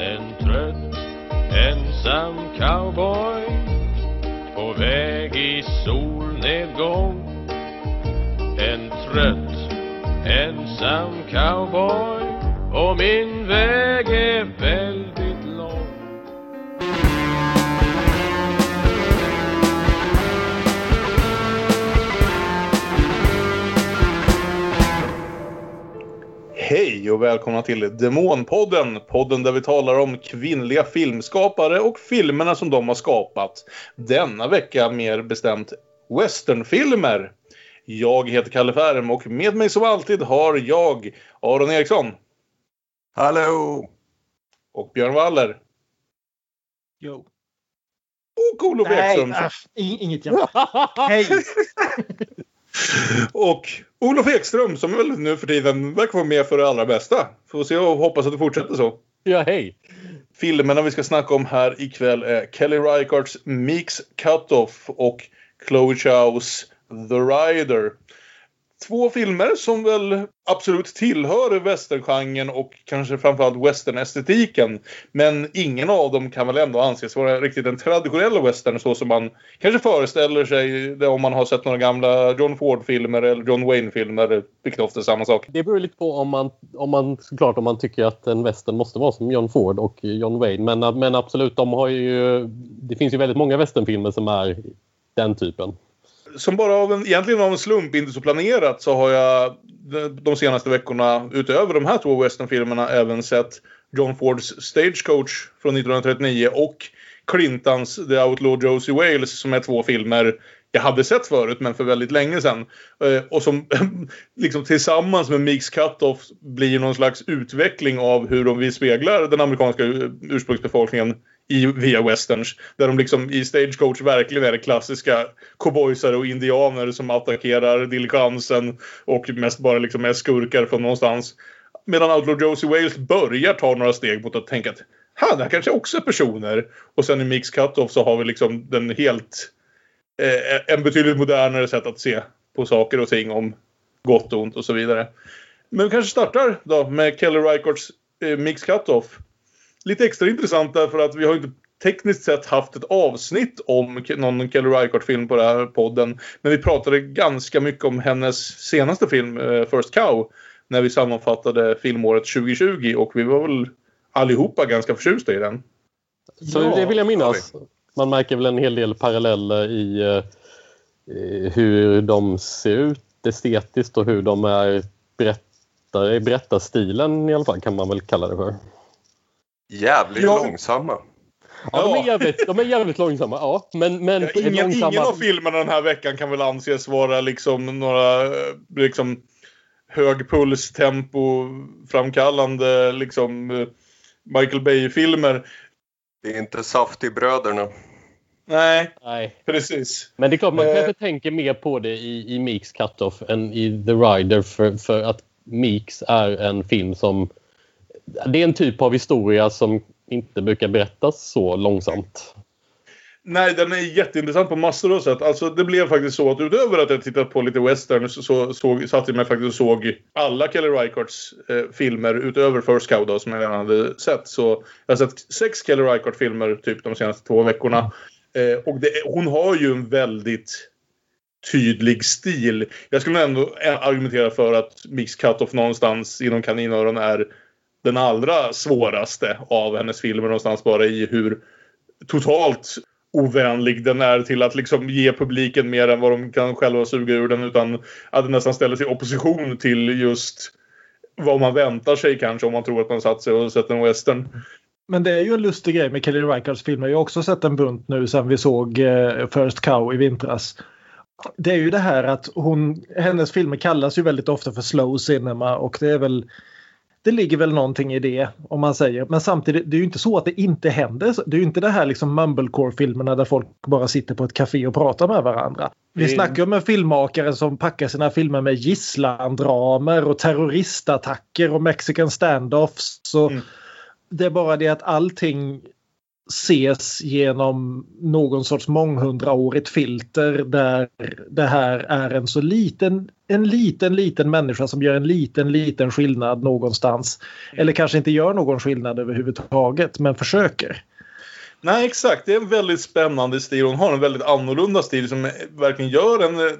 En trött ensam cowboy på väg i solnedgång. En trött ensam cowboy och min väg. Hej och välkomna till Demonpodden. Podden där vi talar om kvinnliga filmskapare och filmerna som de har skapat. Denna vecka mer bestämt westernfilmer. Jag heter Kalle Färm och med mig som alltid har jag Aron Eriksson Hallå! och Björn Waller. Jo. Och Olof Nej, Ekström. äh, ing- inget jävla... Hej! Och Olof Ekström som väl nu för tiden verkar vara med för det allra bästa. Får se och hoppas att det fortsätter så. Ja, hej! Filmerna vi ska snacka om här ikväll är Kelly Reichardts Meeks Cutoff och Chloe Chows The Rider. Två filmer som väl absolut tillhör västerngenren och kanske framförallt westernestetiken. Men ingen av dem kan väl ändå anses vara riktigt en traditionell western så som man kanske föreställer sig det om man har sett några gamla John Ford-filmer eller John Wayne-filmer, vilket ofta är samma sak. Det beror lite på om man, om man såklart om man tycker att en western måste vara som John Ford och John Wayne. Men, men absolut, de har ju... Det finns ju väldigt många westernfilmer som är den typen som bara av en, egentligen av en slump, inte så planerat, så har jag de, senaste veckorna utöver de här två westernfilmerna även sett John Fords Stagecoach från 1939 och Clintons The Outlaw Josie Wales som är två filmer jag hade sett förut men för väldigt länge sedan. Eh, och som liksom tillsammans med Meeks Cutoff blir någon slags utveckling av hur de vi speglar den amerikanska eh, ursprungsbefolkningen i, via westerns. Där de liksom i Stagecoach verkligen är det klassiska cowboysare och indianer som attackerar diligensen och mest bara liksom är skurkar från någonstans. Medan Outlaw Josie Wales börjar ta några steg mot att tänka att ha, det här kanske också är personer. Och sen i Mix Cut-Off så har vi liksom den helt eh, en betydligt modernare sätt att se på saker och ting om gott och ont och så vidare. Men vi kanske startar då med Kelly Reichards eh, Mix Cutoff. Lite extra intressant därför att vi har inte tekniskt sett haft ett avsnitt om någon Kelly Reichardt-film på den här podden. Men vi pratade ganska mycket om hennes senaste film, eh, First Cow, när vi sammanfattade filmåret 2020 och vi var väl allihopa ganska förtjusta i den. Så Ja, det vill jag minnas. Man märker väl en hel del paralleller i eh, hur de ser ut estetiskt och hur de är berättare, berättarstilen i alla fall kan man väl kalla det för. Jävligt Ja. långsamma. Ja, de, Ja. är jävligt, de är jävligt långsamma, ja. Men, men Ingen, långsamma... ingen av filmerna den här veckan kan väl anses vara liksom några eh, liksom hög puls, tempo, framkallande liksom eh, Michael Bay-filmer. Det är inte Saftig-bröderna. Nej, Nej. precis. Men det är klart, man Eh. kanske tänker mer på det i, i Meeks Cutoff än i The Rider för, för att Meeks är en film som... Det är en typ av historia som inte brukar berättas så långsamt. Nej, den är jätteintressant på massor av sätt. Alltså, det blev faktiskt så att utöver att jag tittat på lite westerns så, så såg, satt jag mig faktiskt och såg alla Kelly Reichardts eh, filmer utöver First Cow då, som jag redan hade sett. Så jag har sett sex Kelly Reichardt-filmer typ de senaste två veckorna. Eh, och det, hon har ju en väldigt tydlig stil. Jag skulle ändå argumentera för att Mix Cutoff någonstans inom kaninöron är den allra svåraste av hennes filmer någonstans bara i hur totalt ovänlig den är till att liksom ge publiken mer än vad de kan själva suga ur den utan att den nästan ställer sig i opposition till just vad man väntar sig kanske om man tror att man satt sig och sett en western. Men det är ju en lustig grej med Kelly Reichards filmer. Jag har också sett en bunt nu sen vi såg eh, First Cow i vintras. Det är ju det här att hon, hennes filmer kallas ju väldigt ofta för slow cinema och det är väl det ligger väl någonting i det om man säger. Men samtidigt, det är ju inte så att det inte händer. Det är ju inte det här liksom mumblecore-filmerna där folk bara sitter på ett café och pratar med varandra. Vi Det- snackar om en filmmakare som packar sina filmer med gisslandramer och terroristattacker och mexican standoffs. Så Mm. Det är bara det att allting ses genom någon sorts månghundraårigt filter där det här är en så liten, en liten, liten människa som gör en liten, liten skillnad någonstans. Eller kanske inte gör någon skillnad överhuvudtaget men försöker. Nej, exakt. Det är en väldigt spännande stil. Hon har en väldigt annorlunda stil som verkligen gör en eh,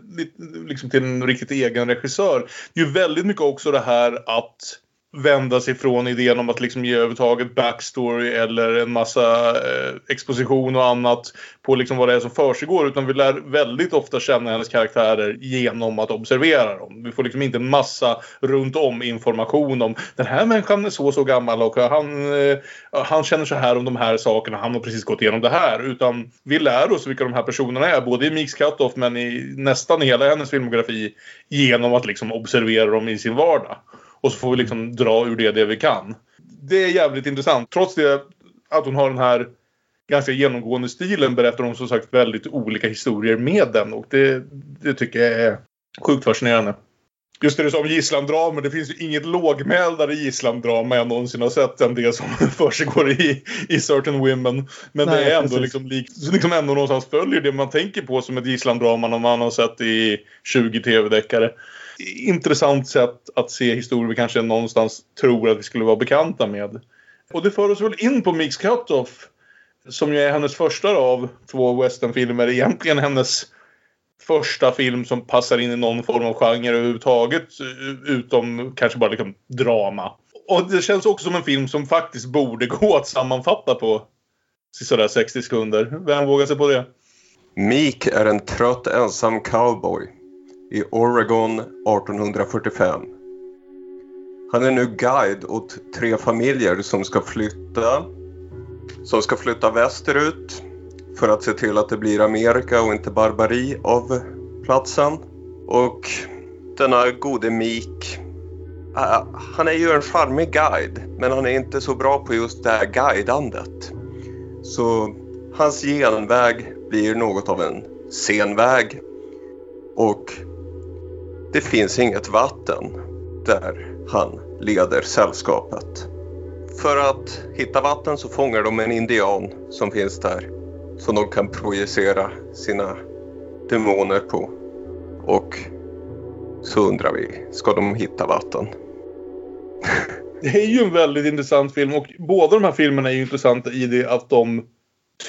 liksom, till en riktigt egen regissör. Det är ju väldigt mycket också det här att vända sig från idén om att liksom ge överhuvudtaget backstory eller en massa eh, exposition och annat på liksom vad det är som försiggår utan vi lär väldigt ofta känna hennes karaktärer genom att observera dem. Vi får liksom inte en massa runt om information om den här människan är så och så gammal och han, eh, han känner så här om de här sakerna, han har precis gått igenom det här utan vi lär oss vilka de här personerna är både i Mix Cutoff men i nästan hela hennes filmografi genom att liksom observera dem i sin vardag. Och så får vi liksom dra ur det det vi kan. Det är jävligt intressant. Trots det att hon har den här ganska genomgående stilen berättar hon som sagt väldigt olika historier med den. Och det, det tycker jag är sjukt fascinerande. Just det du sa om gisslandrama, det finns ju inget lågmäldare gisslandrama jag någonsin har sett än det som försiggår i, i Certain Women. Men Nej, det är ändå liksom, liksom ändå någonstans följer det man tänker på som ett gisslandrama när man har sett i 20 tv-deckare intressant sätt att se historier vi kanske någonstans tror att vi skulle vara bekanta med. Och det för oss väl in på Mix Cutoff som ju är hennes första av två westernfilmer. Egentligen hennes första film som passar in i någon form av genre överhuvudtaget. Utom kanske bara liksom drama. Och det känns också som en film som faktiskt borde gå att sammanfatta på sådär 60 sekunder. Vem vågar sig på det? Meek är en trött ensam cowboy i Oregon 1845. Han är nu guide åt tre familjer som ska flytta som ska flytta västerut för att se till att det blir Amerika och inte barbari av platsen. Och denna gode Mik, uh, äh, han är ju en charmig guide men han är inte så bra på just det här guidandet. Så hans genväg blir något av en senväg. Och det finns inget vatten där han leder sällskapet. För att hitta vatten så fångar de en indian som finns där som de kan projicera sina demoner på. Och så undrar vi, ska de hitta vatten? Det är ju en väldigt intressant film och båda de här filmerna är ju intressanta i det att de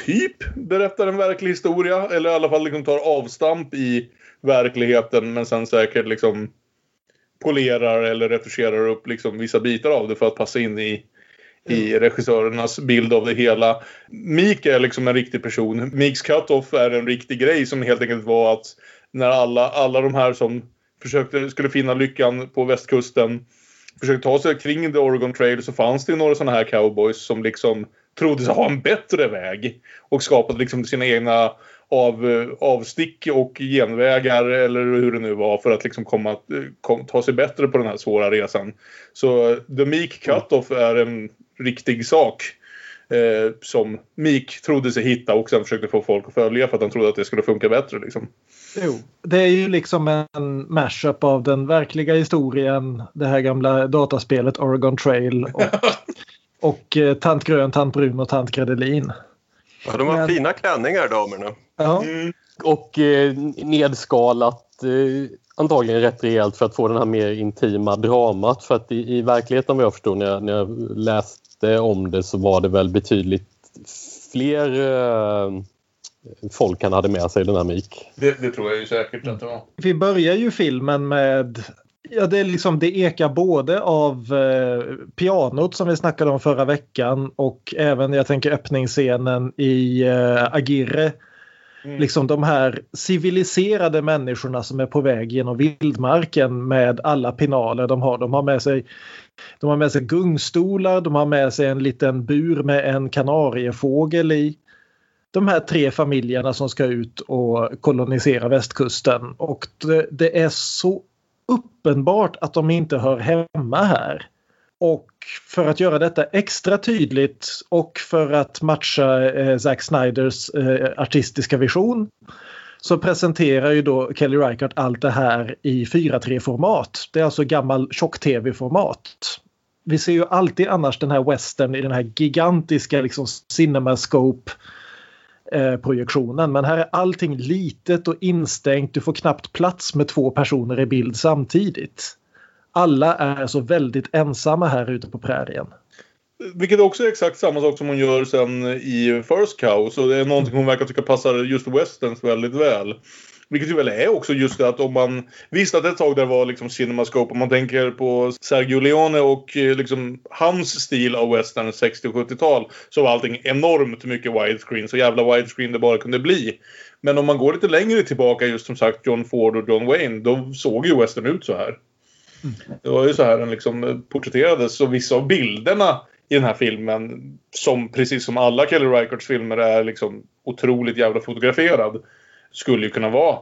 typ berättar en verklig historia eller i alla fall liksom tar avstamp i verkligheten men sen säkert liksom polerar eller retuscherar upp liksom vissa bitar av det för att passa in i, i mm. regissörernas bild av det hela. Meek är liksom en riktig person. Meeks cut-off är en riktig grej som helt enkelt var att när alla, alla de här som försökte, skulle finna lyckan på västkusten försökte ta sig kring The Oregon Trail så fanns det några sådana här cowboys som liksom trodde sig ha en bättre väg och skapade liksom sina egna av, eh, avstick och genvägar eller hur det nu var för att liksom komma, eh, kom, ta sig bättre på den här svåra resan. Så eh, The Meek Cutoff är en riktig sak. Eh, som Meek trodde sig hitta och sen försökte få folk att följa för att han trodde att det skulle funka bättre. Liksom. Jo, det är ju liksom en mashup av den verkliga historien, det här gamla dataspelet Oregon Trail och, och eh, Tant Grön, Tant Brun och Tant Gredelin. Ja, de har Men... fina klänningar damerna. Ja. Mm. Och eh, nedskalat eh, antagligen rätt rejält för att få den här mer intima dramat. För att i, i verkligheten vad jag förstod när jag, när jag läste om det så var det väl betydligt fler eh, folk han hade med sig den här Mik. Det, det, tror jag ju säkert att det var. Vi börjar ju filmen med Ja, det, är liksom, det ekar både av eh, pianot som vi snackade om förra veckan och även jag tänker öppningsscenen i eh, Agirre. Mm. Liksom de här civiliserade människorna som är på väg genom vildmarken med alla pinaler de har. De har med sig, de har med sig gungstolar, de har med sig en liten bur med en kanariefågel i. De här tre familjerna som ska ut och kolonisera västkusten. Och det, det är så uppenbart att de inte hör hemma här. Och för att göra detta extra tydligt och för att matcha eh, Zack Snyders eh, artistiska vision så presenterar ju då Kelly Reichardt allt det här i 4.3-format. Det är alltså gammal tjock-tv-format. Vi ser ju alltid annars den här western i den här gigantiska liksom cinemascope-projektionen. Men här är allting litet och instängt. Du får knappt plats med två personer i bild samtidigt. Alla är så väldigt ensamma här ute på prärien. Vilket också är exakt samma sak som hon gör sen i First Cow. Så det är någonting hon verkar tycka passar just westerns väldigt väl. Vilket ju väl är också just det att om man... Visst att ett tag där var liksom Cinemascope. Om man tänker på Sergio Leone och eh, liksom hans stil av western 60 och 70-tal. Så var allting enormt mycket widescreen. Så jävla widescreen det bara kunde bli. Men om man går lite längre tillbaka just som sagt John Ford och John Wayne. Då såg ju western ut så här. Det var ju så här den liksom porträtterades. Och vissa av bilderna i den här filmen. Som precis som alla Kelly Reichards filmer är liksom otroligt jävla fotograferad skulle ju kunna vara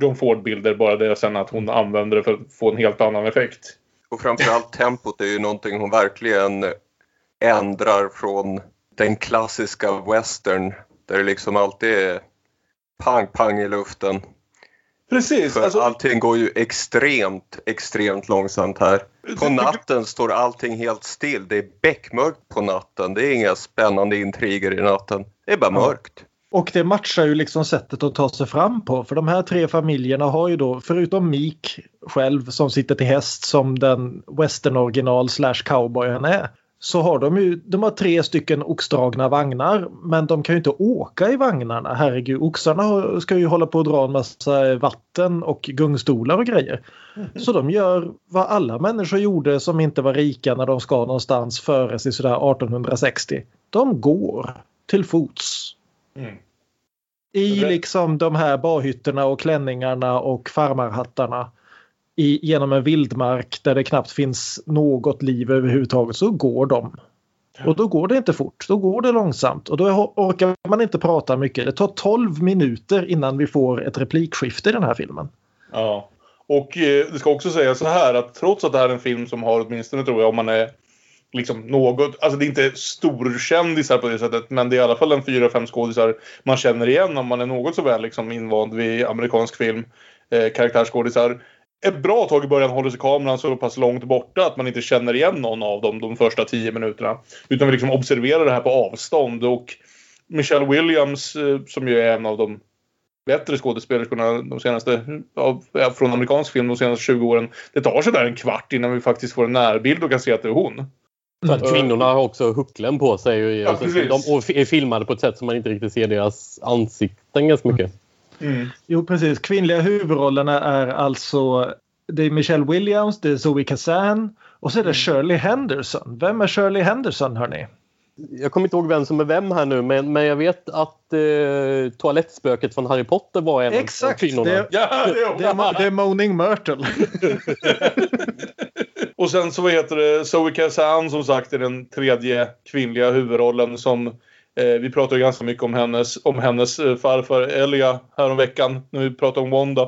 John Ford-bilder. Bara det sen att hon använder det för att få en helt annan effekt. Och framförallt tempot är ju någonting hon verkligen ändrar från den klassiska western där det liksom alltid är pang-pang i luften. Precis. För Alltså, allting går ju extremt, extremt långsamt här. På natten står allting helt still. Det är beckmörkt på natten. Det är inga spännande intriger i natten. Det är bara mörkt. Och det matchar ju liksom sättet att ta sig fram på. För de här tre familjerna har ju då, förutom Meek själv som sitter till häst som den western original slash cowboy han är. Så har de ju, de har tre stycken oxdragna vagnar men de kan ju inte åka i vagnarna. Herregud, oxarna ska ju hålla på att dra en massa vatten och gungstolar och grejer. Så de gör vad alla människor gjorde som inte var rika när de ska någonstans före sig sådär 1860. De går till fots. Mm. I liksom de här barhytterna och klänningarna och farmarhattarna. I, genom en vildmark där det knappt finns något liv överhuvudtaget så går de. Och då går det inte fort, då går det långsamt och då orkar man inte prata mycket. Det tar 12 minuter innan vi får ett replikskifte i den här filmen. Ja. Och eh, det ska också sägas så här att trots att det här är en film som har åtminstone tror jag om man är liksom något, alltså det är inte storkändisar på det sättet men det är i alla fall en fyra, fem skådisar man känner igen om man är något så väl liksom invand vid amerikansk film. Eh, karaktärsskådisar. Ett bra tag i början håller sig kameran så pass långt borta att man inte känner igen någon av dem de första tio minuterna. Utan vi liksom observerar det här på avstånd och Michelle Williams eh, som ju är en av de bättre skådespelerskorna de senaste, av, från amerikansk film de senaste 20 åren. Det tar sådär en kvart innan vi faktiskt får en närbild och kan se att det är hon. För att kvinnorna har också hucklen på sig och, Ja, de, och är filmade på ett sätt som man inte riktigt ser deras ansikten ganska mycket. Jo precis, kvinnliga huvudrollerna är alltså det är Michelle Williams, det är Zoe Kazan och så är det Shirley Henderson. Vem är Shirley Henderson hörni? Jag kommer inte ihåg vem som är vem här nu men, men jag vet att eh, toalettspöket från Harry Potter var en Exakt, av kvinnorna. det- Ja, det är Det är, Mo- det är Moaning Myrtle. Och sen så heter det, Zoe Kazan som sagt är den tredje kvinnliga huvudrollen som vi pratade ganska mycket om hennes, om hennes eh, farfar Elia häromveckan när vi pratade om Wanda.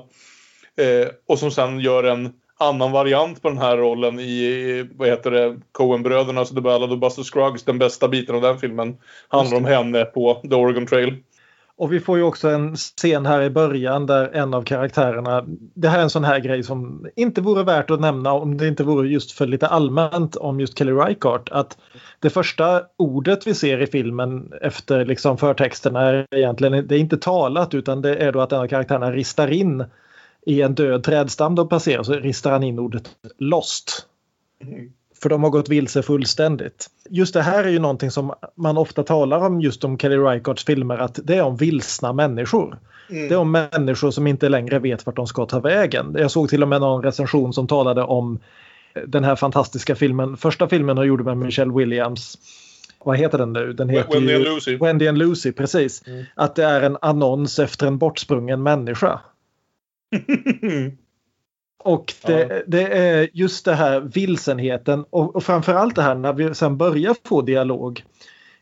Eh, och som sen gör en annan variant på den här rollen i, vad heter det, Coen-bröderna, alltså The Ballad of Buster Scruggs. Den bästa biten av den filmen handlar om henne på The Oregon Trail. Och vi får ju också en scen här i början där en av karaktärerna, det här är en sån här grej som inte vore värt att nämna om det inte vore just för lite allmänt om just Kelly Reichardt. Att det första ordet vi ser i filmen efter liksom förtexterna är egentligen, det är inte talat utan det är då att en av karaktärerna ristar in i en död trädstam de passerar så ristar han in ordet lost. Mm. För de har gått vilse fullständigt. Just det här är ju någonting som man ofta talar om just om Kelly Reichardts filmer att det är om vilsna människor. Det är om människor som inte längre vet vart de ska ta vägen. Jag såg till och med någon recension som talade om den här fantastiska filmen. Första filmen jag gjorde med Michelle Williams. Vad heter den nu? Den heter Wendy and Lucy. Wendy and Lucy, precis. Mm. Att det är en annons efter en bortsprungen människa. Och det, det är just det här vilsenheten och, och framförallt det här när vi sen börjar få dialog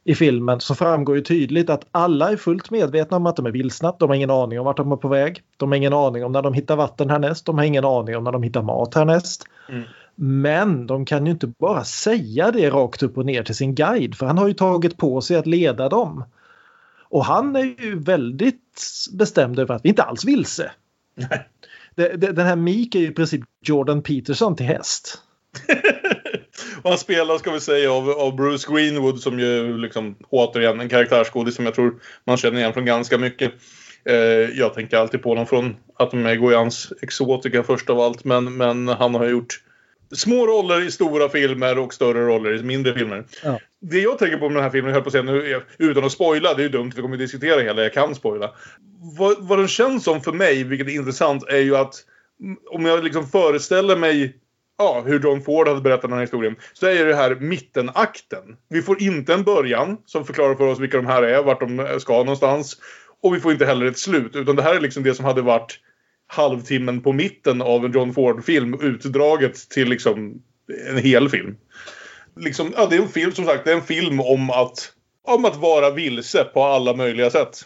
i filmen så framgår ju tydligt att alla är fullt medvetna om att de är vilsna. De har ingen aning om vart de är på väg. De har ingen aning om när de hittar vatten härnäst. De har ingen aning om när de hittar mat härnäst. Mm. Men de kan ju inte bara säga det rakt upp och ner till sin guide för han har ju tagit på sig att leda dem. Och han är ju väldigt bestämd över att vi inte alls vilse. Det, det, den här Meek är ju i princip Jordan Peterson till häst. Och han spelar, ska vi säga, av, av Bruce Greenwood som ju liksom återigen en karaktärsskådis som jag tror man känner igen från ganska mycket. Eh, jag tänker alltid på honom från Atom Egoyans Exotica först av allt, men, men han har gjort små roller i stora filmer och större roller i mindre filmer. Ja. Det jag tänker på med den här filmen, jag höll på att säga nu, utan att spoila, det är ju dumt, vi kommer att diskutera hela, jag kan spoila. Vad, vad den känns som för mig, vilket är intressant, är ju att om jag liksom föreställer mig ja, hur John Ford hade berättat den här historien, så är det här mittenakten. Vi får inte en början som förklarar för oss vilka de här är, vart de ska någonstans. Och vi får inte heller ett slut, utan det här är liksom det som hade varit halvtimmen på mitten av en John Ford-film utdraget till liksom en hel film. Liksom, ja, det är en film, som sagt, det är en film om att, om att vara vilse på alla möjliga sätt.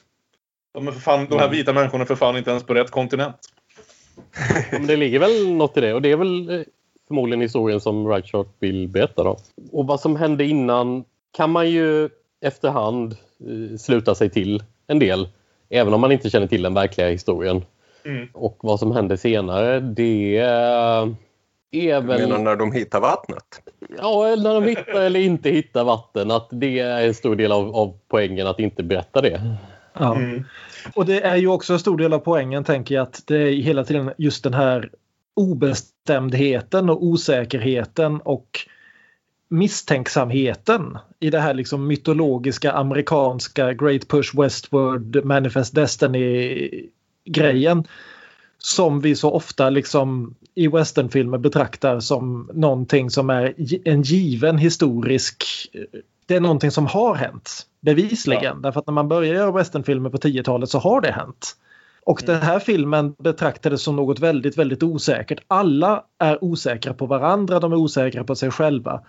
De, för fan, de här vita människorna är för fan inte ens på rätt kontinent. Men det ligger väl något i det och det är väl eh, förmodligen historien som Rightshot vill berätta då. Och vad som hände innan kan man ju efterhand eh, sluta sig till en del. Även om man inte känner till den verkliga historien. Mm. Och vad som hände senare det är Du väl... menar när de hittar vattnet? Ja, eller när de hittar eller inte hittar vatten. Att det är en stor del av, av poängen att inte berätta det. Ja. Mm. Och det är ju också en stor del av poängen tänker jag att det är hela tiden just den här obestämdheten och osäkerheten och misstänksamheten i det här liksom mytologiska amerikanska Great Push Westward Manifest Destiny grejen som vi så ofta liksom i westernfilmer betraktar som någonting som är en given historisk det är någonting som har hänt bevisligen. Ja. Därför att när man börjar göra westernfilmer på 10-talet så har det hänt. Och den här filmen betraktades som något väldigt, väldigt osäkert. Alla är osäkra på varandra, de är osäkra på sig själva.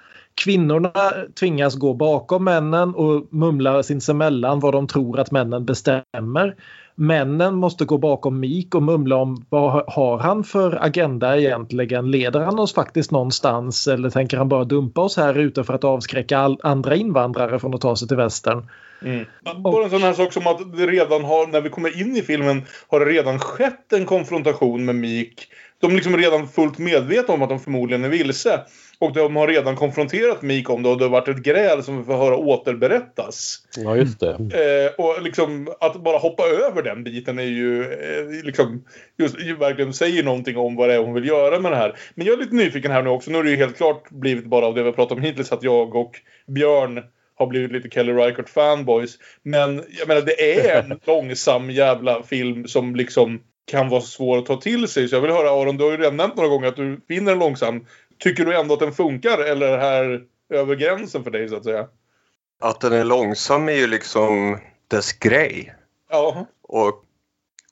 Kvinnorna tvingas gå bakom männen och mumla sinsemellan vad de tror att männen bestämmer. Männen måste gå bakom Mik och mumla om vad har han för agenda egentligen? Leder han oss faktiskt någonstans eller tänker han bara dumpa oss här ute för att avskräcka all, andra invandrare från att ta sig till västern? Mm. Bara en sån här sak som att det redan har, när vi kommer in i filmen, har det redan skett en konfrontation med Meek. De är liksom redan fullt medvetna om att de förmodligen är vilse. Och de har redan konfronterat Meek om det och det har varit ett gräl som vi får höra återberättas. Ja, just det. Eh, och liksom att bara hoppa över den biten är ju eh, liksom just ju verkligen säger någonting om vad det är hon vill göra med det här. Men jag är lite nyfiken här nu också. Nu är det ju helt klart blivit bara av det vi har pratat om hittills att jag och Björn har blivit lite Kelly Reichardt fanboys. Men jag menar det är en långsam jävla film som liksom kan vara svår att ta till sig. Så jag vill höra Aron, du har ju redan nämnt några gånger att du finner den långsam. Tycker du ändå att den funkar eller är det här över gränsen för dig så att säga? Att den är långsam är ju liksom dess grej. Ja, Och,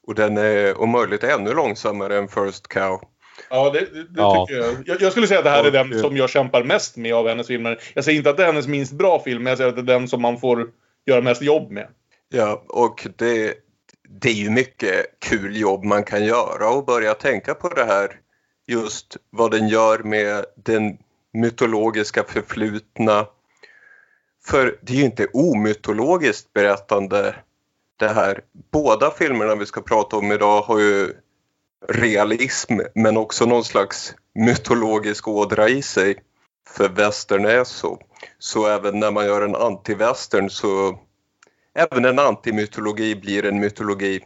och den är om möjligt ännu långsammare än First Cow. Ja, det, det, Ja. tycker jag. jag. Jag skulle säga att det här är den som jag kämpar mest med av hennes filmer. Jag säger inte att det är hennes minst bra film, men jag säger att det är den som man får göra mest jobb med. Ja, och det, det är ju mycket kul jobb man kan göra och börja tänka på det här. Just vad den gör med den mytologiska förflutna. För det är ju inte omytologiskt berättande det här. Båda filmerna vi ska prata om idag har ju realism men också någon slags mytologisk ådra i sig. För västern är så. Så även när man gör en anti-västern så även en antimytologi blir en mytologi.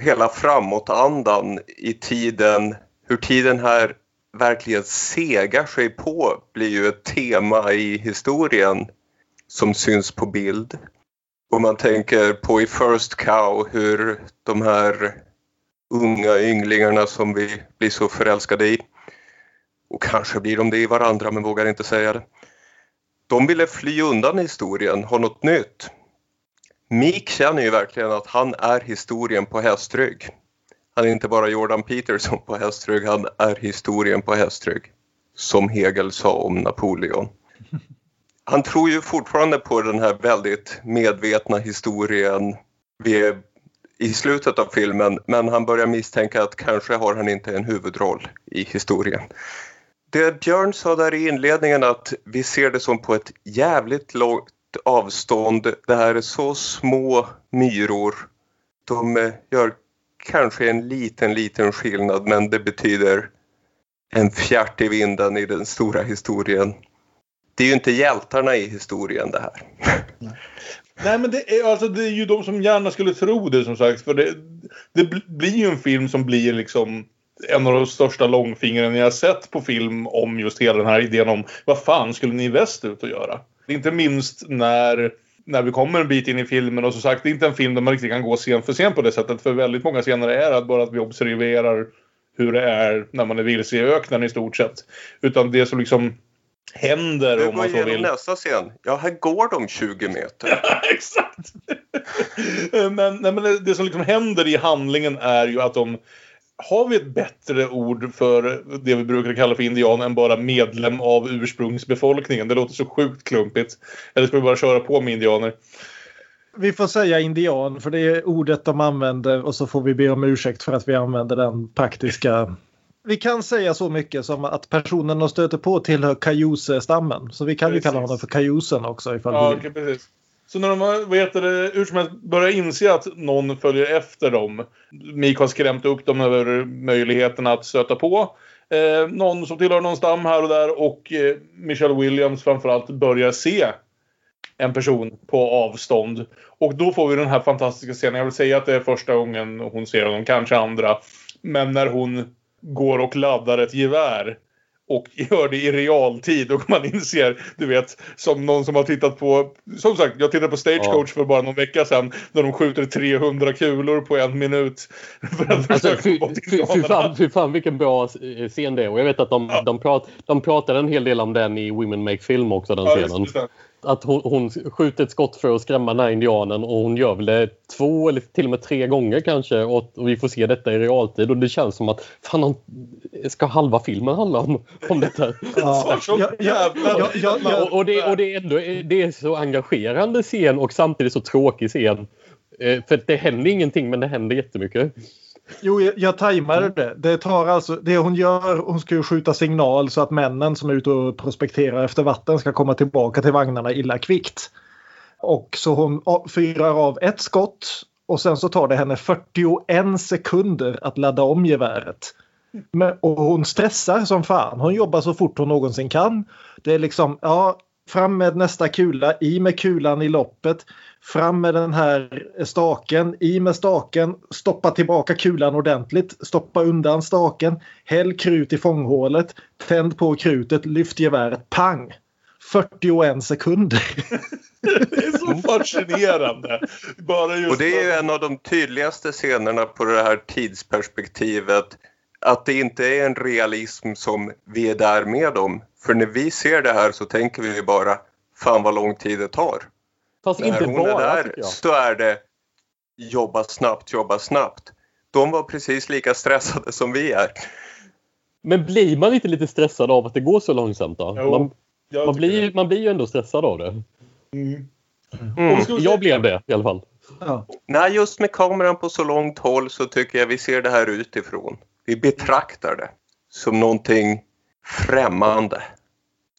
Hela framåtandan i tiden, hur tiden här verkligen segar sig på blir ju ett tema i historien som syns på bild. Och man tänker på i First Cow hur de här unga ynglingarna som vi blir så förälskade i och kanske blir de det i varandra men vågar inte säga det. De ville fly undan historien, ha något nytt. Meek känner ju verkligen att han är historien på hästrygg. Han är inte bara Jordan Peterson på hästrygg, han är historien på hästrygg. Som Hegel sa om Napoleon. Han tror ju fortfarande på den här väldigt medvetna historien vid, i slutet av filmen men han börjar misstänka att kanske har han inte en huvudroll i historien. Det Björn sa där i inledningen att vi ser det som på ett jävligt långt avstånd. Det här är så små myror. De eh, gör kanske en liten, liten skillnad men det betyder en fjärt i vinden i den stora historien. Det är ju inte hjältarna i historien det här. Nej men det är, alltså, det är ju de som gärna skulle tro det som sagt. För det, det blir ju en film som blir liksom en av de största långfingren jag sett på film om just hela den här idén om vad fan skulle ni i väst ut och göra? Inte minst när, när vi kommer en bit in i filmen och som sagt det är inte en film där man riktigt kan gå scen för scen på det sättet för väldigt många scener är att bara att vi observerar hur det är när man är vilse i öknen i stort sett. Utan det som liksom händer Du om man så vill. nästa scen. Ja, här går de 20 meter. Exakt! men, nej, men det- det som liksom händer i handlingen är ju att de har vi ett bättre ord för det vi brukar kalla för indian än bara medlem av ursprungsbefolkningen? Det låter så sjukt klumpigt. Eller ska vi bara köra på med indianer? Vi får säga indian för det är ordet de använder och så får vi be om ursäkt för att vi använder den praktiska. Vi kan säga så mycket som att personen de stöter på tillhör Cayuse-stammen. Så vi kan ju Precis. kalla honom för Cayusen också ifall Ja, vi vill. okej, precis. Så när de vad heter det, hur som helst börjar inse att någon följer efter dem. Mik har skrämt upp dem över möjligheten att stöta på. Eh, någon som tillhör någon stam här och där och eh, Michelle Williams framförallt börjar se en person på avstånd. Och då får vi den här fantastiska scenen. Jag vill säga att det är första gången hon ser honom, kanske andra. Men när hon går och laddar ett gevär och gör det i realtid och man inser, du vet, som någon som har tittat på, som sagt, jag tittade på Stagecoach för bara någon vecka sedan när de skjuter 300 kulor på en minut. För att Alltså, fy, fy, fy, fan, fy fan vilken bra eh, scen det är. Och jag vet att de, de, prat, de pratade en hel del om den i Women Make Film också, den Ja, scenen. Att hon, hon skjuter ett skott för att skrämma den här indianen och hon gör väl det två eller till och med tre gånger kanske och, och vi får se detta i realtid och det känns som att fan, hon, ska halva filmen handla om, om detta? Ja, Så ja, ja, ja, ja, ja. och, och, det, och det, är ändå, det är så engagerande scen och samtidigt så tråkig scen. Eh, För det händer ingenting men det händer jättemycket. Jo, jag, jag tajmade det. Det tar alltså, det hon gör, hon ska ju skjuta signal så att männen som är ute och prospekterar efter vatten ska komma tillbaka till vagnarna illa kvickt. Och så hon fyrar av ett skott och sen så tar det henne 41 sekunder att ladda om geväret. Men, och hon stressar som fan. Hon jobbar så fort hon någonsin kan. Det är liksom, ja, fram med nästa kula, i med kulan i loppet. Fram med den här staken, i med staken, stoppa tillbaka kulan ordentligt, stoppa undan staken, häll krut i fånghålet, tänd på krutet, lyft geväret, pang! 41 sekunder. Det är så fascinerande. Bara just Och det är ju en av de tydligaste scenerna på det här tidsperspektivet. Att det inte är en realism som vi är där med om. För när vi ser det här så tänker vi ju bara fan vad lång tid det tar. Fast När inte hon är bara där tycker jag. så är det jobba snabbt, jobba snabbt. De var precis lika stressade som vi är. Men blir man inte lite stressad av att det går så långsamt då? Jo, Man, man, blir, man blir ju ändå stressad av det. Mm. Mm. Jag blev det i alla fall. Ja. Nej, just med kameran på så långt håll så tycker jag vi ser det här utifrån. Vi betraktar det som någonting främmande.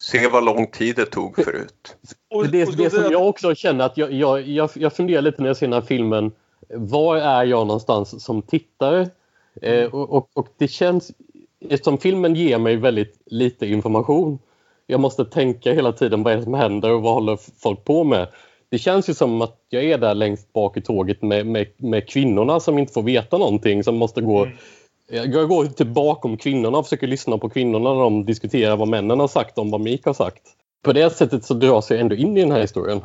Se vad lång tid det tog förut. och- Det det som jag också känner att jag, jag, jag, jag funderar lite när jag ser den här filmen. Var är jag någonstans som tittare? Eh, och, och, och det känns, eftersom filmen ger mig väldigt lite information. Jag måste tänka hela tiden vad är det som händer och vad håller folk på med. Det känns ju som att jag är där längst bak i tåget med, med, med kvinnorna som inte får veta någonting. Som måste gå, Mm. Jag går typ bakom kvinnorna och försöker lyssna på kvinnorna när de diskuterar vad männen har sagt om vad Mik har sagt. På det sättet så dras jag ändå in i den här historien.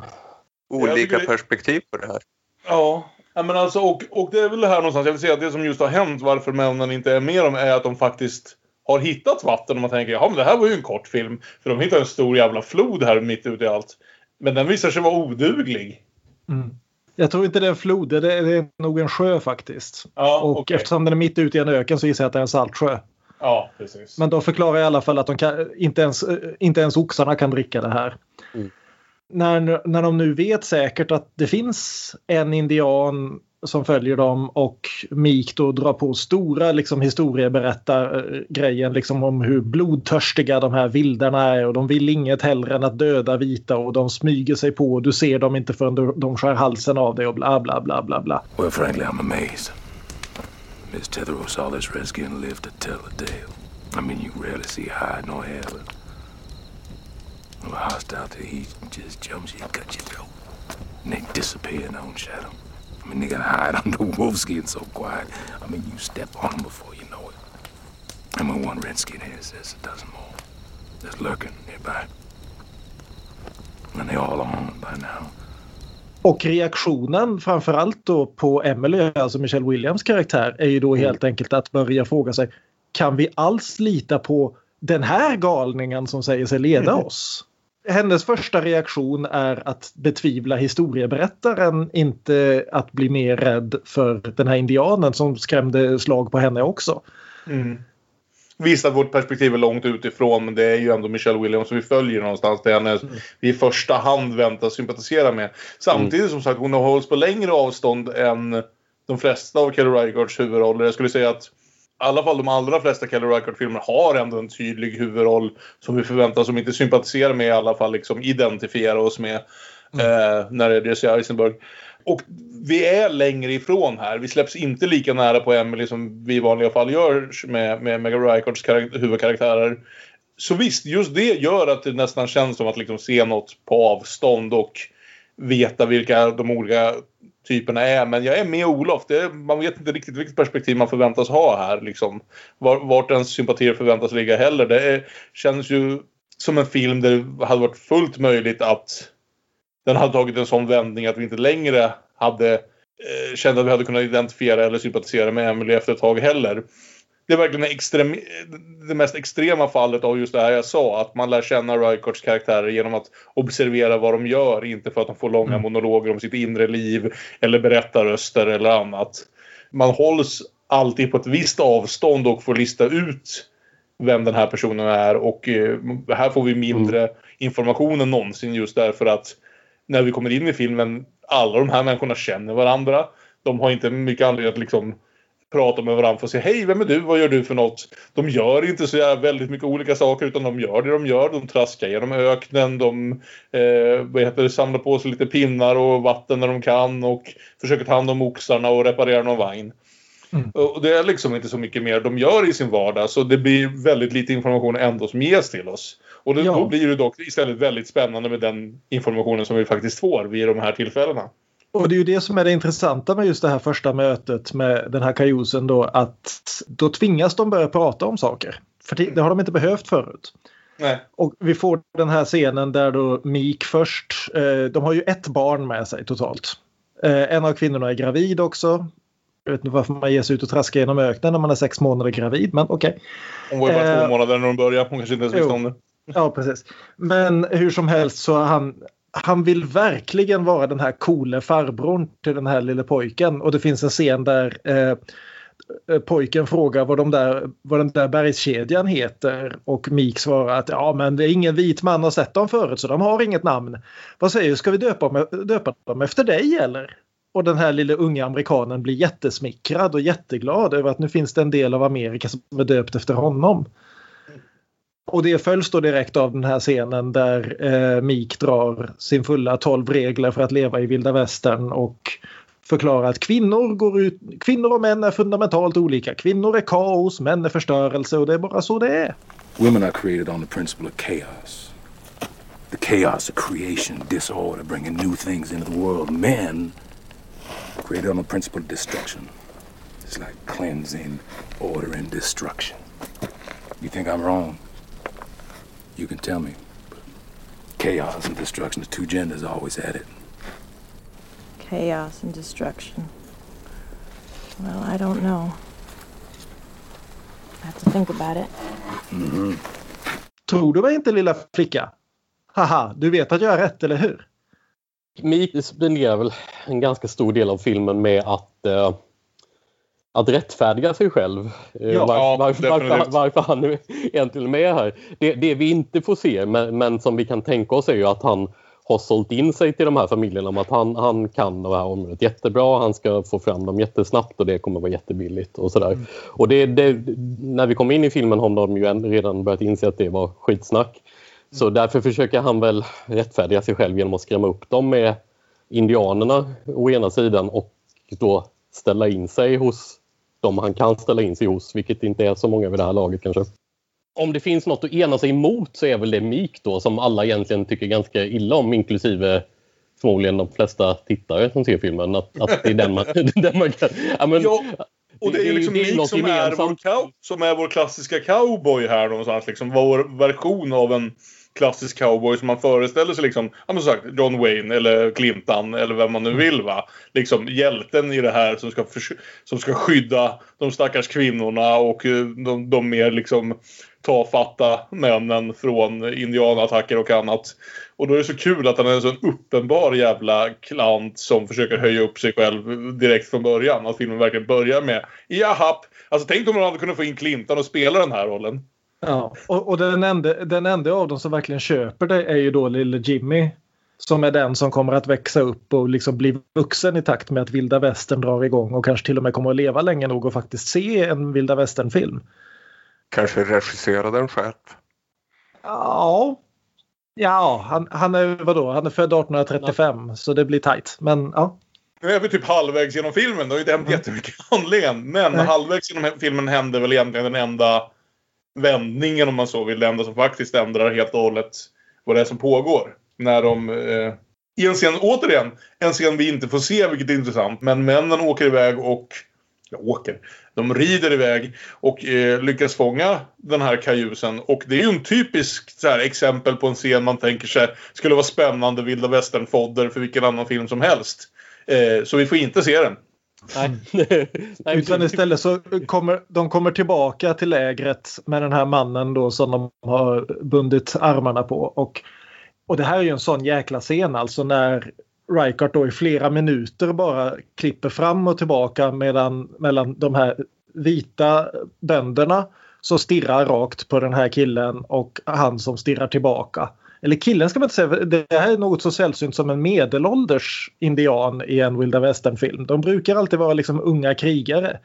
Olika det- perspektiv på det här. Ja, ja, men alltså, och, och det är väl det här någonstans. Jag vill säga att det som just har hänt varför männen inte är med dem är att de faktiskt har hittat vatten och man tänker ja men det här var ju en kort film. För de hittar en stor jävla flod här mitt ute i allt. Men den visar sig vara oduglig. Mm. Jag tror inte det är en flod, det är, det är nog en sjö faktiskt. Ja, Och okej. eftersom den är mitt ute i en öken så gissar jag att det är en saltsjö. Ja, precis. Men de förklarar i alla fall att de kan, inte, ens, inte ens oxarna kan dricka det här. Mm. När, när de nu vet säkert att det finns en indian som följer dem och Mik då drar på stora liksom, historieberättargrejen liksom, om hur blodtörstiga de här vildarna är och de vill inget hellre än att döda vita och de smyger sig på och du ser dem inte förrän de, de skär halsen av dig och bla bla bla bla bla. Well, frankly, I'm amazed. Miss Tethero saw this redskin live to tell the tale. I mean, you rarely see hide nor hair, Well, hostile to heat just jumps you and cuts your throat. And they disappear in their own shadow. I mean, they gotta hide under wolf skin so quiet. I mean, you step on them before you know it. And when one red skinhead says a dozen more, just lurking nearby. And they all are on by now. Och reaktionen framförallt då på Emily, alltså Michelle Williams karaktär, är ju då helt enkelt att börja fråga sig kan vi alls lita på den här galningen som säger sig leda oss? Hennes första reaktion är att betvivla historieberättaren, inte att bli mer rädd för den här indianen som skrämde slag på henne också. Mm. Visst att vårt perspektiv är långt utifrån men det är ju ändå Michelle Williams som vi följer någonstans. Det är henne mm. vi i första hand väntas sympatisera med. Samtidigt som sagt hon har hållits på längre avstånd än de flesta av Kelly Reichardts huvudroller. Jag skulle säga att alla fall de allra flesta Kelly Reichardt-filmer har ändå en tydlig huvudroll som vi förväntas, om inte sympatisera med i alla fall liksom identifiera oss med. Mm. Eh, när det är Jesse Eisenberg. Och vi är längre ifrån här. Vi släpps inte lika nära på Emily som vi i vanliga fall gör med, med Megan Reichhards huvudkaraktärer. Så visst, just det gör att det nästan känns som att liksom se något på avstånd och veta vilka de olika typerna är. Men jag är med Olof. Det är, man vet inte riktigt vilket perspektiv man förväntas ha här. Liksom. Var, vart ens sympatier förväntas ligga heller. Det är, känns ju som en film där det hade varit fullt möjligt att den hade tagit en sån vändning att vi inte längre hade eh, kände att vi hade kunnat identifiera eller sympatisera med Emily efter ett tag heller. Det är verkligen extrem, det mest extrema fallet av just det här jag sa. Att man lär känna Rykards karaktärer genom att observera vad de gör. Inte för att de får långa mm. monologer om sitt inre liv. Eller berättarröster eller annat. Man hålls alltid på ett visst avstånd och får lista ut vem den här personen är. Och eh, här får vi mindre mm. information än någonsin just därför att när vi kommer in i filmen, alla de här människorna känner varandra. De har inte mycket anledning att liksom prata med varandra för att säga hej, vem är du, vad gör du för något? De gör inte så väldigt mycket olika saker utan de gör det de gör. De traskar genom öknen, de eh, vad heter det, samlar på sig lite pinnar och vatten när de kan och försöker ta hand om oxarna och reparera någon vagn. Mm. Och det är liksom inte så mycket mer de gör i sin vardag så det blir väldigt lite information ändå som ges till oss. Och det, ja. då blir det dock istället väldigt spännande med den informationen som vi faktiskt får vid de här tillfällena. Och det är ju det som är det intressanta med just det här första mötet med den här kajosen då att då tvingas de börja prata om saker. För det har de inte behövt förut. Nej. Och vi får den här scenen där då Meek först, eh, de har ju ett barn med sig totalt. Eh, en av kvinnorna är gravid också. Jag vet inte varför man ger sig ut och traskar genom öknen när man är sex månader gravid, men okej. Okay. Hon var ju bara eh, två månader när hon började. Hon kanske inte ens visste om det. Ja, precis. Men hur som helst så han, han vill verkligen vara den här coole farbrorn till den här lille pojken. Och det finns en scen där eh, pojken frågar vad, de där, vad den där bergskedjan heter och Mik svarar att ja men det är ingen vit man har sett dem förut så de har inget namn. Vad säger du, ska vi döpa, döpa dem efter dig eller? Och den här lilla unga amerikanen blir jättesmickrad och jätteglad över att nu finns det en del av Amerika som är döpt efter honom. Och det följs då direkt av den här scenen där eh, Mik drar sin fulla 12 regler för att leva i vilda västern och förklarar att kvinnor, går ut, kvinnor och män är fundamentalt olika. Kvinnor är kaos, män är förstörelse och det är bara så det är. Women are created on the principle of chaos. The chaos of creation, disorder, bringing new things into the world. Men created on the principle of destruction. It's like cleansing, order and destruction. You think I'm wrong? You can tell me. Chaos and destruction, the two genders always had it. Chaos and destruction. Well, I don't know. I have to think about it. Mm -hmm. Tror du mig inte lilla flicka? Haha, du vet att jag är rätt, eller hur? Meek spenderar väl en ganska stor del av filmen med att uh, att rättfärdiga sig själv. Eh, ja, var, varför, varför, varför, han är egentligen med här. Det, det vi inte får se men, men, som vi kan tänka oss är ju att han har sålt in sig till de här familjerna om att han, han kan det här området jättebra, han ska få fram dem jättesnabbt och det kommer vara jättebilligt och sådär. Mm. Och det, det, när vi kom in i filmen har de ju redan börjat inse att det var skitsnack. Mm. Så därför försöker han väl rättfärdiga sig själv genom att skrämma upp dem med indianerna å ena sidan och då ställa in sig hos de han kan ställa in sig hos, vilket inte är så många vid det här laget kanske. om det finns något att ena sig emot så är väl det Meek då som alla egentligen tycker ganska illa om inklusive förmodligen de flesta tittare som ser filmen. Att, att det är den man, den man kan... Ja, men, Ja, Och det är liksom det är Meek något som är, vår som är vår klassiska cowboy här någonstans. Liksom vår version av en klassisk cowboy som man föreställer sig liksom, ja men som sagt, John Wayne eller Clinton eller vem man nu vill va. Liksom hjälten i det här som ska, som ska skydda de stackars kvinnorna och eh, de, de mer liksom tafatta männen från indianattacker och annat. Och då är det så kul att han är en sån uppenbar jävla klant som försöker höja upp sig själv direkt från början. Att filmen verkligen börjar med jahapp. Alltså tänk om man hade kunnat få in Clintan och spela den här rollen. Ja, och, och den, enda, den enda av dem som verkligen köper det är ju då lille Jimmy. Som är den som kommer att växa upp och liksom bli vuxen i takt med att vilda västern drar igång och kanske till och med kommer att leva länge nog och faktiskt se en vilda västern-film. Kanske regissera den själv. Ja, ja han, han är vadå? Han är född 1835 så det blir tajt. Men ja, Nu är vi typ halvvägs genom filmen. Det har ju inte hänt jättemycket i handlingen. Men Nej. halvvägs genom filmen händer väl egentligen den enda vändningen om man så vill. Det enda som faktiskt ändrar helt och hållet vad det är som pågår. När de... Eh, I en scen, återigen, en scen vi inte får se vilket är intressant. Men männen åker iväg och... Ja, åker. De rider iväg och eh, lyckas fånga den här kajusen. Och det är ju en typisk så här, exempel på en scen man tänker sig skulle vara spännande vilda västern-fodder för vilken annan film som helst. Eh, så vi får inte se den. Nej. Nej, utan istället så kommer de kommer tillbaka till lägret med den här mannen då som de har bundit armarna på. Och, och det här är ju en sån jäkla scen alltså när Reichardt då i flera minuter bara klipper fram och tillbaka medan mellan de här vita bönderna så stirrar rakt på den här killen och han som stirrar tillbaka. Eller killen ska man inte säga, det här är något så sällsynt som en medelålders indian i en vilda västern-film. De brukar alltid vara liksom unga krigare.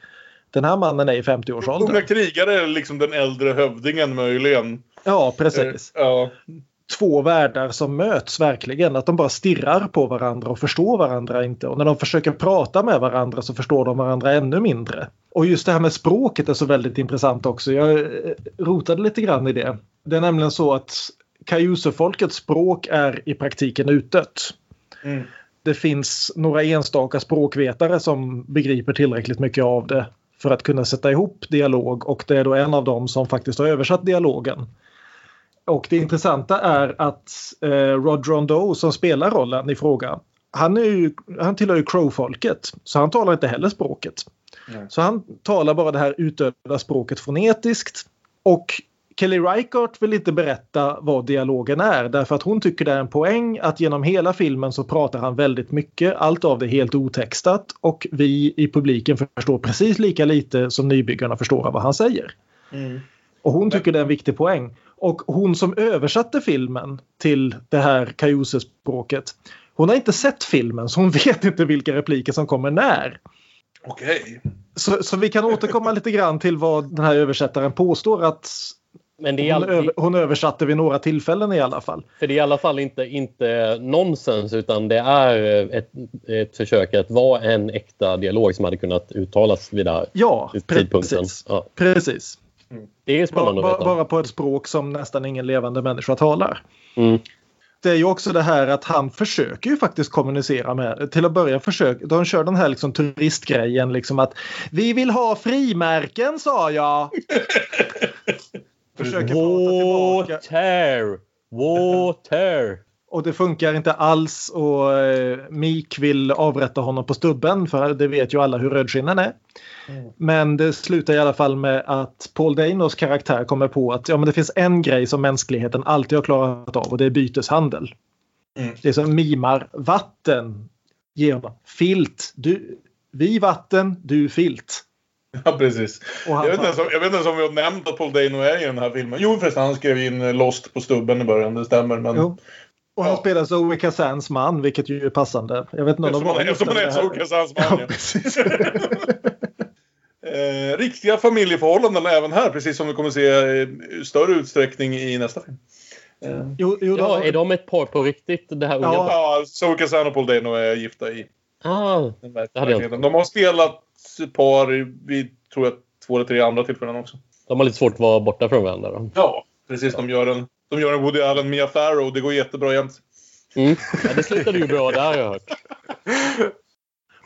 Den här mannen är i 50-årsåldern. Unga krigare är liksom den äldre hövdingen möjligen. Ja, precis. Eh, ja. Två världar som möts verkligen. Att de bara stirrar på varandra och förstår varandra inte. Och när de försöker prata med varandra så förstår de varandra ännu mindre. Och just det här med språket är så väldigt intressant också. Jag eh, rotade lite grann i det. Det är nämligen så att Kayusefolkets språk är i praktiken utdött. Mm. Det finns några enstaka språkvetare som begriper tillräckligt mycket av det för att kunna sätta ihop dialog och det är då en av dem som faktiskt har översatt dialogen. Och det intressanta är att eh, Rod Rondeau som spelar rollen i fråga han, är ju, han tillhör ju Crow-folket så han talar inte heller språket. Nej. Så han talar bara det här utdöda språket fonetiskt. Och Kelly Reichardt vill inte berätta vad dialogen är därför att hon tycker det är en poäng att genom hela filmen så pratar han väldigt mycket, allt av det helt otextat och vi i publiken förstår precis lika lite som nybyggarna förstår av vad han säger. Mm. Och hon tycker det är en viktig poäng. Och hon som översatte filmen till det här Kajuse-språket hon har inte sett filmen så hon vet inte vilka repliker som kommer när. Okej. Så, så vi kan återkomma lite grann till vad den här översättaren påstår att Men det är, hon, all, över, hon översatte vid några tillfällen i alla fall. för det är i alla fall inte, inte nonsens utan det är ett, ett försök att vara en äkta dialog som hade kunnat uttalas vid den här Ja, tidpunkten. precis. Ja, precis. det är Bara, spännande att bara, veta. bara på ett språk som nästan ingen levande människa talar. Mm. Det är ju också det här att han försöker ju faktiskt kommunicera med. Till att börja försöker de kör den här liksom turistgrejen liksom att vi vill ha frimärken sa jag. försöker prata tillbaka. Water! Water! Och det funkar inte alls och eh, Meek vill avrätta honom på stubben för det vet ju alla hur rödskinnen är. Men det slutar i alla fall med att Paul Danos karaktär kommer på att ja, men det finns en grej som mänskligheten alltid har klarat av och det är byteshandel. Mm. Det är som mimar vatten. Ge honom filt. Du, vi vatten, du filt. Ja, precis. Jag vet, ens, jag vet inte ens om vi har nämnt att Paul Dano är i den här filmen. Jo förresten, han skrev in eh, Lost på stubben i början. Det stämmer. Men... Jo. Och han Ja. spelar Zoe Kazans man, vilket ju är passande. Jag vet inte om Eftersom han, eftersom han är här. Kazans man. Ja, ja. precis. Eh, riktiga familjeförhållanden även här, precis som vi kommer se i större utsträckning i nästa film. Eh, Jo, jo, Ja, är de ett par på riktigt? Det här unga Ja. ja, Zoe Kazan och Paul Dano är gifta i Ah, den Det hade jag. De har spelat par vid, tror jag, två eller tre andra tillfällen också. De har lite svårt att vara borta från varandra. Då. Ja, precis. De gör en, de gör en Woody Allen Mia Farrow. Det går jättebra jämt. Mm. Ja, det slutade ju bra där har jag hört.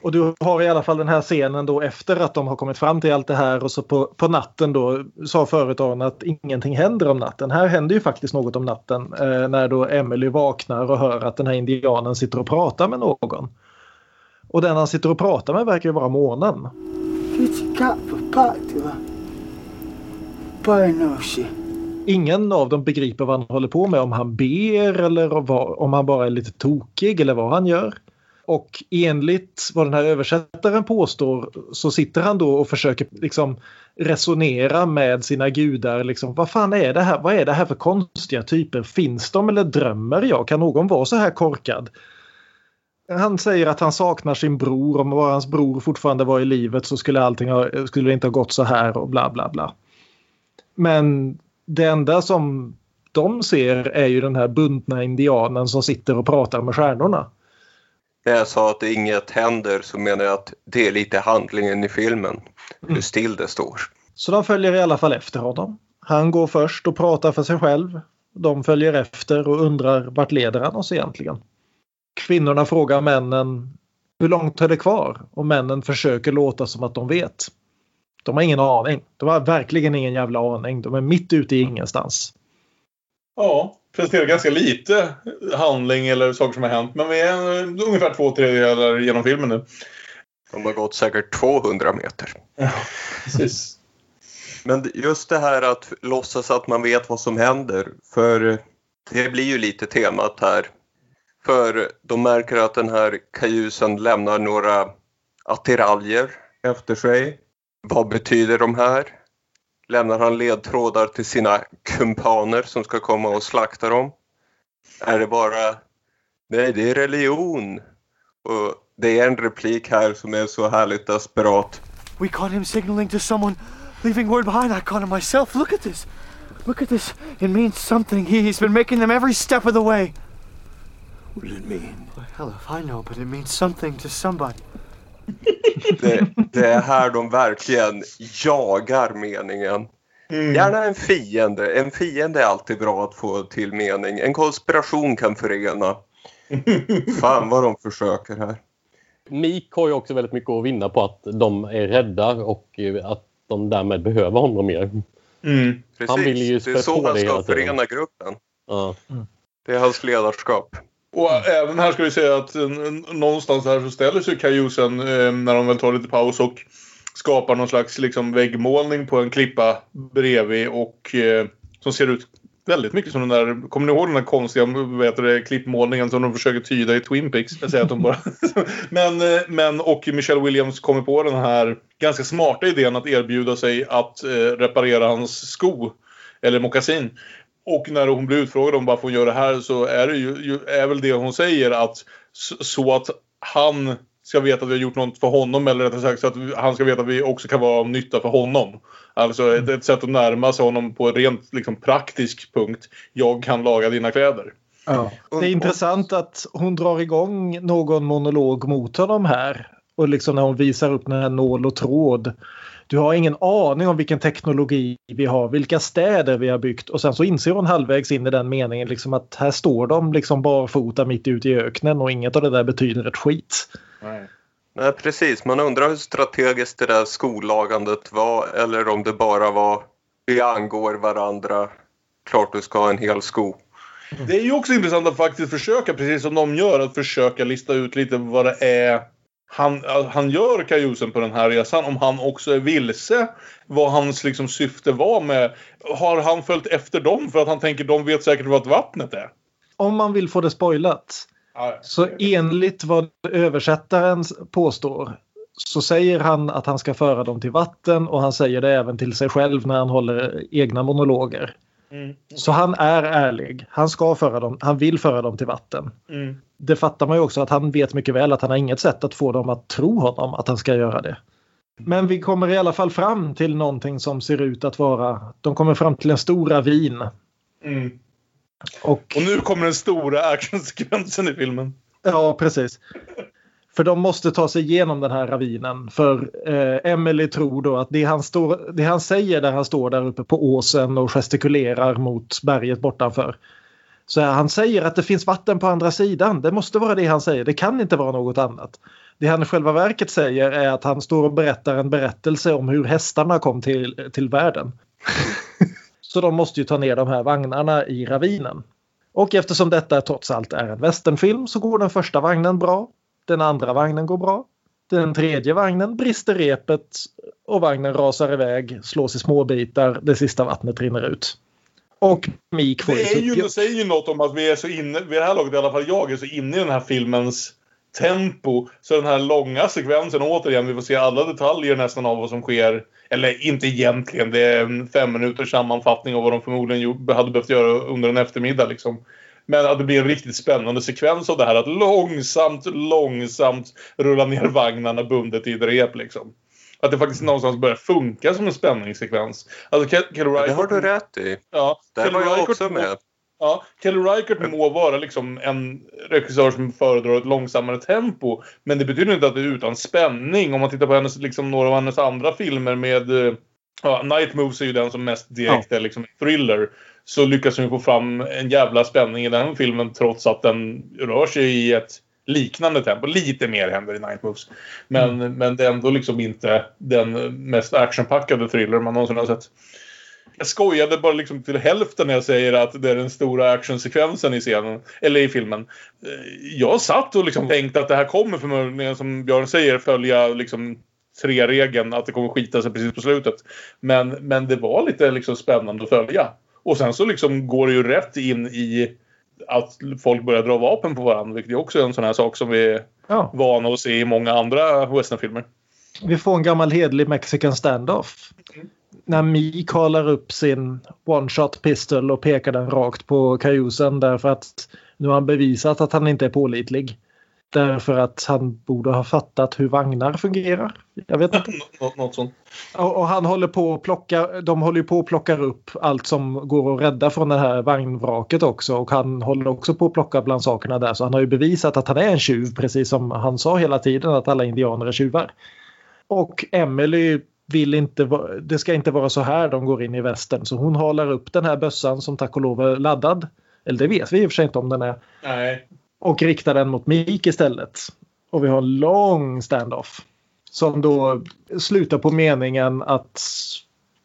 Och du har i alla fall den här scenen då efter att de har kommit fram till allt det här och så på, på natten då sa företagaren att ingenting händer om natten. Här händer ju faktiskt något om natten eh, när då Emily vaknar och hör att den här indianen sitter och pratar med någon. Och den han sitter och pratar med verkar ju vara månen. Ingen av dem begriper vad han håller på med, om han ber eller om han bara är lite tokig eller vad han gör. Och enligt vad den här översättaren påstår så sitter han då och försöker liksom resonera med sina gudar. Liksom, vad fan är det här? Vad är det här för konstiga typer? Finns de eller drömmer jag? Kan någon vara så här korkad? Han säger att han saknar sin bror. Om bara hans bror fortfarande var i livet så skulle allting ha, skulle det inte ha gått så här och bla bla bla. Men det enda som de ser är ju den här bundna indianen som sitter och pratar med stjärnorna. När jag sa att inget händer så menar jag att det är lite handlingen i filmen. Hur mm. still det står. Så de följer i alla fall efter honom. Han går först och pratar för sig själv. De följer efter och undrar vart leder han oss egentligen? Kvinnorna frågar männen hur långt är det kvar? Och männen försöker låta som att de vet. De har ingen aning. De har verkligen ingen jävla aning. De är mitt ute i ingenstans. Ja, presenterar ganska lite handling eller saker som har hänt. Men vi är ungefär två tredjedelar genom filmen nu. De har gått säkert 200 meter. Ja, precis. Men just det här att låtsas att man vet vad som händer. För det blir ju lite temat här. För de märker att den här kajusen lämnar några attiraljer efter sig. Vad betyder de här? Lämnar han ledtrådar till sina kumpaner som ska komma och slakta dem? Är det bara Nej, det är religion. Och det är en replik här som är så härligt desperat. We caught him signaling to someone, leaving word behind. I caught him myself. Look at this. Look at this. It means something. He, he's been making them every step of the way. What does it mean? Well, hell if I know, but it means something to somebody. Det, det är här de verkligen jagar meningen. Mm. Gärna en fiende. En fiende är alltid bra att få till mening. En konspiration kan förena. Fan vad de försöker här. Mik har ju också väldigt mycket att vinna på att de är rädda och att de därmed behöver honom mer. Mm. Precis. Han vill ju det är så han ska förena gruppen. Ja. Mm. Det är hans ledarskap. Och även här ska vi säga att någonstans här så ställer sig Kajusen eh, när de väl tar lite paus och skapar någon slags liksom, väggmålning på en klippa bredvid och eh, som ser ut väldigt mycket som den där, kommer ni ihåg den där konstiga vet klippmålningen som de försöker tyda i Twin Peaks? Jag säger att de bara... men, eh, men, och Michelle Williams kommer på den här ganska smarta idén att erbjuda sig att eh, reparera hans sko. Eller mockasin. Och när hon blir utfrågad om varför hon gör det här så är det ju, är väl det hon säger att så att han ska veta att vi har gjort något för honom eller rättare sagt så att han ska veta att vi också kan vara av nytta för honom. Alltså ett, ett sätt att närma sig honom på en rent liksom, praktisk punkt. Jag kan laga dina kläder. Ja. Det är intressant att hon drar igång någon monolog mot honom här. Och liksom när hon visar upp den här nål och tråd du har ingen aning om vilken teknologi vi har, vilka städer vi har byggt och sen så inser hon halvvägs in i den meningen liksom att här står de liksom barfota mitt ute i öknen och inget av det där betyder ett skit. Nej. Nej precis, man undrar hur strategiskt det där skollagandet var eller om det bara var vi angår varandra, klart du ska ha en hel sko. Det är ju också intressant att faktiskt försöka, precis som de gör, att försöka lista ut lite vad det är han, han gör kajusen på den här resan. Om han också är vilse vad hans liksom, syfte var med... Har han följt efter dem för att han tänker de vet säkert vad vattnet är? Om man vill få det spoilat. Ja, så enligt vad översättaren påstår så säger han att han ska föra dem till vatten och han säger det även till sig själv när han håller egna monologer. Mm. Så han är ärlig. Han ska föra dem, han vill föra dem till vatten. Mm. Det fattar man ju också att han vet mycket väl att han har inget sätt att få dem att tro honom att han ska göra det. Men vi kommer i alla fall fram till någonting som ser ut att vara, de kommer fram till en stor ravin. Mm. Och, och nu kommer den stora actionsekvensen i filmen. Ja, precis. För de måste ta sig igenom den här ravinen. För eh, Emily tror då att det han, står, det han säger där han står där uppe på åsen och gestikulerar mot berget bortanför. Så han säger att det finns vatten på andra sidan. Det måste vara det han säger. Det kan inte vara något annat. Det han i själva verket säger är att han står och berättar en berättelse om hur hästarna kom till, till världen. Så de måste ju ta ner de här vagnarna i ravinen. Och eftersom detta trots allt är en westernfilm så går den första vagnen bra. Den andra vagnen går bra. Den tredje vagnen brister repet och vagnen rasar iväg, slås i småbitar, det sista vattnet rinner ut. Och Meek får Det, är ju, det säger ju något om att vi är så inne, vid det här laget i alla fall jag, är så inne i den här filmens tempo. Så den här långa sekvensen, återigen, vi får se alla detaljer nästan av vad som sker. Eller inte egentligen, det är en fem minuters sammanfattning av vad de förmodligen hade behövt göra under en eftermiddag. Liksom. Men att det blir en riktigt spännande sekvens av det här. Att långsamt, långsamt rulla ner vagnarna bundet i ett rep. Liksom. Att det faktiskt någonstans börjar funka som en spänningssekvens. Alltså, Ke- Kelly Det har Reichardt- du rätt i. Ja, Där Kelly var jag Reichardt också med. Ja, Kelly Reichardt må vara liksom en regissör som föredrar ett långsammare tempo. Men det betyder inte att det är utan spänning. Om man tittar på hennes, liksom, några av hennes andra filmer med... eh, Ja, Night Moves är ju den som mest direkt är liksom thriller. Så lyckas hon få fram en jävla spänning i den filmen trots att den rör sig i ett liknande tempo. Lite mer händer i Night Moves. Men, men det är ändå liksom inte den mest actionpackade thriller man någonsin har sett. Jag skojade bara liksom till hälften när jag säger att det är den stora actionsekvensen i scenen. Eller i filmen. Eh, Jag satt och liksom tänkte att det här kommer förmodligen, som Björn säger, följa liksom tre-regeln. Att det kommer skita sig precis på slutet. Men, men det var lite liksom spännande att följa. Och sen så liksom går det ju rätt in i att folk börjar dra vapen på varandra. Vilket ju också är en sån här sak som vi är Ja, vana att se i många andra westernfilmer. vi får en gammal hedlig mexican standoff. När Meek håller upp sin one-shot pistol och pekar den rakt på kajusen därför att nu har han bevisat att han inte är pålitlig. Därför att han borde ha fattat hur vagnar fungerar. Jag vet inte. Nå- något sånt. Och, och han håller på att plocka, de håller ju på att plocka upp allt som går att rädda från det här vagnvraket också. Och han håller också på att plocka bland sakerna där. Så han har ju bevisat att han är en tjuv precis som han sa hela tiden att alla indianer är tjuvar. Och Emily vill inte, det ska inte vara så här de går in i västern. Så hon håller upp den här bössan som tack och lov är laddad. Eller det vet vi i och för sig inte om den är. Nej. Och riktar den mot Meek istället. Och vi har en lång standoff. Som då slutar på meningen att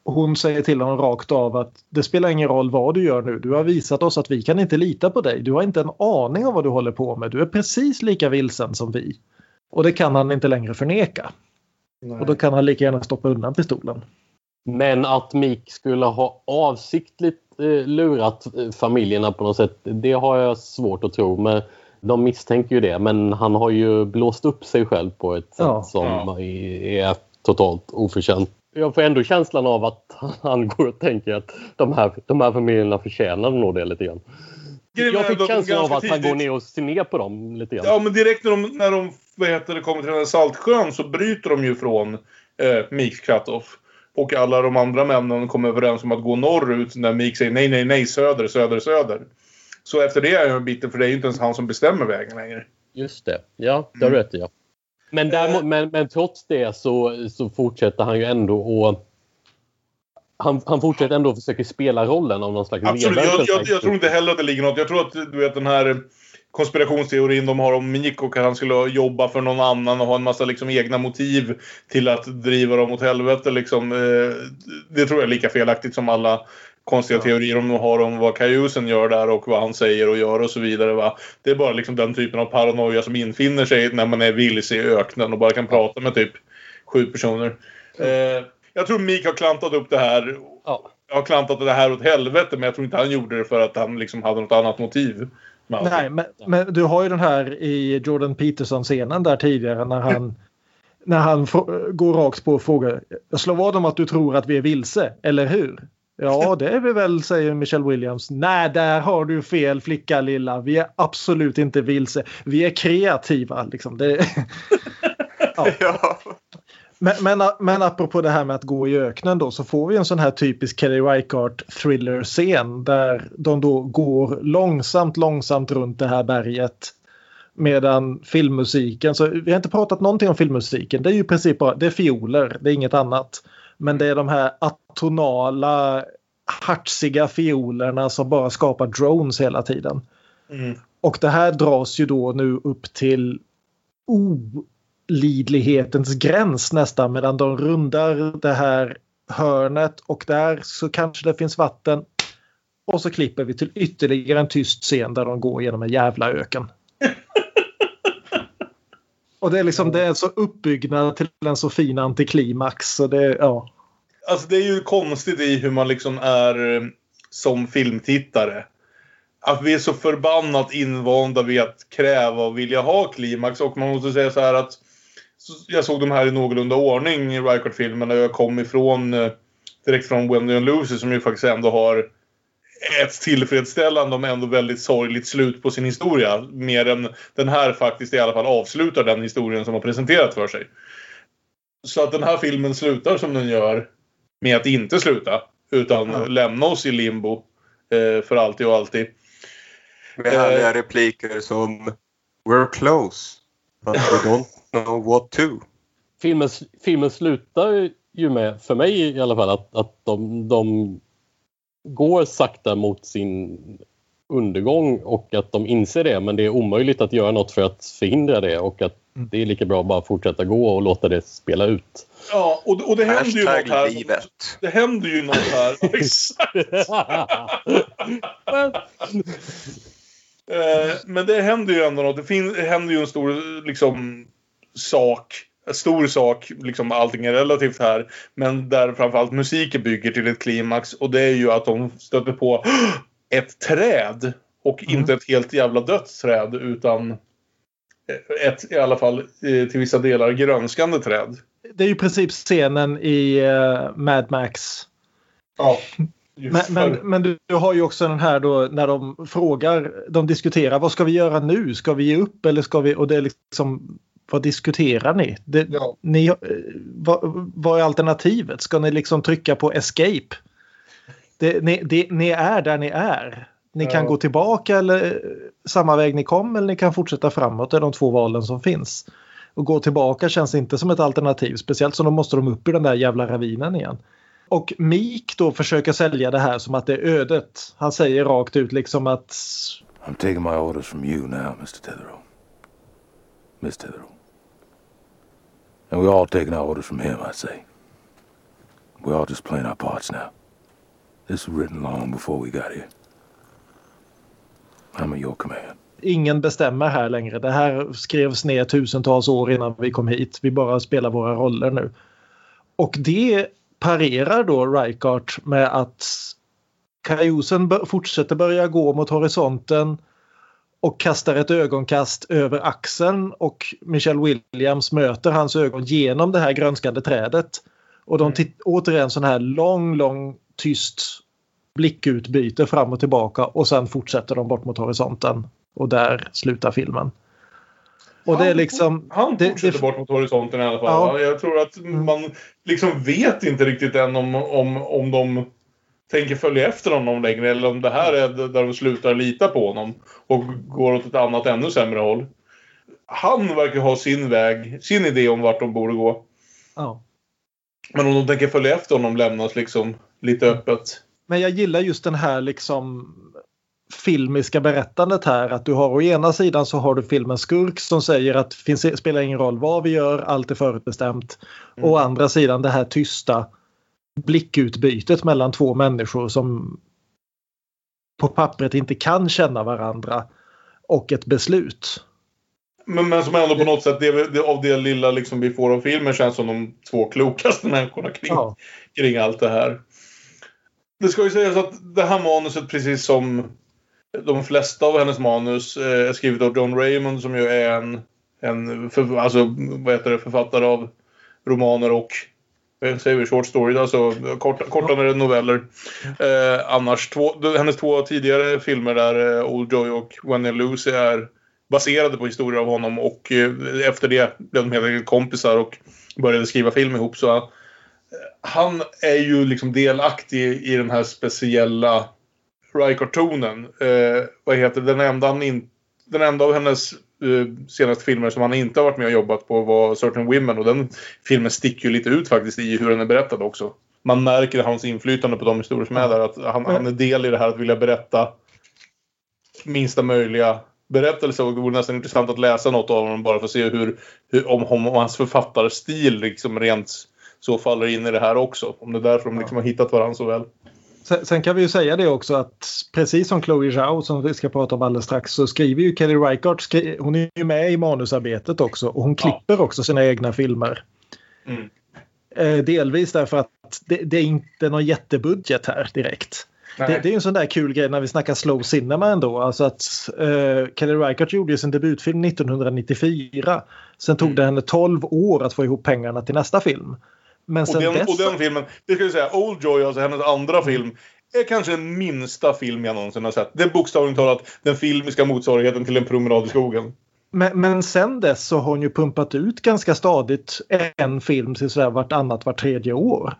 hon säger till honom rakt av att det spelar ingen roll vad du gör nu. Du har visat oss att vi kan inte lita på dig. Du har inte en aning om vad du håller på med. Du är precis lika vilsen som vi. Och det kan han inte längre förneka. Och då kan han lika gärna stoppa undan pistolen. Men att Meek skulle ha avsiktligt eh, lurat eh, familjerna på något sätt, det har jag svårt att tro. Men de misstänker ju det, men han har ju blåst upp sig själv på ett sätt Ja. som Ja. är totalt oförtjänt. Jag får ändå känslan av att han går och tänker att de här, de här familjerna förtjänar nog det lite grann. Jag fick känslan av att han går ner och ser ner på dem lite grann. Ja, men direkt när de, när de vad heter det, kommer till den här Saltsjön så bryter de ju från eh, Meeks cut-off. Och alla de andra männen kommer överens om att gå norrut när Meek säger nej, nej, nej, söder, söder, söder. Så efter det är jag en biten, för det är ju inte ens han som bestämmer vägen längre. Just det. Ja, det har du rätt. Ja. Men, däremot, men, men trots det så, så fortsätter han ju ändå att... Han, han fortsätter ändå att försöka spela rollen av någon slags Absolut, ledare. jag, jag, jag tror inte heller att det ligger något. Jag tror att du vet den här konspirationsteorin de har om och att han skulle jobba för någon annan och ha en massa liksom egna motiv till att driva dem åt helvete. Liksom, eh, det tror jag är lika felaktigt som alla konstiga teorier de har om vad Kajusen gör där och vad han säger och gör och så vidare. Va? Det är bara liksom den typen av paranoia som infinner sig när man är vilse i öknen och bara kan prata med typ sju personer. Eh, jag tror Meek har klantat upp det här Ja. har klantat det här åt helvete men jag tror inte han gjorde det för att han liksom hade något annat motiv. Nej, men, men du har ju den här i Jordan Peterson-scenen där tidigare när han när han går rakt på och frågar. Jag slår vad om att du tror att vi är vilse, eller hur? Ja, det är vi väl, säger Michelle Williams. Nej, där har du fel flicka lilla. Vi är absolut inte vilse. Vi är kreativa. Liksom. Det... Ja. Men, men, men apropå det här med att gå i öknen då så får vi en sån här typisk Kelly Reichardt thriller-scen där de då går långsamt, långsamt runt det här berget. Medan filmmusiken, så vi har inte pratat någonting om filmmusiken. Det är ju i princip bara, det är fioler, det är inget annat. Men det är de här atonala, hartsiga fiolerna som bara skapar drones hela tiden. Mm. Och det här dras ju då nu upp till olidlighetens gräns nästan medan de rundar det här hörnet och där så kanske det finns vatten. Och så klipper vi till ytterligare en tyst scen där de går genom en jävla öken och det är liksom det är så uppbyggnad till en så fin antiklimax. Så det, ja. Alltså det är ju konstigt i hur man liksom är eh, som filmtittare. Att vi är så förbannat invanda vid att kräva och vilja ha klimax. Och man måste säga så här att jag såg de här i någorlunda ordning, Rycard-filmerna. Jag kom ifrån eh, direkt från Wendy and Lucy som ju faktiskt ändå har ett tillfredsställande om ändå väldigt sorgligt slut på sin historia. Mer än den här faktiskt i alla fall avslutar den historien som har presenterat för sig. Så att den här filmen slutar som den gör med att inte sluta. Utan Ja. lämna oss i limbo eh, för alltid och alltid. Med härliga repliker som We're close, but we don't know what to. filmen, filmen slutar ju med, för mig i alla fall, att, att de, de går sakta mot sin undergång och att de inser det men det är omöjligt att göra något för att förhindra det och att Mm. det är lika bra att bara fortsätta gå och låta det spela ut. Ja, och, och det händer ju något här. Hashtag livet. Det händer ju något här. Eh, men det händer ju ändå något. Det händer ju en stor liksom, sak. Stor sak, liksom allting är relativt här. Men där framförallt musiken bygger till ett klimax. Och det är ju att de stöter på ett träd. Och Mm. inte ett helt jävla dött träd utan ett i alla fall eh, till vissa delar grönskande träd. Det är ju i princip scenen i eh, Mad Max. Ja. Men, men, men du, du har ju också den här då när de frågar, de diskuterar vad ska vi göra nu? Ska vi ge upp eller ska vi? Och det är liksom vad diskuterar ni? Det, Ja. ni eh, vad, vad är alternativet? Ska ni liksom trycka på escape? Det, ni, det, ni är där ni är. Ni kan Ja. gå tillbaka eller eh, samma väg ni kom eller ni kan fortsätta framåt. Det är de två valen som finns. Och gå tillbaka känns inte som ett alternativ. Speciellt som då måste de upp i den där jävla ravinen igen. Och Meek då försöker sälja det här som att det är ödet. Han säger rakt ut liksom att I'm taking my orders from you now, Mr. Tetherow. Miss Tetherow. And we're all taking our orders from him, I say. We're all just playing our parts now. This was written long before we got here. I'm at your command. ingen bestämmer här längre. Det här skrevs ner tusentals år innan vi kom hit. Vi bara spelar våra roller nu. Och det parerar då Reichardt med att Kajosen fortsätter börja gå mot horisonten och kastar ett ögonkast över axeln och Michelle Williams möter hans ögon genom det här grönskande trädet. Och de titt- återigen sån här lång, lång, tyst blickutbyte fram och tillbaka och sen fortsätter de bort mot horisonten. Och där slutar filmen. Och det är liksom... Han fortsätter det- bort mot horisonten i alla fall. Ja. Jag tror att Mm. man liksom vet inte riktigt än om, om, om de tänker följa efter honom längre eller om det här är där de slutar lita på honom och går åt ett annat ännu sämre håll. Han verkar ha sin väg, sin idé om vart de borde gå. Ja. Men om de tänker följa efter honom lämnas liksom lite öppet. Men jag gillar just den här liksom filmiska berättandet här. Att du har å ena sidan så har du filmen Skurk som säger att finns, spelar ingen roll vad vi gör, allt är förutbestämt. Mm. Och å andra sidan det här tysta blickutbytet mellan två människor som på pappret inte kan känna varandra och ett beslut. Men, men som ändå på något sätt, det, det, av det lilla liksom vi får av filmen känns som de två klokaste människorna kring, Ja. kring allt det här. Det ska ju sägas att det här manuset, precis som de flesta av hennes manus, eh, är skrivet av John Raymond som ju är en, en för, alltså, vad heter det, författare av romaner och Eh, säger vi short stories, alltså korta, kortare noveller. Eh, annars, två, hennes två tidigare filmer där, eh, Old Joy och When I Lucy, är baserade på historier av honom och eh, efter det blev de helt enkelt kompisar och började skriva film ihop. Så eh, han är ju liksom delaktig i den här speciella Rycart-tonen. Eh, vad heter det? Den enda, han in, den enda av hennes Eh, senaste filmer som han inte har varit med och jobbat på var Certain Women och den filmen sticker ju lite ut faktiskt i hur den är berättad också. Man märker hans inflytande på de historier som är där. Att han, han är del i det här att vilja berätta minsta möjliga berättelse och det vore nästan intressant att läsa något av honom bara för att se hur, hur om, om hans författarstil liksom rent så faller in i det här också. Om det är därför de liksom har hittat varandra så väl. Sen, sen kan vi ju säga det också att precis som Chloe Zhao som vi ska prata om alldeles strax så skriver ju Kelly Reichardt, skri, hon är ju med i manusarbetet också och hon klipper ja. också sina egna filmer. Mm. Eh, delvis därför att det, det, är inte någon jättebudget här direkt. Det, det, är en sån där kul grej när vi snackar slow cinema ändå. Alltså att uh, Kelly Reichardt gjorde sin debutfilm 1994. Sen tog mm. det henne 12 år att få ihop pengarna till nästa film. Men och, den, dess... och den filmen, det ska vi säga, Old Joy, alltså hennes andra film, är kanske den minsta film jag någonsin har sett. Det är bokstavligt talat den filmiska motsvarigheten till en promenad i skogen. Men, men sen dess så har hon ju pumpat ut ganska stadigt en film till sådär vartannat, vart tredje år.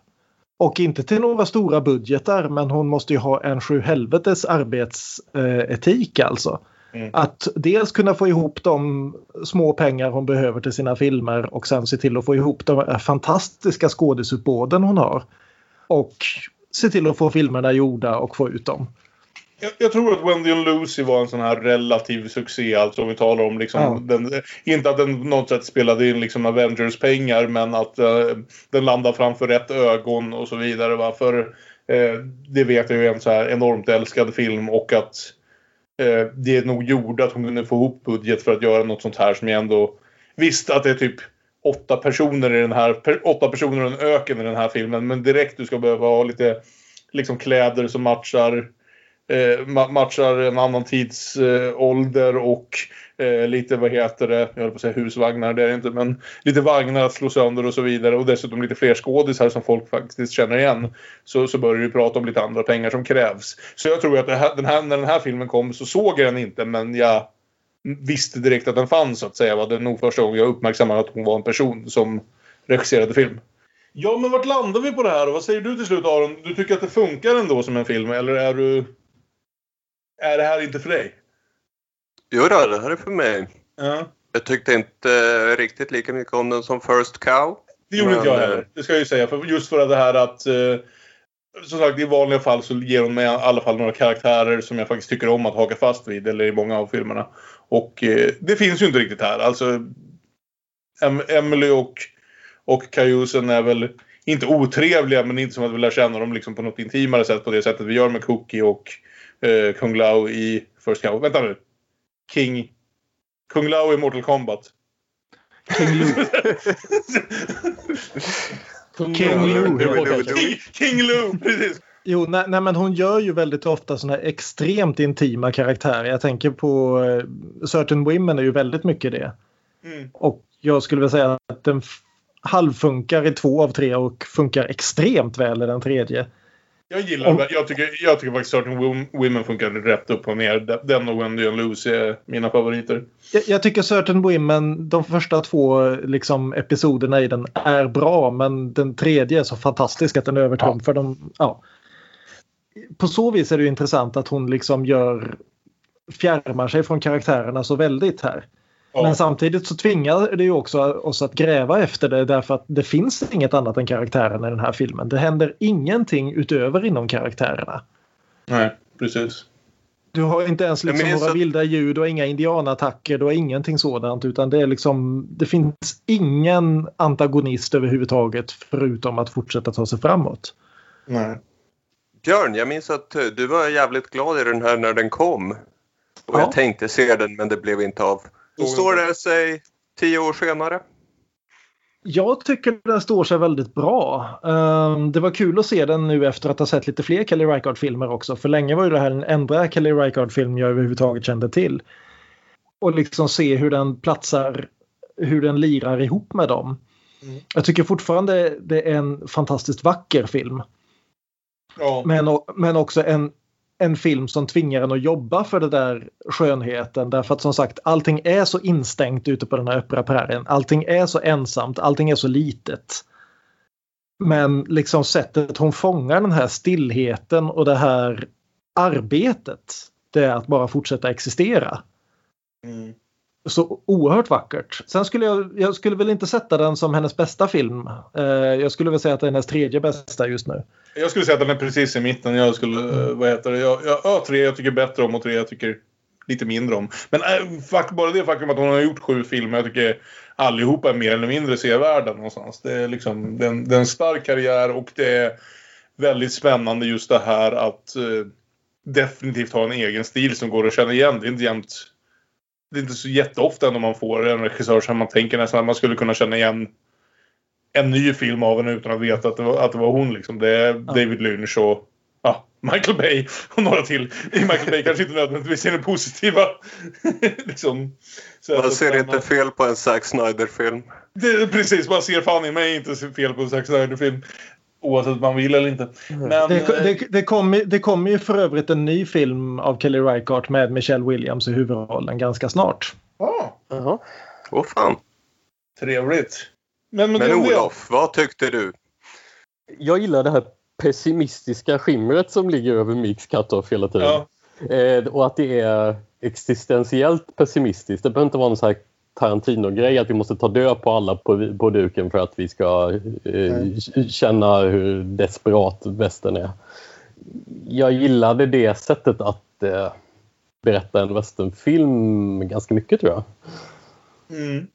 Och inte till några stora budgetar men hon måste ju ha en sju helvetes arbetsetik alltså. Mm. Att dels kunna få ihop de små pengar hon behöver till sina filmer och sen se till att få ihop de fantastiska skådisuppbåden hon har. Och se till att få filmerna gjorda och få ut dem. Jag, jag, tror att Wendy and Lucy var en sån här relativ succé, alltså om vi talar om liksom, ja. den, inte att den på något sätt spelade in liksom Avengers-pengar, men att uh, den landade framför rätt ögon och så vidare. Va? För uh, det vet jag ju är en så här enormt älskad film och att eh, det nog gjorde att hon kunde få ihop budget för att göra något sånt här som jag ändå visste att det är typ åtta personer i den här, åtta personer och en öken i den här filmen, men direkt du ska behöva ha lite liksom kläder som matchar eh, matchar en annan tidsålder eh, och eh, lite, vad heter det, jag höll på att säga husvagnar, det är det inte, men lite vagnar att slå sönder och så vidare och dessutom lite fler skådisar som folk faktiskt känner igen. Så, så börjar vi prata om lite andra pengar som krävs. Så jag tror att här, den här, när den här filmen kom så såg jag den inte, men jag visste direkt att den fanns så att säga. Det var nog första gången jag uppmärksammade att hon var en person som regisserade film. Ja, men vart landar vi på det här och vad säger du till slut Aron? Du tycker att det funkar ändå som en film eller är du är det här inte för dig? Jo då, det här är för mig. Ja. Jag tyckte inte riktigt lika mycket om den som First Cow. Det gjorde inte jag heller. Eh, det ska jag ju säga. För just för det här att... Eh, som sagt, i vanliga fall så ger hon mig i alla fall några karaktärer som jag faktiskt tycker om att haka fast vid. Eller i många av filmerna. Och eh, det finns ju inte riktigt här. Alltså... Em Emily och, och Kajusen är väl inte otrevliga men inte som att vi lär känna dem liksom på något intimare sätt på det sättet vi gör med Cookie och eh, Kung Lao i First Cow. Vänta nu. King... Kung Lao i Mortal Kombat. King Lu. King Lu. King Lu, precis. Jo, nej, nej, men hon gör ju väldigt ofta såna här extremt intima karaktärer. Jag tänker på uh, Certain Women är ju väldigt mycket det. Mm. Och jag skulle vilja säga att den halvfunkar i två av tre och funkar extremt väl i den tredje. Jag gillar det. Jag tycker, jag tycker faktiskt Certain Women funkar rätt upp och ner. Den och Wendy and Lucy är mina favoriter. Jag, jag tycker Certain Women, de första två liksom, episoderna i den är bra men den tredje är så fantastisk att den övertrumfar ja. dem. Ja. På så vis är det intressant att hon liksom gör fjärmar sig från karaktärerna så väldigt här. Ja. Men samtidigt så tvingar det ju också oss att gräva efter det därför att det finns inget annat än karaktärerna i den här filmen. Det händer ingenting utöver inom karaktärerna. Nej, precis. Du har inte ens liksom några så... vilda ljud, har inga indianattacker, du har ingenting sådant utan det är liksom det finns ingen antagonist överhuvudtaget förutom att fortsätta ta sig framåt. Nej. Björn, jag minns att du var jävligt glad i den här när den kom. Och ja. jag tänkte se den men det blev inte av. Hur står det sig tio år senare? Jag tycker den står sig väldigt bra. Um, det var kul att se den nu efter att ha sett lite fler Kelly Reichardt-filmer också. För länge var ju det här den enda Kelly Reichardt-film jag överhuvudtaget kände till. Och liksom se hur den platsar, hur den lirar ihop med dem. Mm. Jag tycker fortfarande det är en fantastiskt vacker film. Ja. Men, men också en en film som tvingar en att jobba för den där skönheten därför att som sagt allting är så instängt ute på den här öppna prärien. Allting är så ensamt, allting är så litet. Men liksom sättet hon fångar den här stillheten och det här arbetet det är att bara fortsätta existera. Mm så oerhört vackert. Sen skulle jag, jag skulle väl inte sätta den som hennes bästa film. Eh, jag skulle väl säga att det är hennes tredje bästa just nu. Jag skulle säga att den är precis i mitten. Jag skulle, eh, vad heter det? Jag, jag, ja, tre jag tycker bättre om och tre jag tycker lite mindre om. Men äh, fakt, bara det faktum att hon har gjort sju filmer, jag tycker allihopa är mer eller mindre sevärda någonstans. Det är liksom, det är en, det är en stark karriär och det är väldigt spännande just det här att eh, definitivt ha en egen stil som går att känna igen. Det är inte jämt det är inte så jätteofta ändå man får en regissör som man tänker nästan att man skulle kunna känna igen en ny film av henne utan att veta att det var, att det var hon. Liksom. Det är ja. David Lynch och ja, Michael Bay och några till. Michael Bay kanske inte nödvändigtvis är den positiva. liksom. man ser inte fel på en Zack Snyder-film. Precis, man ser fan i mig inte fel på en Zack Snyder-film. Oavsett om man vill eller inte. Men, det, det, det kommer det kom ju för övrigt en ny film av Kelly Reichardt med Michelle Williams i huvudrollen ganska snart. Ja. Ah. Åh oh, fan. Trevligt. Men, men, men Olof, vad tyckte du? Jag gillar det här pessimistiska skimret som ligger över Mix Cut-Off hela tiden. Ja. Eh, och att det är existentiellt pessimistiskt. Det behöver inte vara någon så här Tarantino-grej att vi måste ta död på alla på, på duken för att vi ska eh, känna hur desperat västern är. Jag gillade det sättet att eh, berätta en westernfilm ganska mycket tror jag. Mm.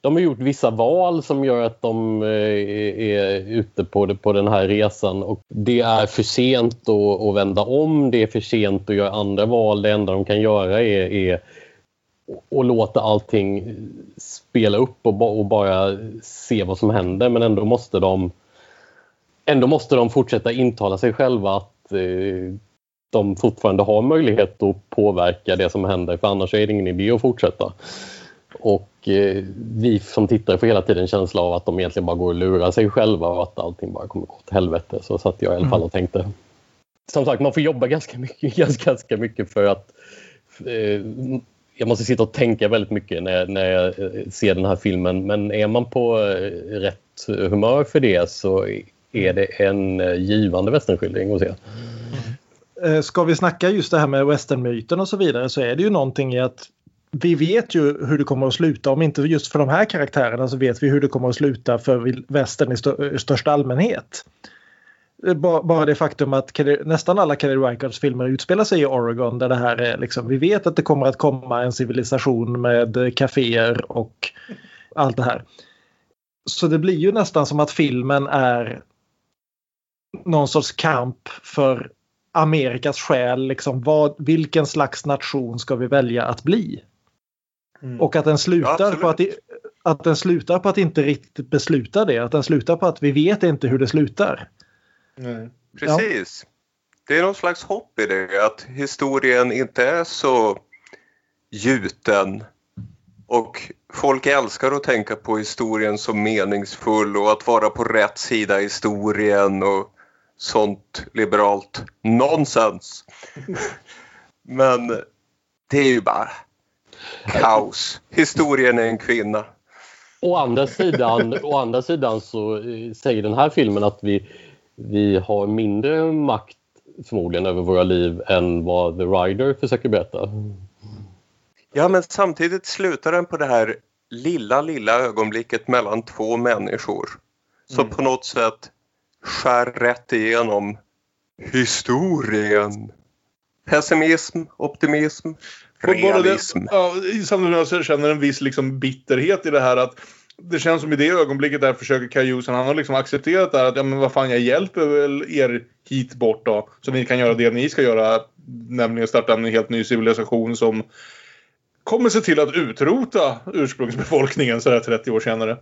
De har gjort vissa val som gör att de eh, är ute på, på den här resan och det är för sent att, att vända om, det är för sent att göra andra val. Det enda de kan göra är, är och låta allting spela upp och, och, bara se vad som händer men ändå måste de ändå måste de fortsätta intala sig själva att eh, de fortfarande har möjlighet att påverka det som händer för annars är det ingen idé att fortsätta. Och eh, vi som tittare får hela tiden känsla av att de egentligen bara går och lurar sig själva och att allting bara kommer gå åt helvete. Så satt jag i alla fall och tänkte. Som sagt, man får jobba ganska mycket, ganska, ganska mycket för att eh, jag måste sitta och tänka väldigt mycket när, när jag eh, ser den här filmen. Men är man på eh, rätt humör för det så är det en eh, givande västernskildring att se. Ska vi snacka just det här med westernmyten och så vidare så är det ju någonting i att vi vet ju hur det kommer att sluta. Om inte just för de här karaktärerna så vet vi hur det kommer att sluta för västern i största allmänhet bara det faktum att nästan alla Kelly Reichardts filmer utspelar sig i Oregon där det här är liksom, vi vet att det kommer att komma en civilisation med kaféer och allt det här. Så det blir ju nästan som att filmen är någon sorts kamp för Amerikas själ. Liksom, vad, vilken slags nation ska vi välja att bli? Mm. Och att den, slutar ja, på att, att den slutar på att inte riktigt besluta det. Att den slutar på att vi vet inte hur det slutar. Nej. Precis. Ja. Det är någon slags hopp i det att historien inte är så gjuten och folk älskar att tänka på historien som meningsfull och att vara på rätt sida i historien och sånt liberalt nonsens. Men det är ju bara kaos. Historien är en kvinna. Å andra sidan, å andra sidan så eh, säger den här filmen att vi vi har mindre makt förmodligen över våra liv än vad The Rider försöker berätta. Ja, men samtidigt slutar den på det här lilla, lilla ögonblicket mellan två människor som mm. på något sätt skär rätt igenom historien. Pessimism, optimism, realism. Det, ja, samtidigt som jag känner en viss liksom bitterhet i det här att det känns som i det ögonblicket där försöker Kajusen, han har liksom accepterat det här att ja men vad fan jag hjälper väl er hit bort då. Så ni kan göra det ni ska göra. Nämligen starta en helt ny civilisation som kommer se till att utrota ursprungsbefolkningen sådär 30 år senare.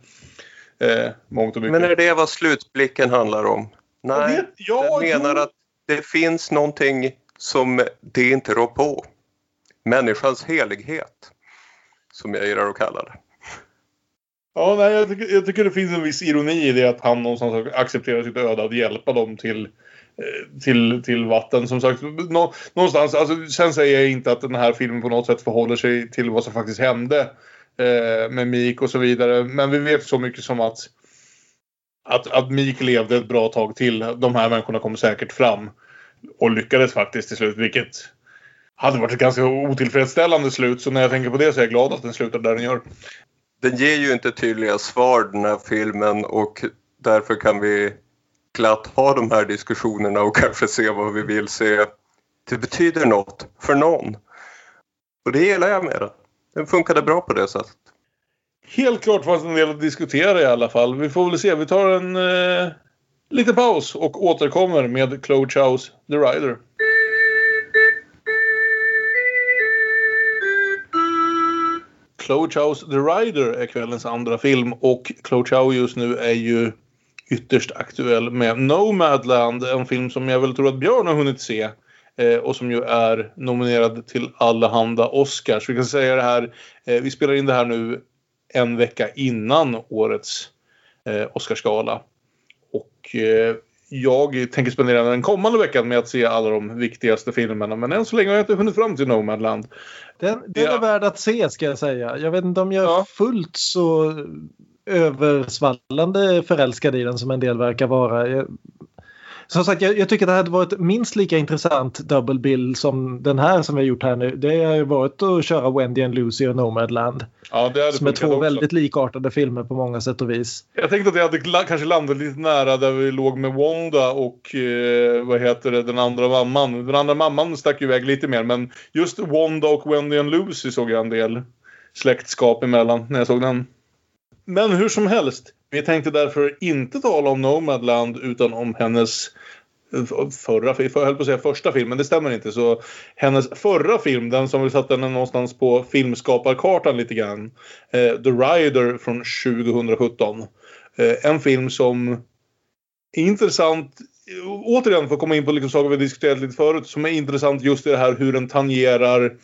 Eh, mångt och mycket. Men är det vad slutblicken handlar om? Nej, vet, ja, den menar jo. att det finns någonting som det inte rår på. Människans helighet. Som jag gillar att kalla det. Ja, nej, jag, tycker, jag tycker det finns en viss ironi i det att han någonstans accepterar sitt öde att hjälpa dem till, eh, till, till vatten. Som sagt, nå, någonstans, alltså, sen säger jag inte att den här filmen på något sätt förhåller sig till vad som faktiskt hände eh, med Mik och så vidare. Men vi vet så mycket som att, att, att Mik levde ett bra tag till. De här människorna kom säkert fram och lyckades faktiskt till slut, vilket hade varit ett ganska otillfredsställande slut. Så när jag tänker på det så är jag glad att den slutar där den gör. Den ger ju inte tydliga svar den här filmen och därför kan vi glatt ha de här diskussionerna och kanske se vad vi vill se. Det betyder något för någon. Och det gillar jag med den. Den funkade bra på det sättet. Helt klart fanns en del att diskutera i alla fall. Vi får väl se. Vi tar en eh, liten paus och återkommer med Chloe Chows The Rider. Chows The Rider är kvällens andra film och Chloe Chow just nu är ju ytterst aktuell med Nomadland, en film som jag väl tror att Björn har hunnit se eh, och som ju är nominerad till allehanda Oscars. Vi kan säga det här, eh, vi spelar in det här nu en vecka innan årets eh, Oscarsgala. Och eh, jag tänker spendera den kommande veckan med att se alla de viktigaste filmerna. Men än så länge har jag inte hunnit fram till Nomadland. Den, den Ja. är värd att se ska jag säga. Jag vet inte om jag är Ja. fullt så översvallande förälskad i den som en del verkar vara. Jag, som sagt, jag, jag tycker det hade varit minst lika intressant double bill som den här som vi har gjort här nu. Det har ju varit att köra Wendy and Lucy och Nomadland. Ja, det hade Som är två också. väldigt likartade filmer på många sätt och vis. Jag tänkte att jag hade kanske landat lite nära där vi låg med Wanda och eh, vad heter det, den andra mamman. Den andra mamman stack ju iväg lite mer men just Wanda och Wendy and Lucy såg jag en del släktskap emellan när jag såg den. Men hur som helst, vi tänkte därför inte tala om Nomadland utan om hennes förra film, jag höll på att säga första film, men det stämmer inte. Så hennes förra film, den som vi satte henne någonstans på filmskaparkartan lite grann. Eh, The Rider från 2017. Eh, en film som är intressant, återigen för att komma in på liksom saker vi diskuterat lite förut, som är intressant just i det här hur den tangerar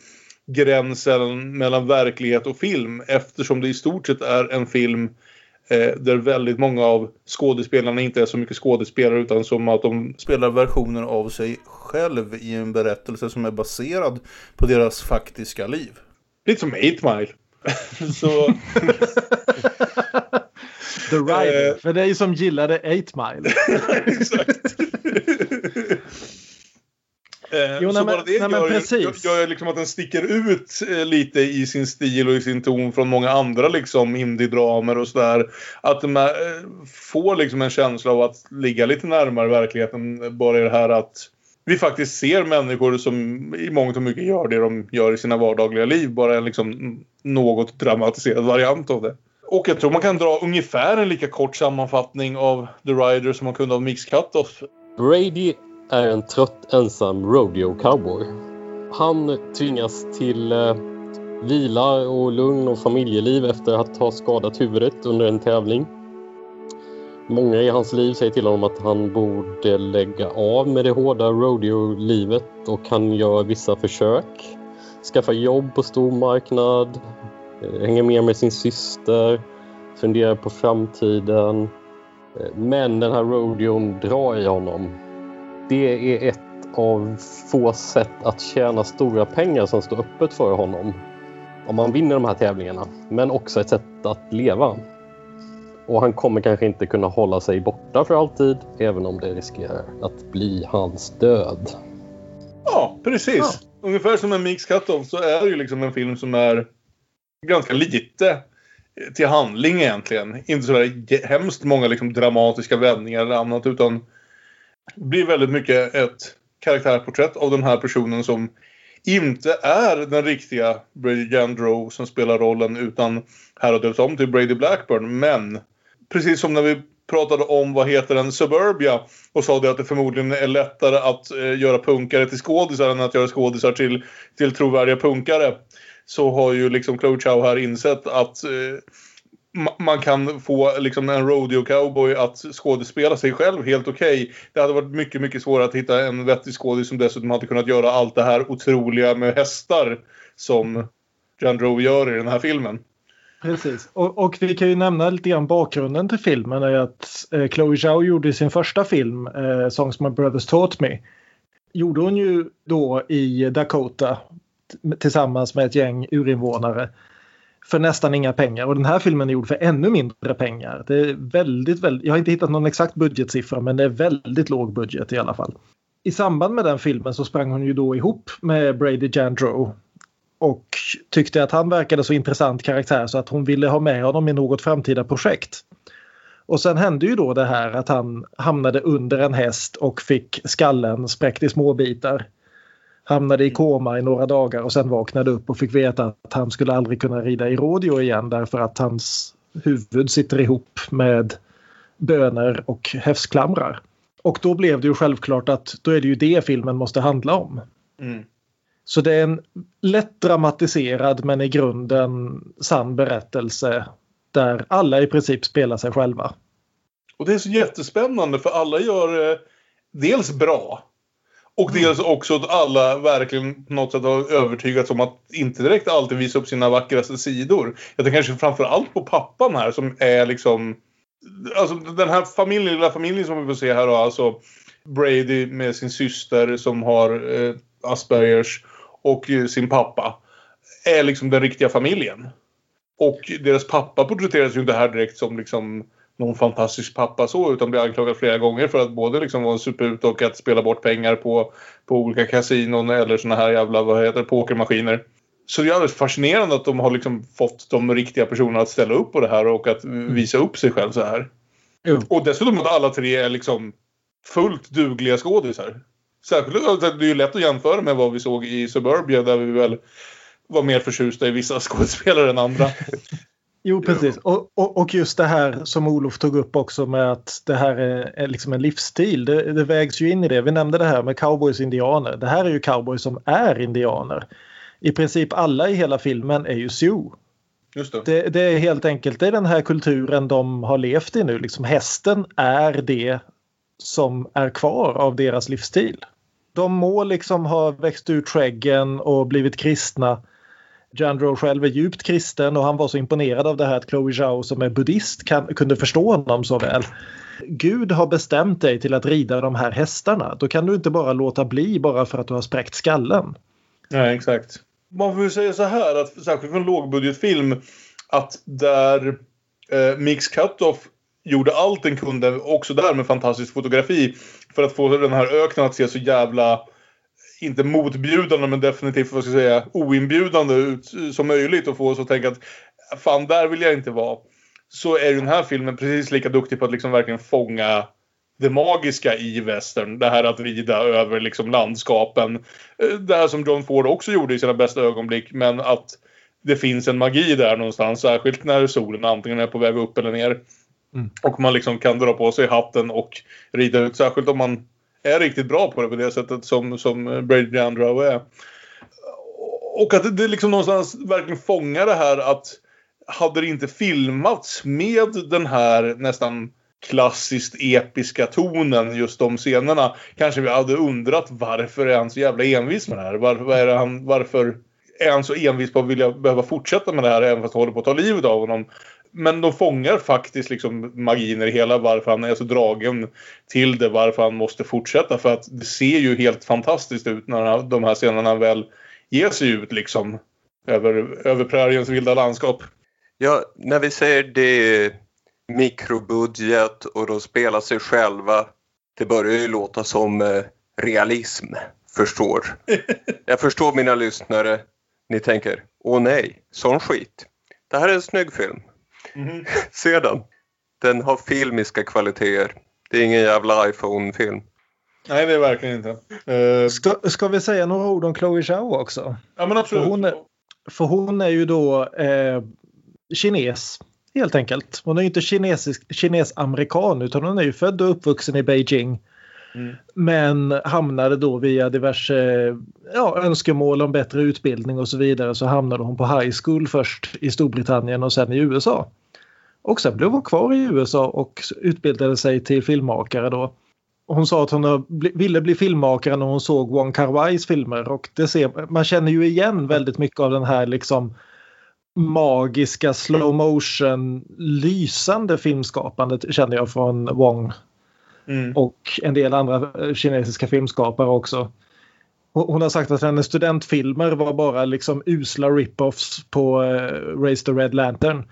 gränsen mellan verklighet och film eftersom det i stort sett är en film eh, där väldigt många av skådespelarna inte är så mycket skådespelare utan som att de spelar versioner av sig själv i en berättelse som är baserad på deras faktiska liv. Lite som 8 Mile. så, The Rider. Eh. För dig som gillade 8 Mile. exakt. Eh, Jo, så nej, bara men- det nej, men gör, precis. gör ju liksom att den sticker ut eh, lite i sin stil och i sin ton från många andra liksom indie-dramer och sådär. Att de eh, får liksom en känsla av att ligga lite närmare verkligheten. Bara i det här att vi faktiskt ser människor som i mångt och mycket gör det de gör i sina vardagliga liv. Bara en liksom något dramatiserad variant av det. Och jag tror man kan dra ungefär en lika kort sammanfattning av The Rider som man kunde av Mix Cut-Off. Brady är en trött ensam rodeo cowboy. Han tvingas till eh, vila och lugn och familjeliv efter att ha skadat huvudet under en tävling. Många i hans liv säger till honom att han borde lägga av med det hårda rodeo-livet och han gör vissa försök. Skaffa jobb på stor marknad, eh, hänger med med sin syster, funderar på framtiden. Eh, men den här rodeon drar i honom. Det är ett av få sätt att tjäna stora pengar som står öppet för honom. Om man vinner de här tävlingarna. Men också ett sätt att leva. Och han kommer kanske inte kunna hålla sig borta för alltid. Även om det riskerar att bli hans död. Ja, precis. Ja. Ungefär som en Mix Cut-Off så är det ju liksom en film som är ganska lite till handling egentligen. Inte så där hemskt många liksom dramatiska vändningar eller annat utan blir väldigt mycket ett karaktärporträtt av den här personen som inte är den riktiga Brady Jandro som spelar rollen utan här har döpts om till Brady Blackburn. Men precis som när vi pratade om vad heter den Suburbia och sa det att det förmodligen är lättare att eh, göra punkare till skådisar än att göra skådisar till, till trovärdiga punkare. Så har ju liksom Chloe Chow här insett att eh, man kan få liksom en rodeo cowboy att skådespela sig själv helt okej. Det hade varit mycket, mycket svårare att hitta en vettig skådis som dessutom hade kunnat göra allt det här otroliga med hästar som Jandro gör i den här filmen. Precis. Och, och vi kan ju nämna lite grann bakgrunden till filmen. är att eh, Chloe Zhao gjorde sin första film, eh, Songs My Brothers Taught Me. Gjorde hon ju då i Dakota tillsammans med ett gäng urinvånare. För nästan inga pengar. Och den här filmen är gjord för ännu mindre pengar. Det är väldigt, väldigt, jag har inte hittat någon exakt budgetsiffra men det är väldigt låg budget i alla fall. I samband med den filmen så sprang hon ju då ihop med Brady Jandro och tyckte att han verkade så intressant karaktär så att hon ville ha med honom i något framtida projekt. Och sen hände ju då det här att han hamnade under en häst och fick skallen spräckt i små bitar. Hamnade i koma i några dagar och sen vaknade upp och fick veta att han skulle aldrig kunna rida i rodeo igen därför att hans huvud sitter ihop med bönor och hästklamrar. Och då blev det ju självklart att då är det ju det filmen måste handla om. Mm. Så det är en lätt dramatiserad men i grunden sann berättelse där alla i princip spelar sig själva. Och det är så jättespännande för alla gör det dels bra. Och dels också att alla verkligen på något sätt har övertygats om att inte direkt alltid visa upp sina vackraste sidor. Jag tänker kanske framför allt på pappan här som är liksom... Alltså den här familjen, lilla familjen som vi får se här då, alltså Brady med sin syster som har eh, Aspergers och eh, sin pappa. Är liksom den riktiga familjen. Och deras pappa porträtteras ju inte här direkt som liksom någon fantastisk pappa så utan blir anklagad flera gånger för att både liksom vara en superut och att spela bort pengar på, på olika kasinon eller såna här jävla vad heter pokermaskiner. Så det är alldeles fascinerande att de har liksom fått de riktiga personerna att ställa upp på det här och att visa upp sig själv så här. Jo. Och dessutom att alla tre är liksom fullt dugliga skådisar. Särskilt, alltså, det är ju lätt att jämföra med vad vi såg i Suburbia där vi väl var mer förtjusta i vissa skådespelare än andra. Jo, precis. Och, och, och just det här som Olof tog upp också med att det här är, är liksom en livsstil. Det, det vägs ju in i det. Vi nämnde det här med cowboys indianer. Det här är ju cowboys som är indianer. I princip alla i hela filmen är ju Sioux. Just det. Det, det är helt enkelt det den här kulturen de har levt i nu. Liksom hästen är det som är kvar av deras livsstil. De må liksom ha växt ur träggen och blivit kristna. Jandro själv är djupt kristen och han var så imponerad av det här att Chloe Zhao som är buddhist kan, kunde förstå honom så väl. Gud har bestämt dig till att rida de här hästarna. Då kan du inte bara låta bli bara för att du har spräckt skallen. Nej, exakt. Man får ju säga så här att särskilt för en lågbudgetfilm att där eh, Mix Cutoff gjorde allt den kunde, också där med fantastisk fotografi, för att få den här öknen att se så jävla inte motbjudande men definitivt vad ska jag säga, oinbjudande ut som möjligt och få oss att tänka att fan där vill jag inte vara. Så är den här filmen precis lika duktig på att liksom verkligen fånga det magiska i västern. Det här att rida över liksom landskapen. Eh, Det här som John Ford också gjorde i sina bästa ögonblick men att det finns en magi där någonstans. Särskilt när solen antingen är på väg upp eller ner. Mm. Och man liksom kan dra på sig hatten och rida ut. Särskilt om man är riktigt bra på det på det sättet som, som Brady Deandrow är. Och att det, liksom någonstans verkligen fångar det här att hade det inte filmats med den här nästan klassiskt episka tonen just de scenerna kanske vi hade undrat varför är han så jävla envis med det här? Varför, är han, varför är han så envis på att vilja behöva fortsätta med det här även fast han håller på att ta livet av honom? Men de fångar faktiskt liksom magin i det hela varför han är så dragen till det, varför han måste fortsätta. För att det ser ju helt fantastiskt ut när de här scenerna väl ger sig ut liksom över, över präriens vilda landskap. Ja, när vi säger det mikrobudget och de spelar sig själva. Det börjar ju låta som eh, realism, förstår. Jag förstår mina lyssnare. Ni tänker, åh nej, sån skit. Det här är en snygg film. Se den. Den har filmiska kvaliteter. Det är ingen jävla iPhone-film. Nej, det är verkligen inte. Eh, Ska, ska vi säga några ord om Chloe Zhao också? ja, men absolut. För hon är, för hon är ju då eh, kines helt enkelt. Hon är ju inte kinesisk, kines-amerikan utan hon är ju född och uppvuxen i Beijing. Mm. Men hamnade då via diverse ja, önskemål om bättre utbildning och så vidare så hamnade hon på high school först i Storbritannien och sen i USA. Och sen blev hon kvar i USA och utbildade sig till filmmakare då. Hon sa att hon ville bli filmmakare när hon såg Wong Kar Wais filmer och det ser, man känner ju igen väldigt mycket av den här liksom magiska slow motion lysande filmskapandet känner jag från Wong Mm. och en del andra eh, kinesiska filmskapare också. Hon hon har sagt att hennes studentfilmer var bara liksom usla rip-offs på uh, Raise the Red Lantern.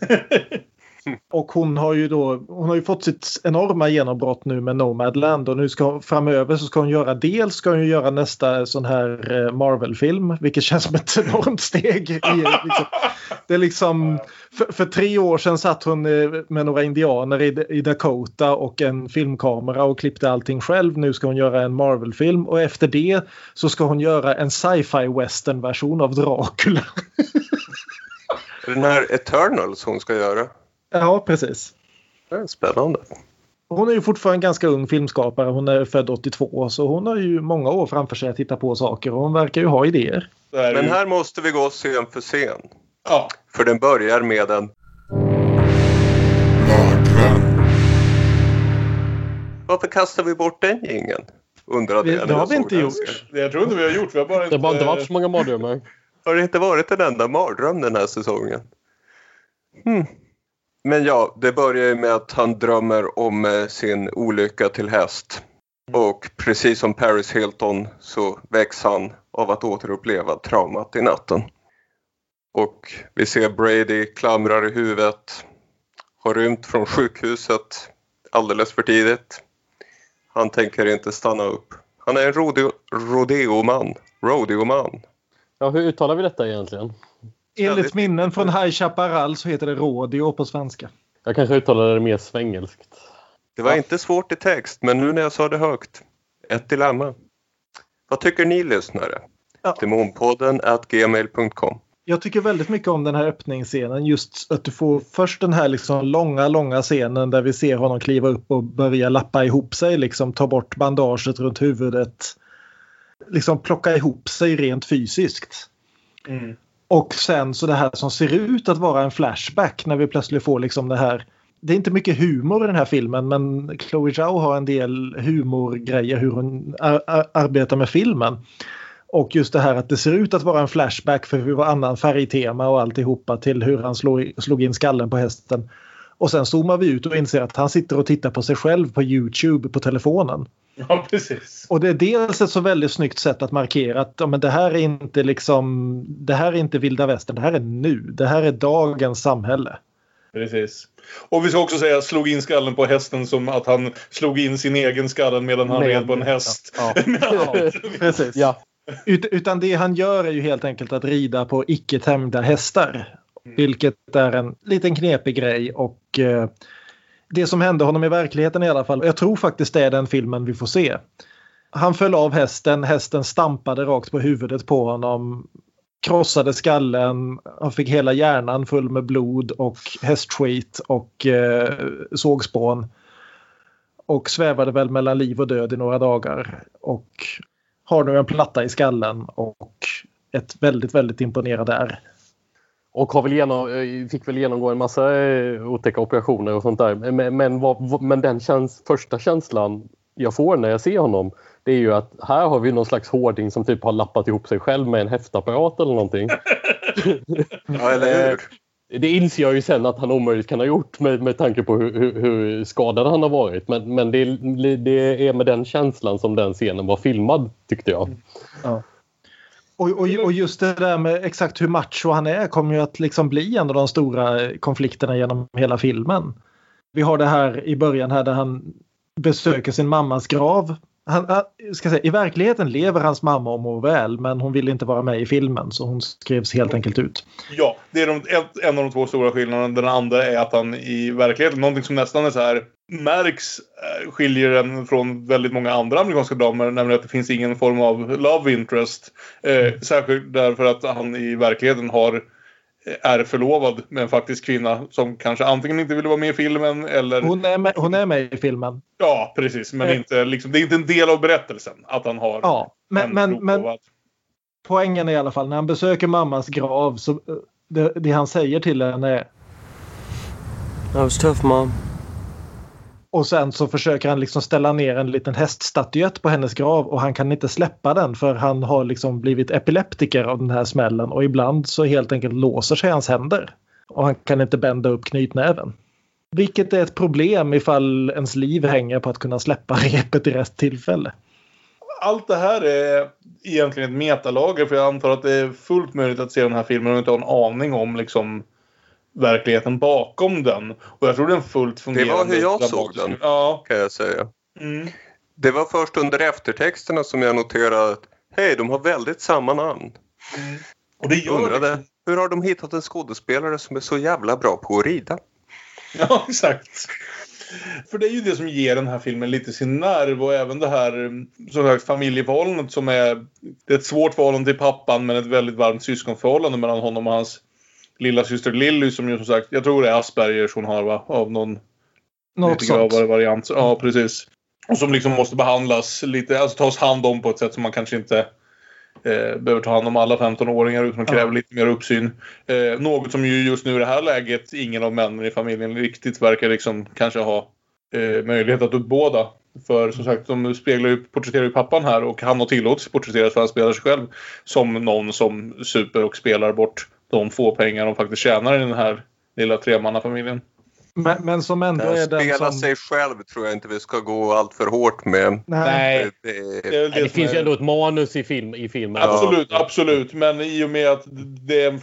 Och hon har ju då hon har ju fått sitt enorma genombrott nu med Nomadland och nu ska framöver så ska hon göra dels ska hon göra nästa sån här eh, Marvel-film vilket känns som ett enormt steg. I, liksom, det är liksom för, för, tre år sedan satt hon eh, med några indianer i, i Dakota och en filmkamera och klippte allting själv. Nu ska hon göra en Marvel-film och efter det så ska hon göra en sci-fi western version av Dracula. Den här Eternals hon ska göra. Ja, precis. Det är spännande. Hon är ju fortfarande en ganska ung filmskapare. Hon är född 82 så hon har ju många år framför sig att titta på saker och hon verkar ju ha idéer. Men här måste vi gå scen för scen. Ja. För den börjar med en... Varför kastar vi bort den jingeln? Undrade jag. Det har vi inte gjort. Det jag tror inte vi har gjort. Vi har bara inte... Det har inte varit så många mardrömmar. Har det inte varit en enda mardröm den här säsongen? Hmm. Men ja, det börjar med att han drömmer om eh, sin olycka till häst. Och precis som Paris Hilton så väcks han av att återuppleva traumat i natten. Och vi ser Brady klamrar i huvudet, har rymt från sjukhuset alldeles för tidigt. Han tänker inte stanna upp. Han är en rodeo, rodeoman. Rodeoman. Ja, hur uttalar vi detta egentligen? Enligt minnen från High Chaparral så heter det rodeo på svenska. Jag kanske uttalar det mer svengelskt. Det var ja. inte svårt i text, men nu när jag sa det högt. Ett dilemma. Vad tycker ni lyssnare? Ja. Demonpodden at gmail.com jag tycker väldigt mycket om den här öppningsscenen. Just att du får först den här liksom långa, långa scenen där vi ser honom kliva upp och börja lappa ihop sig. Liksom ta bort bandaget runt huvudet. Liksom plocka ihop sig rent fysiskt. Mm. Och sen så det här som ser ut att vara en flashback när vi plötsligt får liksom det här. Det är inte mycket humor i den här filmen men Chloe Zhao har en del humorgrejer hur hon ar ar arbetar med filmen. Och just det här att det ser ut att vara en flashback för hur annan färgtema och alltihopa till hur han slog, slog in skallen på hästen. Och sen zoomar vi ut och inser att han sitter och tittar på sig själv på Youtube på telefonen. Ja, precis. Och det är dels ett så väldigt snyggt sätt att markera att ja, men det här är inte liksom det här är inte vilda västern, det här är nu. Det här är dagens samhälle. Precis. Och vi ska också säga slog in skallen på hästen som att han slog in sin egen skallen medan han red på en häst. Ja, ja. Precis. Ja. Ut, utan det han gör är ju helt enkelt att rida på icke tämjda hästar. Mm. Vilket är en liten knepig grej och eh, det som hände honom i verkligheten i alla fall. Jag tror faktiskt det är den filmen vi får se. Han föll av hästen, hästen stampade rakt på huvudet på honom. Krossade skallen, han fick hela hjärnan full med blod och hästskit och eh, sågspån. Och svävade väl mellan liv och död i några dagar. Och har nu en platta i skallen och ett väldigt, väldigt imponerande ärr. Och har väl genom, eh, fick väl genomgå en massa eh, otäcka operationer och sånt där. Men, men, vad, men den käns, första känslan jag får när jag ser honom det är ju att här har vi någon slags hårding som typ har lappat ihop sig själv med en häftapparat eller någonting. ja, eller hur? Det inser jag ju sen att han omöjligt kan ha gjort med, med tanke på hur, hur, hur skadad han har varit. Men, men det, det, är med den känslan som den scenen var filmad tyckte jag. Ja. Och, och, och, just det där med exakt hur macho han är kommer ju att liksom bli en av de stora konflikterna genom hela filmen. Vi har det här i början här där han besöker sin mammas grav han, ska säga, I verkligheten lever hans mamma och mår väl men hon vill inte vara med i filmen så hon skrevs helt enkelt ut. Ja, det är de, en av de två stora skillnaderna. Den andra är att han i verkligheten, någonting som nästan är så här märks eh, skiljer den från väldigt många andra amerikanska dramer, nämligen att det finns ingen form av love interest. Eh, särskilt därför att han i verkligheten har är förlovad med en faktisk kvinna som kanske antingen inte vill vara med i filmen eller... Hon är med, hon är med i filmen. Ja, precis. Men inte, liksom, det är inte en del av berättelsen att han har ja, men, men, men Poängen är i alla fall när han besöker mammas grav så eh, det, det han säger till henne är... That was tough mom. Och sen så försöker han liksom ställa ner en liten häststatyett på hennes grav och han kan inte släppa den för han har liksom blivit epileptiker av den här smällen och ibland så helt enkelt låser sig hans händer. Och han kan inte bända upp knytnäven. Vilket är ett problem ifall ens liv hänger på att kunna släppa repet i rätt tillfälle. Allt det här är egentligen ett metalager för jag antar att det är fullt möjligt att se den här filmen och inte ha en aning om liksom verkligheten bakom den. Och jag tror den fullt Det fungerande. var hur jag såg den, Ja. kan jag säga. Mm. Det var först under eftertexterna som jag noterade att hej, de har väldigt samma namn. Och det gör Undrade, hur har de hittat en skådespelare som är så jävla bra på att rida? Ja, exakt. För det är ju det som ger den här filmen lite sin nerv och även det här som sagt, familjeförhållandet som är... Det är ett svårt förhållande till pappan men ett väldigt varmt syskonförhållande mellan honom och hans lilla syster Lilly som ju som sagt, jag tror det är Aspergers hon har va? Av någon Något lite gravare variant. Ja, precis. Och som liksom måste behandlas lite, alltså tas hand om på ett sätt som man kanske inte eh, behöver ta hand om alla 15-åringar utan Ja. kräver lite mer uppsyn. Eh, något som ju just nu i det här läget ingen av männen i familjen riktigt verkar liksom kanske ha eh, möjlighet att uppbåda. För som sagt, de speglar ju, porträtterar ju pappan här och han har tillåtits porträtteras för han spelar sig själv som någon som super och spelar bort de få pengar de faktiskt tjänar i den här lilla tremannafamiljen. Men, men som ändå är den spela som... sig själv tror jag inte vi ska gå allt för hårt med. Nej. Det, det, Det, det finns är- ju ändå ett manus i, film, i filmen. Absolut, absolut. Men i och med att det är,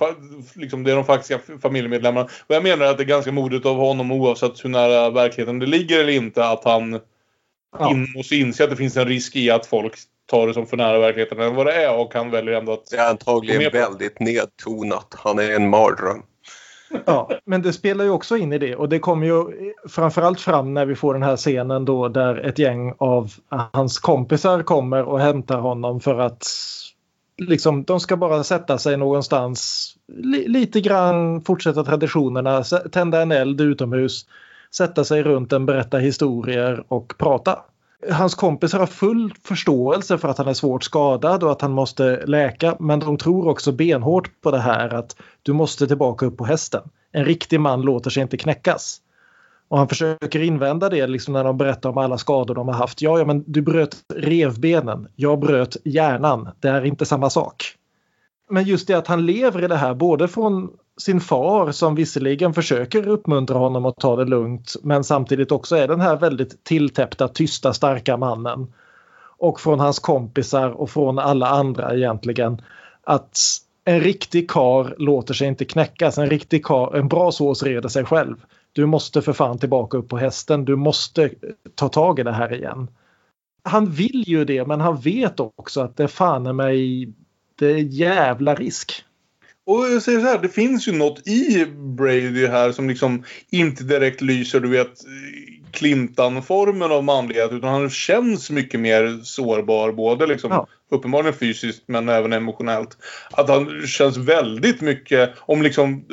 liksom, det är de faktiska familjemedlemmarna. Och jag menar att det är ganska modigt av honom oavsett hur nära verkligheten det ligger eller inte. Att han Ja. in, måste inse att det finns en risk i att folk tar det som för nära verkligheten än vad det är. Och han väljer ändå att... det är antagligen väldigt nedtonat. Han är en mardröm. Ja, men det spelar ju också in i det och det kommer ju framförallt fram när vi får den här scenen då där ett gäng av hans kompisar kommer och hämtar honom för att liksom de ska bara sätta sig någonstans li, lite grann fortsätta traditionerna, tända en eld utomhus, sätta sig runt en, berätta historier och prata. Hans kompisar har full förståelse för att han är svårt skadad och att han måste läka men de tror också benhårt på det här att du måste tillbaka upp på hästen. En riktig man låter sig inte knäckas. Och han försöker invända det liksom när de berättar om alla skador de har haft. Ja, ja, men du bröt revbenen. Jag bröt hjärnan. Det är inte samma sak. Men just det att han lever i det här både från sin far som visserligen försöker uppmuntra honom att ta det lugnt men samtidigt också är den här väldigt tilltäppta, tysta, starka mannen. Och från hans kompisar och från alla andra egentligen. Att en riktig kar låter sig inte knäckas. En riktig kar, en bra sås reder sig själv. Du måste för fan tillbaka upp på hästen. Du måste ta tag i det här igen. Han vill ju det men han vet också att det fan är mig jävla risk. Och jag säger så här, det finns ju något i Brady här som liksom inte direkt lyser, du vet, Clintan-formen av manlighet. Utan han känns mycket mer sårbar, både liksom Ja. uppenbarligen fysiskt men även emotionellt. Att han känns väldigt mycket om liksom,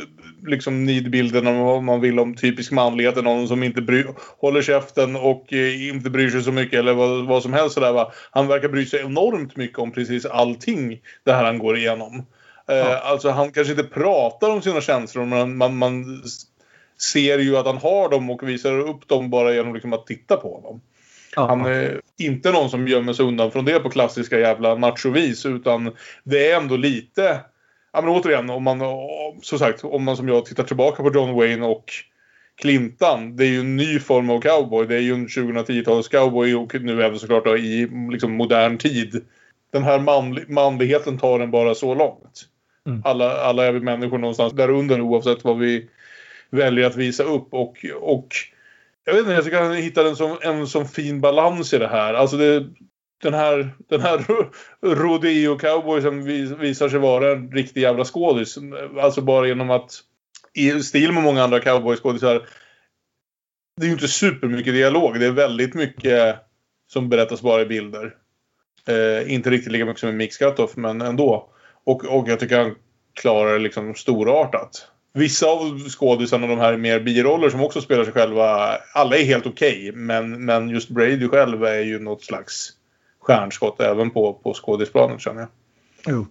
liksom nidbilden om vad man vill om typisk manlighet. Någon som inte bry, håller käften och eh, inte bryr sig så mycket eller vad, vad som helst. Sådär, va? Han verkar bry sig enormt mycket om precis allting det här han går igenom. Eh, Alltså han kanske inte pratar om sina känslor men man, man ser ju att han har dem och visar upp dem bara genom liksom att titta på. Ja. Han är inte någon som gömmer sig undan från det på klassiska jävla machovis utan det är ändå lite... Ja men återigen, om man, som sagt, om man som jag tittar tillbaka på John Wayne och Clintan. Det är ju en ny form av cowboy. Det är ju en 2010-talets cowboy och nu även såklart då i liksom, modern tid. Den här manli- manligheten tar den bara så långt. Mm. Alla, alla är vi människor någonstans där under oavsett vad vi väljer att visa upp. Och, och jag vet inte, jag tycker han hittar en sån, en sån fin balans i det här. Alltså det, den här, den här rodeo-cowboysen visar sig vara en riktig jävla skådis. Alltså bara genom att i stil med många andra cowboyskådisar. Det är ju inte supermycket dialog. Det är väldigt mycket som berättas bara i bilder. Eh, inte riktigt lika mycket som i Mix Cutoff, men ändå. Och, och jag tycker han klarar det liksom storartat. Vissa av skådisarna, de här mer biroller som också spelar sig själva, alla är helt okej. men, men just Brady själv är ju något slags stjärnskott även på, på skådisplanet känner jag. Jo.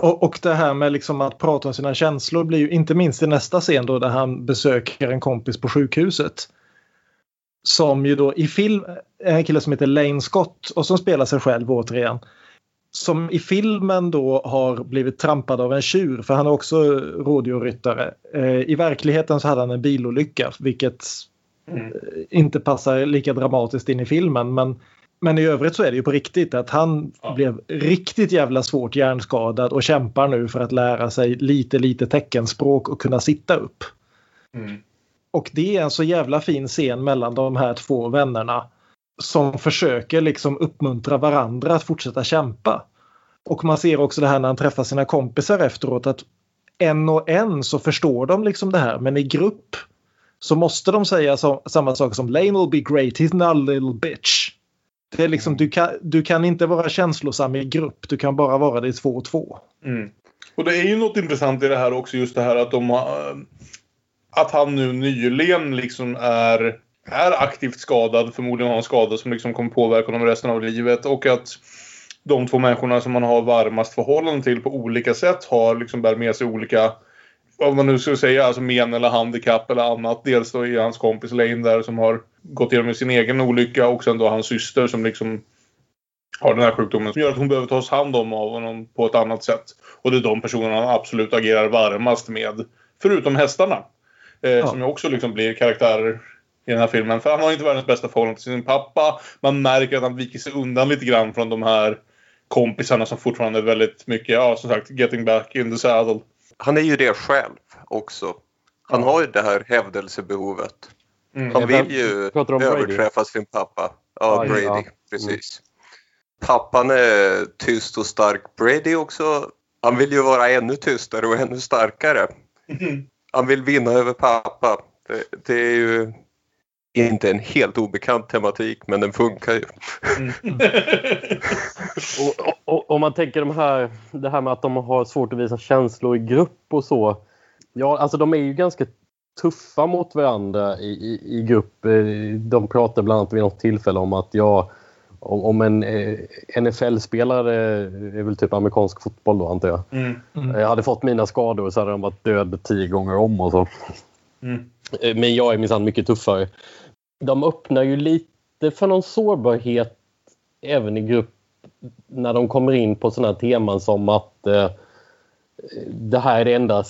Och, och det här med liksom att prata om sina känslor blir ju inte minst i nästa scen då där han besöker en kompis på sjukhuset. Som ju då i film en kille som heter Lane Scott och som spelar sig själv återigen. Som i filmen då har blivit trampad av en tjur för han är också rådjurryttare. Eh, I verkligheten så hade han en bilolycka vilket Mm. eh, inte passar lika dramatiskt in i filmen men men i övrigt så är det ju på riktigt att han Ja. blev riktigt jävla svårt hjärnskadad och kämpar nu för att lära sig lite lite teckenspråk och kunna sitta upp. Mm. Och det är en så jävla fin scen mellan de här två vännerna som försöker liksom uppmuntra varandra att fortsätta kämpa. Och man ser också det här när han träffar sina kompisar efteråt att en och en så förstår de liksom det här men i grupp så måste de säga så, samma sak som Lane will be great, he's not a little bitch. Det är liksom, du, kan, du kan inte vara känslosam i grupp, du kan bara vara det i två och två. Mm. Och det är ju något intressant i det här också, just det här att de har, Att han nu nyligen liksom är, är aktivt skadad, förmodligen har en skada som liksom kommer påverka honom resten av livet och att de två människorna som man har varmast förhållande till på olika sätt har liksom bär med sig olika vad man nu ska säga, alltså men eller handikapp eller annat. Dels då är hans kompis Lane där som har gått igenom sin egen olycka och sen då hans syster som liksom har den här sjukdomen som gör att hon behöver tas hand om av honom på ett annat sätt. Och det är de personerna han absolut agerar varmast med. Förutom hästarna. Eh, ja. Som ju också liksom blir karaktärer i den här filmen. För han har inte världens bästa förhållande till sin pappa. Man märker att han viker sig undan lite grann från de här kompisarna som fortfarande är väldigt mycket, ja som sagt, getting back in the saddle. Han är ju det själv också. Han har ju det här hävdelsebehovet. Mm. Han vill ju överträffa sin pappa. Ja, Brady. Ja. Precis. Pappan är tyst och stark. Brady också. Han vill ju vara ännu tystare och ännu starkare. Mm. Han vill vinna över pappa. Det, det, är ju inte en helt obekant tematik men den funkar ju. Mm. och, och, om man tänker de här, det här med att de har svårt att visa känslor i grupp och så. Ja, alltså de är ju ganska tuffa mot varandra i, i, i grupp. Eh, de pratar bland annat vid något tillfälle om att jag om en eh, NFL-spelare, är väl typ amerikansk fotboll då antar jag. Mm. Mm. Jag hade fått mina skador så hade de varit död tio gånger om och så. Mm. Eh, men jag är minsann mycket tuffare. De öppnar ju lite för någon sårbarhet även i grupp när de kommer in på sådana teman som att eh, det här är det enda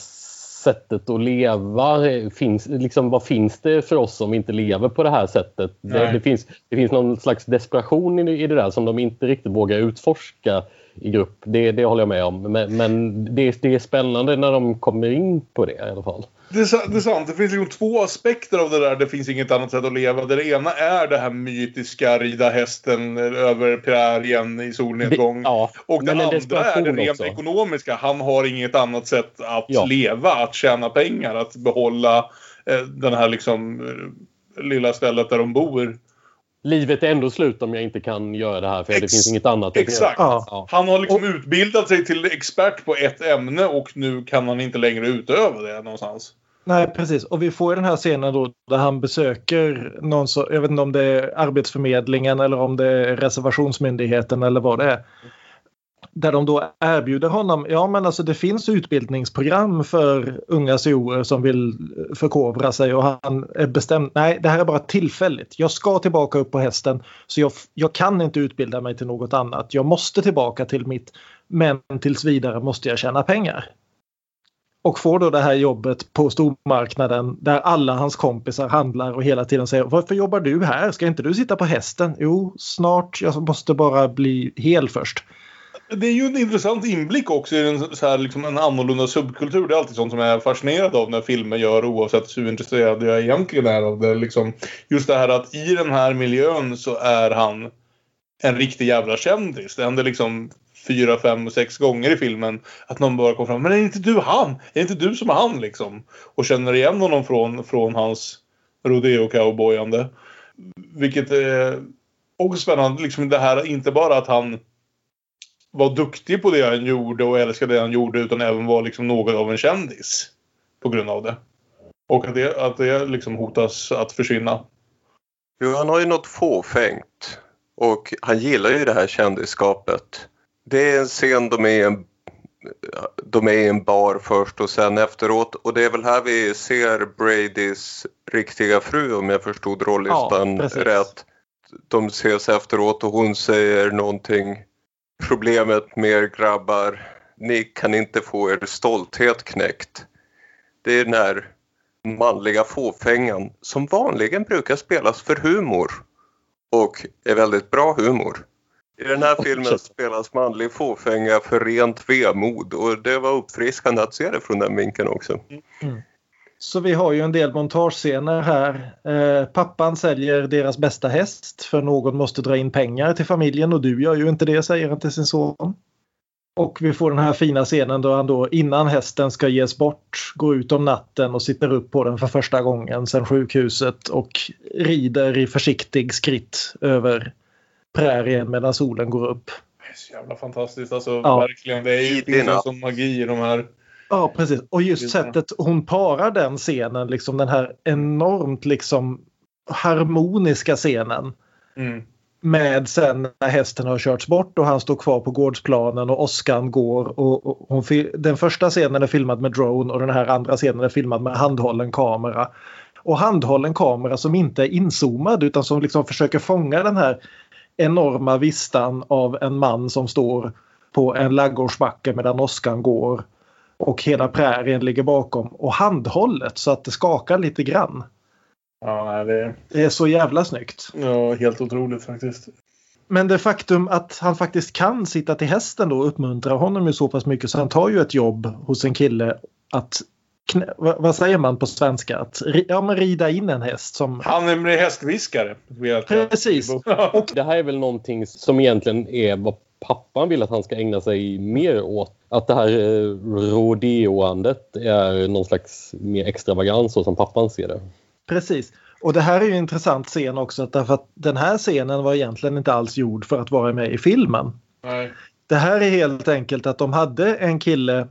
sättet att leva. Finns, liksom, vad finns det för oss som inte lever på det här sättet? Det, det, finns, det finns någon slags desperation i, i det där som de inte riktigt vågar utforska i grupp. Det, det håller jag med om. Men, men det, det, är spännande när de kommer in på det i alla fall. Det är, det är sant. Det finns liksom två aspekter av det där. Det finns inget annat sätt att leva. Det ena är det här mytiska rida hästen över prärien i solnedgång. Det, ja, och det andra är det rent också. ekonomiska. Han har inget annat sätt att ja. leva, att tjäna pengar, att behålla eh, den här liksom eh, lilla stället där de bor livet är ändå slut om jag inte kan göra det här för Ex det finns inget annat att Exakt. Göra. Ja. Han har liksom och, utbildat sig till expert på ett ämne och nu kan han inte längre utöva det någonstans. Nej, precis. Och vi får ju den här scenen då där han besöker någon så, jag vet inte om det är Arbetsförmedlingen eller om det är Reservationsmyndigheten eller vad det är där de då erbjuder honom, ja men alltså det finns utbildningsprogram för unga COer som vill förkovra sig och han är bestämd, nej det här är bara tillfälligt. Jag ska tillbaka upp på hästen så jag, jag kan inte utbilda mig till något annat. Jag måste tillbaka till mitt, men tills vidare måste jag tjäna pengar. Och får då det här jobbet på stormarknaden där alla hans kompisar handlar och hela tiden säger varför jobbar du här? Ska inte du sitta på hästen? Jo, snart. Jag måste bara bli hel först. Det är ju en intressant inblick också i en, så här, liksom en annorlunda subkultur. Det är alltid sånt som jag är fascinerad av när filmer gör oavsett hur intresserad jag egentligen är av det. Liksom, just det här att i den här miljön så är han en riktig jävla kändis. Det händer liksom fyra, fem sex gånger i filmen att någon bara kommer fram. Men är inte du han? Är det inte du som är han liksom? Och känner igen honom från, från hans rodeo-cowboyande. Vilket är också spännande. Liksom det här, inte bara att han var duktig på det han gjorde och älskade det han gjorde utan även var liksom något av en kändis. På grund av det. Och att det, att det liksom hotas att försvinna. Jo, han har ju något fåfängt. Och han gillar ju det här kändisskapet. Det är en scen de är i en, de är i en bar först och sen efteråt. Och det är väl här vi ser Bradys riktiga fru om jag förstod rollistan ja, rätt. De ses efteråt och hon säger någonting problemet med er grabbar, ni kan inte få er stolthet knäckt. Det är den här manliga fåfängan som vanligen brukar spelas för humor och är väldigt bra humor. I den här filmen spelas manlig fåfänga för rent vemod och det var uppfriskande att se det från den vinkeln också. Mm. Så vi har ju en del montagescener här. Eh, pappan säljer deras bästa häst för någon måste dra in pengar till familjen och du gör ju inte det, säger han till sin son. Och vi får den här fina scenen då han då innan hästen ska ges bort går ut om natten och sitter upp på den för första gången sedan sjukhuset och rider i försiktig skritt över prärien medan solen går upp. Det är så jävla fantastiskt. Alltså, Ja. verkligen. Det är ju som magi i de här. Ja, precis. Och just Just sättet hon parar den scenen, liksom den här enormt liksom harmoniska scenen Mm. med sen när hästen har körts bort och han står kvar på gårdsplanen och åskan går. Och, och hon, den första scenen är filmad med drone och den här andra scenen är filmad med handhållen kamera. Och handhållen kamera som inte är inzoomad utan som liksom försöker fånga den här enorma vistan av en man som står på en laggårdsbacke medan åskan går. Och hela prärien ligger bakom. Och handhållet så att det skakar lite grann. Ja, det är Det är så jävla snyggt. ja, helt otroligt faktiskt. Men det faktum att han faktiskt kan sitta till hästen då uppmuntrar honom ju så pass mycket så han tar ju ett jobb hos en kille att knä, vad, säger man på svenska? Att ja, men rida in en häst som... Han är hästviskare. Precis. Och det här är väl någonting som egentligen är vad pappan vill att han ska ägna sig mer åt. Att det här eh, rodeoandet är någon slags mer extravagans så som pappan ser det. Precis. Och det här är ju en intressant scen också därför att den här scenen var egentligen inte alls gjord för att vara med i filmen. Nej. Det här är helt enkelt att de hade en kille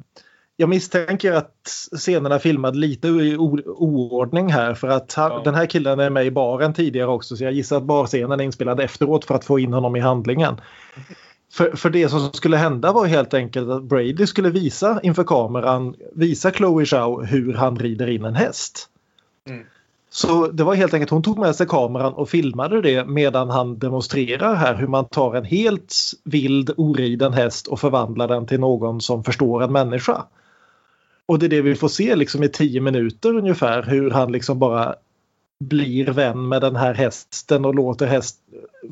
jag misstänker att scenerna filmade lite i oordning här för att han, Ja. den här killen är med i baren tidigare också så jag gissar att barscenen är inspelad efteråt för att få in honom i handlingen. För, för det som skulle hända var helt enkelt att Brady skulle visa inför kameran, visa Chloe Zhao hur han rider in en häst. Mm. Så det var helt enkelt, hon tog med sig kameran och filmade det medan han demonstrerar här hur man tar en helt vild oriden häst och förvandlar den till någon som förstår en människa. Och det är det vi får se liksom i tio minuter ungefär hur han liksom bara blir vän med den här hästen och låter häst,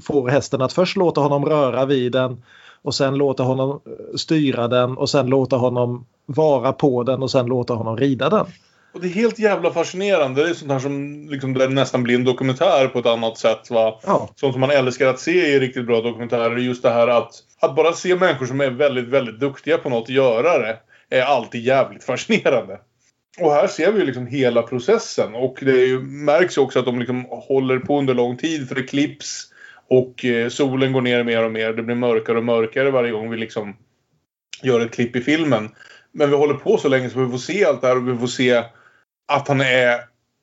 får hästen att först låta honom röra vid den och sen låta honom eh, styra den och sen låta honom vara på den och sen låta honom rida den. Och det är helt jävla fascinerande. Det är sånt här som liksom, det nästan blir en dokumentär på ett annat sätt. Va? Ja. Sånt som man älskar att se i riktigt bra dokumentärer. Just det här att, att bara se människor som är väldigt, väldigt duktiga på något göra det. Är alltid jävligt fascinerande. Och här ser vi ju liksom hela processen. Och det ju, märks ju också att de liksom håller på under lång tid. För det klipps. Och eh, solen går ner mer och mer. Det blir mörkare och mörkare varje gång vi liksom gör ett klipp i filmen. Men vi håller på så länge så vi får se allt det här och vi får se att han är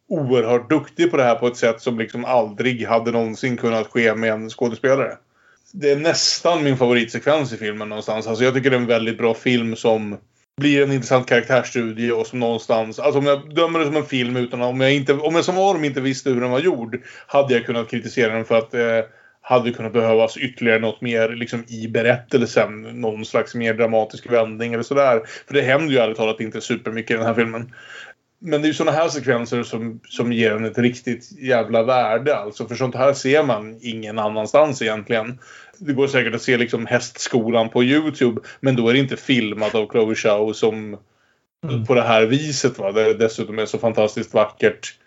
oerhört duktig på det här på ett sätt som liksom aldrig hade någonsin kunnat ske med en skådespelare. Det är nästan min favoritsekvens i filmen någonstans. Alltså jag tycker det är en väldigt bra film som blir en intressant karaktärsstudie och som någonstans... Alltså om jag dömer det som en film utan om jag inte... Om jag som Orm inte visste hur den var gjord hade jag kunnat kritisera den för att eh, hade kunnat behövas ytterligare något mer liksom, i berättelsen. Någon slags mer dramatisk vändning eller sådär. För det händer ju ärligt talat inte supermycket i den här filmen. Men det är ju sådana här sekvenser som, som ger den ett riktigt jävla värde. Alltså för sånt här ser man ingen annanstans egentligen. Det går säkert att se liksom hästskolan på Youtube. Men då är det inte filmat av Chloe Zhao som Mm. på det här viset. Va? Det dessutom är så fantastiskt vackert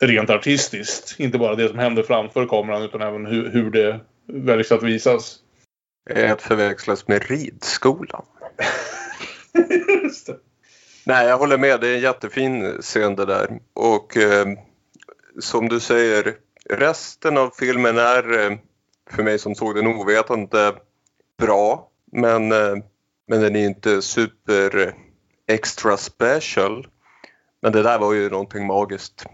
rent artistiskt. Inte bara det som händer framför kameran utan även hur, hur det väljs att visas. Är att förväxlas med ridskolan. Just det. Nej, jag håller med. Det är en jättefin scen det där. Och eh, som du säger, resten av filmen är eh, för mig som såg den ovetande bra. Men, eh, men den är inte super extra special. Men det där var ju någonting magiskt.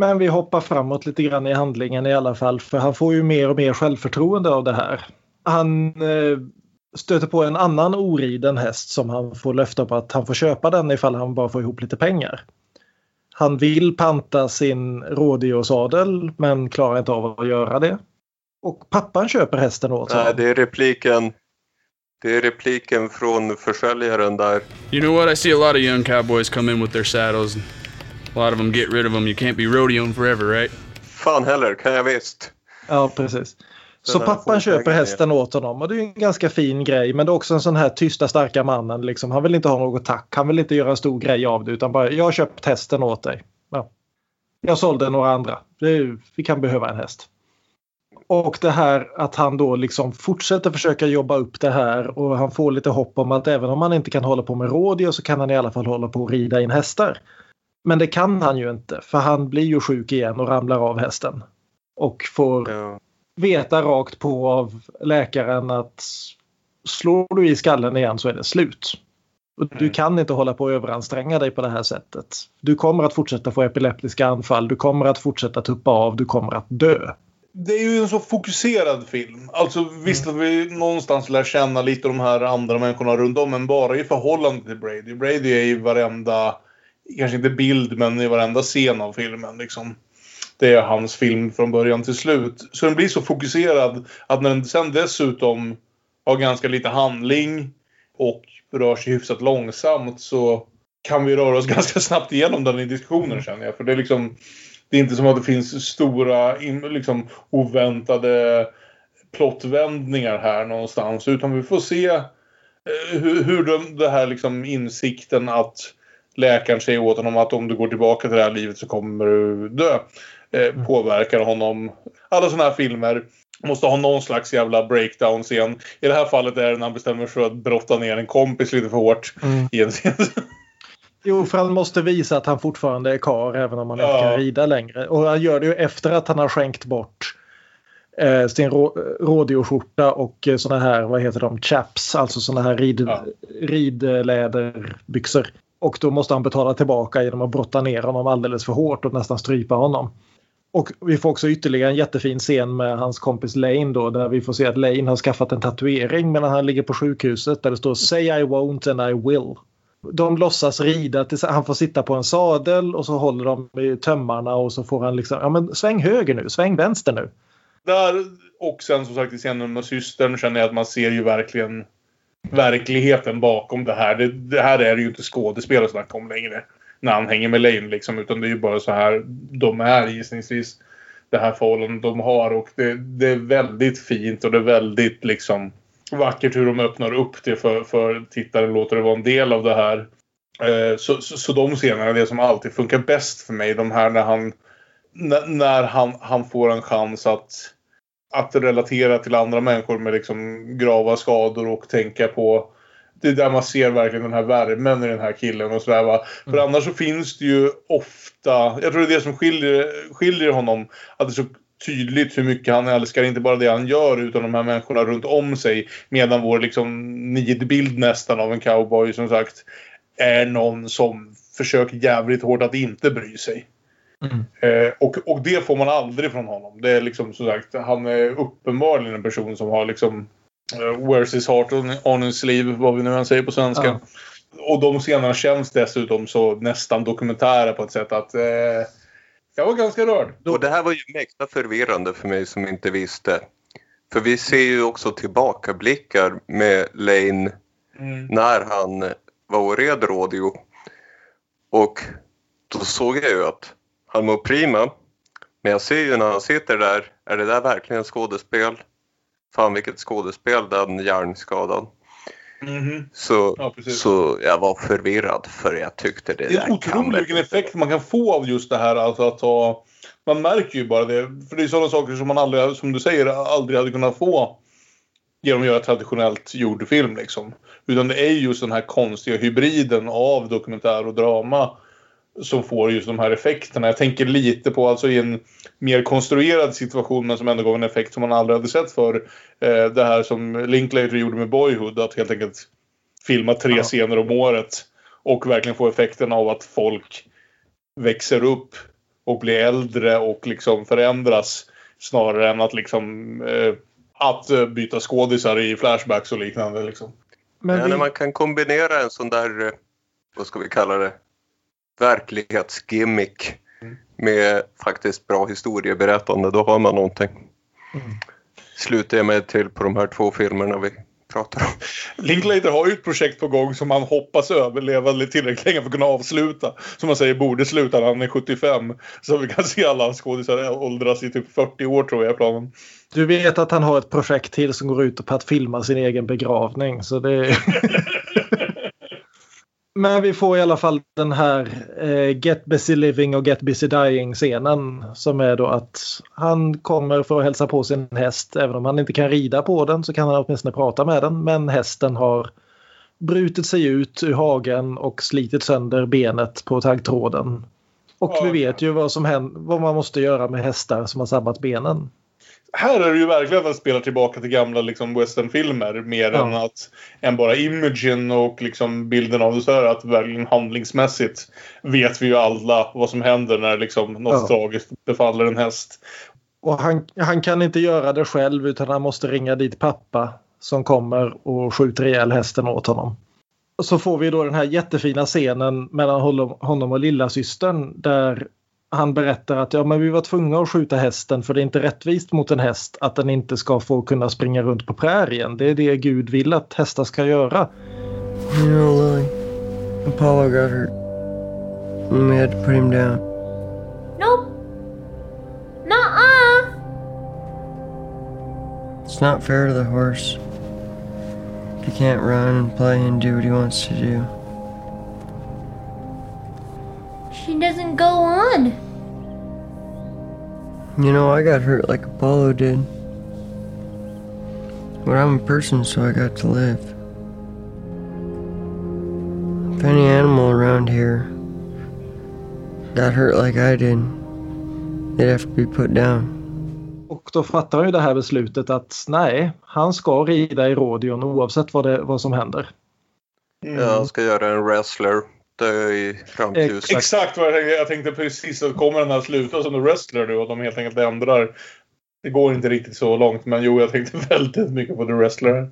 Men vi hoppar framåt lite grann i handlingen i alla fall för han får ju mer och mer självförtroende av det här. Han eh, stöter på en annan oriden häst som han får löfte på att han får köpa den ifall han bara får ihop lite pengar. Han vill panta sin rådiosadel men klarar inte av att göra det. Och pappan köper hästen åt Nej, honom. det är repliken. Det är repliken från försäljaren där. You know what? I see a lot of young cowboys come in with their saddles. A lot of them get rid of them. You can't be rodeoing forever, right? Fan heller, kan jag visst. Ja, precis. Så pappan köper hästen åt honom och det är ju en ganska fin grej. Men det är också en sån här tysta starka mannen. Liksom. Han vill inte ha något tack. Han vill inte göra en stor grej av det utan bara jag har köpt hästen åt dig. Ja. Jag sålde några andra. Är, vi kan behöva en häst. Och det här att han då liksom fortsätter försöka jobba upp det här och han får lite hopp om att även om han inte kan hålla på med rådjur så kan han i alla fall hålla på och rida in hästar. Men det kan han ju inte för han blir ju sjuk igen och ramlar av hästen. Och får Ja. veta rakt på av läkaren att slår du i skallen igen så är det slut. Och du kan inte hålla på och överanstränga dig på det här sättet. Du kommer att fortsätta få epileptiska anfall, du kommer att fortsätta tuppa av, du kommer att dö. Det är ju en så fokuserad film. Alltså visst att vi någonstans lär känna lite de här andra människorna runt om, men bara i förhållande till Brady. Brady är i varenda, kanske inte bild, men i varenda scen av filmen. Liksom. Det är hans film från början till slut. Så den blir så fokuserad att när den sen dessutom har ganska lite handling och rör sig hyfsat långsamt så kan vi röra oss ganska snabbt igenom den i diskussionen känner jag. För det är liksom det är inte som att det finns stora liksom, oväntade plottvändningar här någonstans. Utan vi får se eh, hur, hur de, det här liksom insikten att läkaren säger åt honom att om du går tillbaka till det här livet så kommer du dö. Eh, påverkar honom. Alla sådana här filmer måste ha någon slags jävla breakdown-scen. I det här fallet är det när han bestämmer sig för att brotta ner en kompis lite för hårt Mm. i en scen. Jo, för han måste visa att han fortfarande är kar även om han Ja. inte kan rida längre. Och han gör det ju efter att han har skänkt bort eh, sin rå, rådjursskjorta och eh, såna här, vad heter de, chaps, alltså såna här rid, Ja. ridläderbyxor. Och då måste han betala tillbaka genom att brotta ner honom alldeles för hårt och nästan strypa honom. Och vi får också ytterligare en jättefin scen med hans kompis Lane då där vi får se att Lane har skaffat en tatuering medan han ligger på sjukhuset där det står Say I won't and I will. De låtsas rida tills han får sitta på en sadel och så håller de i tömmarna och så får han liksom, ja men sväng höger nu, sväng vänster nu. Där och sen som sagt i scenen med systern känner jag att man ser ju verkligen verkligheten bakom det här. Det, det här är ju inte skådespel att snacka om längre. När han hänger med Lane liksom. Utan det är ju bara så här de är gissningsvis. Det här förhållandet de har. Och det, det är väldigt fint och det är väldigt liksom vackert hur de öppnar upp det för, för tittaren. Låter det vara en del av det här. Eh, så, så, så de scenerna är det som alltid funkar bäst för mig. De här när han när, han, han får en chans att, att relatera till andra människor med liksom grava skador och tänka på det är där man ser verkligen den här värmen i den här killen och sådär va. För annars så finns det ju ofta, jag tror det är det som skiljer, skiljer honom, att det är så tydligt hur mycket han älskar, inte bara det han gör utan de här människorna runt om sig. Medan vår liksom nidbild nästan av en cowboy som sagt är någon som försöker jävligt hårt att inte bry sig. Eh, och, och det får man aldrig från honom. Det är liksom som sagt, han är uppenbarligen en person som har liksom uh, wears his heart on, on his sleeve, vad vi nu än säger på svenska. Ja. Och de scenerna känns dessutom så nästan dokumentära på ett sätt att eh, jag var ganska rörd. Och det här var ju mäkta förvirrande för mig som inte visste. För vi ser ju också tillbakablickar med Lane Mm. när han var och red rodeo. Och då såg jag ju att han mår prima. Men jag ser ju när han sitter där, är det där verkligen skådespel? Fan vilket skådespel den hjärnskadan. Mhm. Så, Ja, så jag var förvirrad för jag tyckte det, Det är där otroligt vilken effekt man kan få av just det här. Alltså att ha, man märker ju bara det. För det är sådana saker som man aldrig, som du säger, aldrig hade kunnat få genom att göra traditionellt gjord film. Liksom. Utan det är just den här konstiga hybriden av dokumentär och drama som får just de här effekterna. Jag tänker lite på alltså i en mer konstruerad situation men som ändå gav en effekt som man aldrig hade sett för eh, Det här som Linklater gjorde med Boyhood. Att helt enkelt filma tre Ja. scener om året. Och verkligen få effekten av att folk växer upp och blir äldre och liksom förändras. Snarare än att liksom eh, att eh, byta skådisar i flashbacks och liknande. Liksom. Men ja, vi, när man kan kombinera en sån där, eh, vad ska vi kalla det, verklighetsgimmick Mm. med faktiskt bra historieberättande, då har man någonting. Mm. Slutar jag med till på de här två filmerna vi pratar om. Linklater har ju ett projekt på gång som han hoppas överleva tillräckligt länge för att kunna avsluta. Som man säger borde sluta när han är 75. Så vi kan se alla skådisar åldras i typ 40 år tror jag är planen. Du vet att han har ett projekt till som går ut på att filma sin egen begravning. Så det... Men vi får i alla fall den här eh, Get Busy Living och Get Busy Dying scenen som är då att han kommer för att hälsa på sin häst. Även om han inte kan rida på den så kan han åtminstone prata med den. Men hästen har brutit sig ut ur hagen och slitit sönder benet på taggtråden. Och vi vet ju vad, som händer, vad man måste göra med hästar som har sabbat benen här är det ju verkligen att den spelar tillbaka till gamla liksom, westernfilmer mer ja. än, att, än bara imagen och liksom, bilden av det. Så här, att verkligen handlingsmässigt vet vi ju alla vad som händer när liksom, något ja. tragiskt befaller en häst. Och han, han kan inte göra det själv utan han måste ringa dit pappa som kommer och skjuter ihjäl hästen åt honom. Och så får vi då den här jättefina scenen mellan honom och lilla systern där han berättar att ja, men vi var tvungna att skjuta hästen för det är inte rättvist mot en häst att den inte ska få kunna springa runt på prärien. Det är det Gud vill att hästar ska göra. You know Lily, Apollo got hurt. And we had to put him down. Nope. Nuh-uh. It's not fair to the horse. He can't run and play and do what he wants to do. Doesn't go on. You know, I got hurt like Apollo did. But I'm a person, so I got to live. If any animal around here got hurt like I did, they'd have to be put down. Och då fattar han ju det här beslutet att nej, han ska rida i radion oavsett vad, det, vad som händer. Mm. Ja, han ska göra en wrestler dö i rampljuset. Exakt vad jag tänkte. Jag tänkte precis att kommer den här sluta som The Wrestler nu och de helt enkelt ändrar. Det går inte riktigt så långt men jo jag tänkte väldigt mycket på The Wrestler.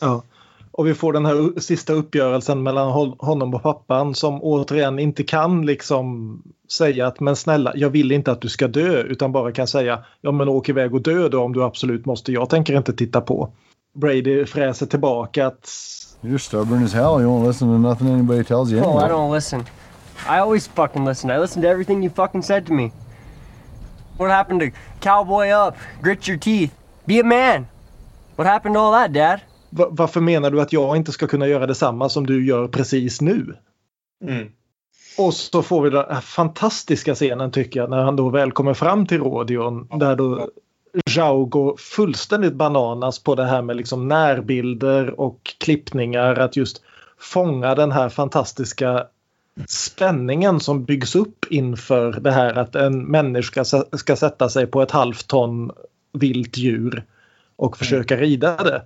Ja. Och vi får den här sista uppgörelsen mellan honom och pappan som återigen inte kan liksom säga att men snälla jag vill inte att du ska dö utan bara kan säga ja men åk iväg och dö då om du absolut måste. Jag tänker inte titta på. Brady fräser tillbaka att You're stubborn as hell. You won't listen to nothing anybody tells you. Oh, I don't listen. I always fucking listen. I listen to everything you fucking said to me. What happened to cowboy up, grit your teeth, be a man? What happened to all that, dad? Va varför menar du att jag inte ska kunna göra detsamma som du gör precis nu? Mm. Och så får vi den här fantastiska scenen tycker jag när han då väl kommer fram till radion där då Zhao går fullständigt bananas på det här med liksom närbilder och klippningar. Att just fånga den här fantastiska spänningen som byggs upp inför det här att en människa ska sätta sig på ett halvt ton vilt djur och försöka rida det.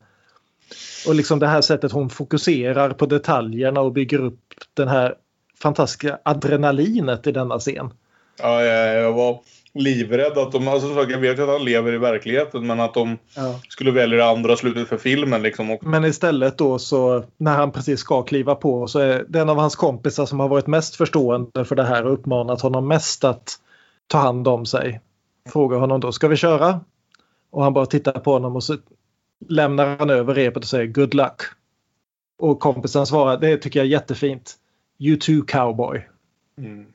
Och liksom det här sättet hon fokuserar på detaljerna och bygger upp den här fantastiska adrenalinet i denna scen. Ja, jag var livrädd att de, alltså jag vet att han lever i verkligheten men att de ja. skulle välja det andra slutet för filmen liksom. Men istället då så när han precis ska kliva på så är det en av hans kompisar som har varit mest förstående för det här och uppmanat honom mest att ta hand om sig. Frågar honom då, ska vi köra? Och han bara tittar på honom och så lämnar han över repet och säger good luck. Och kompisen svarar, det tycker jag är jättefint. You too cowboy. Mm.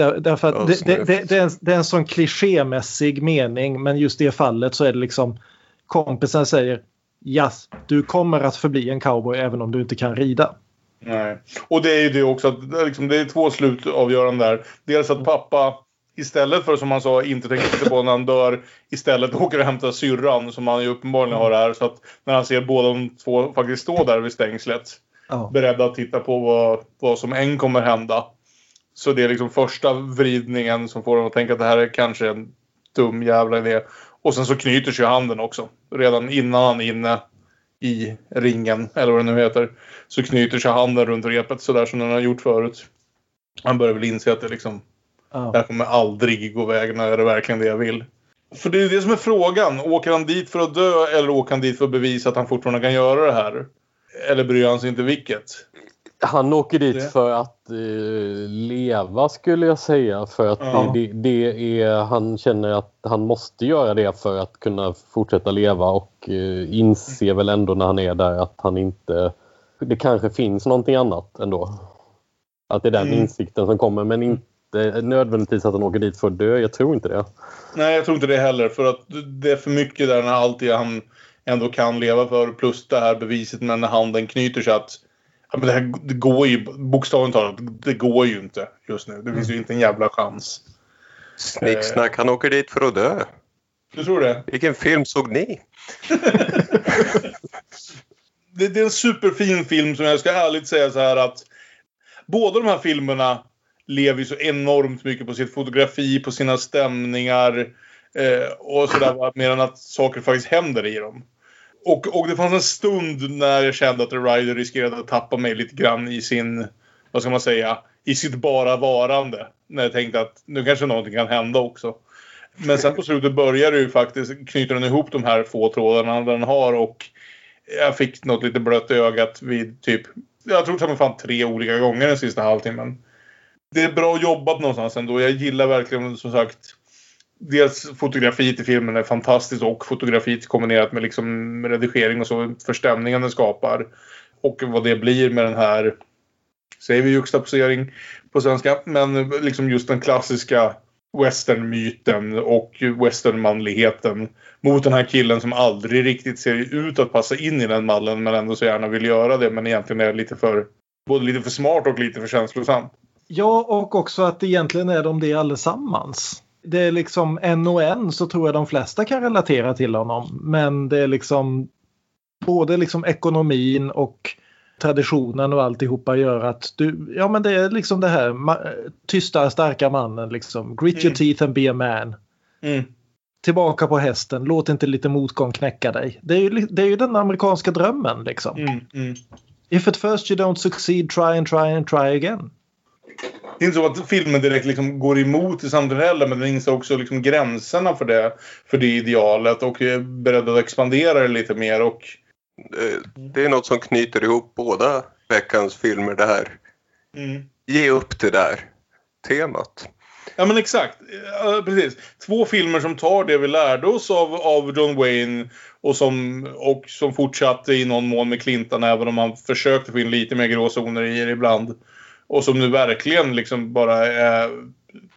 Där, därför att det, det, det, det, är en, det är en sån klichémässig mening men just i det fallet så är det liksom kompisen säger ja, du kommer att förbli en cowboy även om du inte kan rida. Nej. Och det är ju det också att liksom, det är två slutavgörande där. Dels att pappa istället för som han sa inte tänker på när han dör istället åker och hämtar syrran som han ju uppenbarligen har här. Så att när han ser båda de två faktiskt stå där vid stängslet ja. beredda att titta på vad, vad som än kommer hända. Så det är liksom första vridningen som får dem att tänka att det här är kanske en dum jävla idé. Och sen så knyter sig handen också. Redan innan han är inne i ringen, eller vad det nu heter, så knyter sig handen runt repet sådär som den har gjort förut. Han börjar väl inse att det liksom, ja. det här kommer aldrig gå vägen, är det verkligen det jag vill? För det är det som är frågan. Åker han dit för att dö eller åker han dit för att bevisa att han fortfarande kan göra det här? Eller bryr han sig inte vilket? Han åker dit Det- för att eh, leva skulle jag säga. För att Ja. det, det, är, han känner att han måste göra det för att kunna fortsätta leva och eh, inser väl ändå när han är där att han inte... Det kanske finns någonting annat ändå. Att det är den Mm. insikten som kommer men inte nödvändigtvis att han åker dit för att dö. Jag tror inte det. Nej, jag tror inte det heller. För att det är för mycket där när allt det han ändå kan leva för. Plus det här beviset med när handen knyter sig att ja, men det, här, det går ju, bokstavligt talat, det går ju inte just nu. Det finns ju inte en jävla chans. Snicksnack, han åker dit för att dö. Du tror det? Vilken film såg ni? det, det är en superfin film som jag ska ärligt säga så här att båda de här filmerna lever ju så enormt mycket på sitt fotografi, på sina stämningar eh, och sådär. Mer än att saker faktiskt händer i dem. Och, och det fanns en stund när jag kände att The Rider riskerade att tappa mig lite grann i sin, vad ska man säga, i sitt bara varande. När jag tänkte att nu kanske någonting kan hända också. Men sen på slutet börjar det ju faktiskt, knyter den ihop de här få trådarna den har och jag fick något lite blött i ögat vid typ, jag tror det fan tre olika gånger den sista halvtimmen. Det är bra jobbat någonstans ändå. Jag gillar verkligen som sagt Dels fotografiet i filmen är fantastiskt och fotografiet kombinerat med liksom redigering och så förstämningen den skapar. Och vad det blir med den här, säger vi juxtaposering på svenska, men liksom just den klassiska westernmyten och westernmanligheten mot den här killen som aldrig riktigt ser ut att passa in i den mallen men ändå så gärna vill göra det men egentligen är lite för både lite för smart och lite för känslosam. Ja, och också att egentligen är de det allesammans. Det är liksom en och en så tror jag de flesta kan relatera till honom. Men det är liksom både liksom ekonomin och traditionen och alltihopa gör att du, ja men det är liksom det här tysta starka mannen liksom. Grit your Mm. teeth and be a man. Mm. Tillbaka på hästen, låt inte lite motgång knäcka dig. Det är ju, det är ju den amerikanska drömmen liksom. Mm, mm. If at first you don't succeed, try and try and try again. Det är inte så att filmen direkt liksom går emot det samtidigt heller men den inser också liksom gränserna för det, för det idealet och är beredd att expandera det lite mer. Och, Eh, Det är något som knyter ihop båda veckans filmer det här. mm. Ge upp det där temat. Ja men exakt. Ja, precis. Två filmer som tar det vi lärde oss av, av John Wayne och som, och som fortsatte i någon mån med Clinton även om han försökte få in lite mer gråzoner i det ibland. Och som nu verkligen liksom bara eh,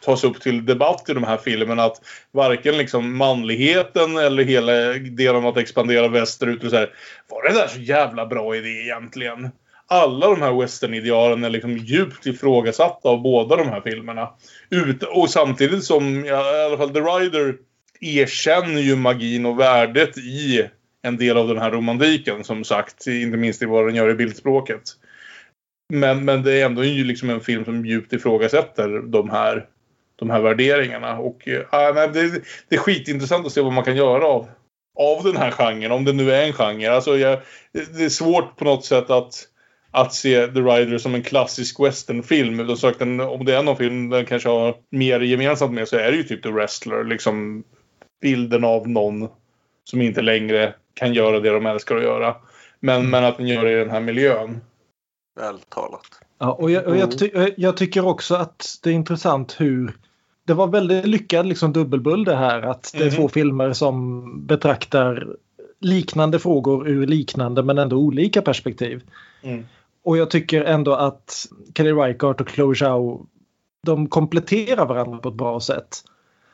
tas upp till debatt i de här filmerna. Att varken liksom manligheten eller hela delen om att expandera västerut. Och så här, var det där så jävla bra idé egentligen? Alla de här westernidealen är liksom djupt ifrågasatta av båda de här filmerna. Ut, och samtidigt som ja, i alla fall The Rider erkänner ju magin och värdet i en del av den här romantiken som sagt. Inte minst i vad den gör i bildspråket. Men, men det är ändå liksom en film som djupt ifrågasätter de här, de här värderingarna. Och äh, nej, det, det är skitintressant att se vad man kan göra av, av den här genren. Om det nu är en genre. Alltså, jag, det är svårt på något sätt att, att se The Rider som en klassisk westernfilm. Utan om det är någon film den kanske har mer gemensamt med så är det ju typ The Wrestler. Liksom bilden av någon som inte längre kan göra det de älskar att göra. Men, men att den gör det i den här miljön. Vältalat. Ja, och jag, och jag, ty jag tycker också att det är intressant hur det var väldigt lyckad liksom dubbelbull det här att det är Mhm. två filmer som betraktar liknande frågor ur liknande men ändå olika perspektiv. Mm. Och jag tycker ändå att Kelly Reichardt och Chloe Zhao de kompletterar varandra på ett bra sätt.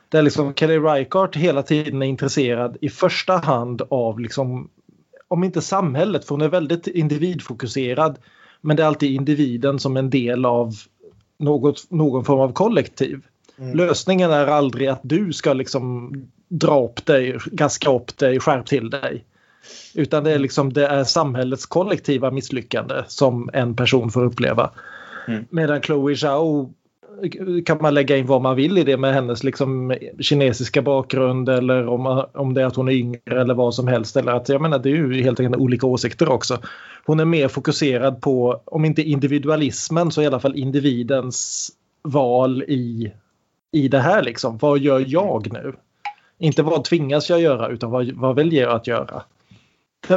Där liksom Kelly Reichardt hela tiden är intresserad i första hand av liksom om inte samhället för hon är väldigt individfokuserad men det är alltid individen som en del av något, någon form av kollektiv. Mm. Lösningen är aldrig att du ska liksom dra upp dig, gaska upp dig, skärp till dig. Utan det är liksom det är samhällets kollektiva misslyckande som en person får uppleva. Mm. Medan Chloe Zhao kan man lägga in vad man vill i det med hennes liksom kinesiska bakgrund eller om, om det är att hon är yngre eller vad som helst. Eller att, jag menar, det är ju helt enkelt olika åsikter också. Hon är mer fokuserad på, om inte individualismen så i alla fall individens val i, i det här. Liksom. Vad gör jag nu? Inte vad tvingas jag göra utan vad, vad väljer jag att göra?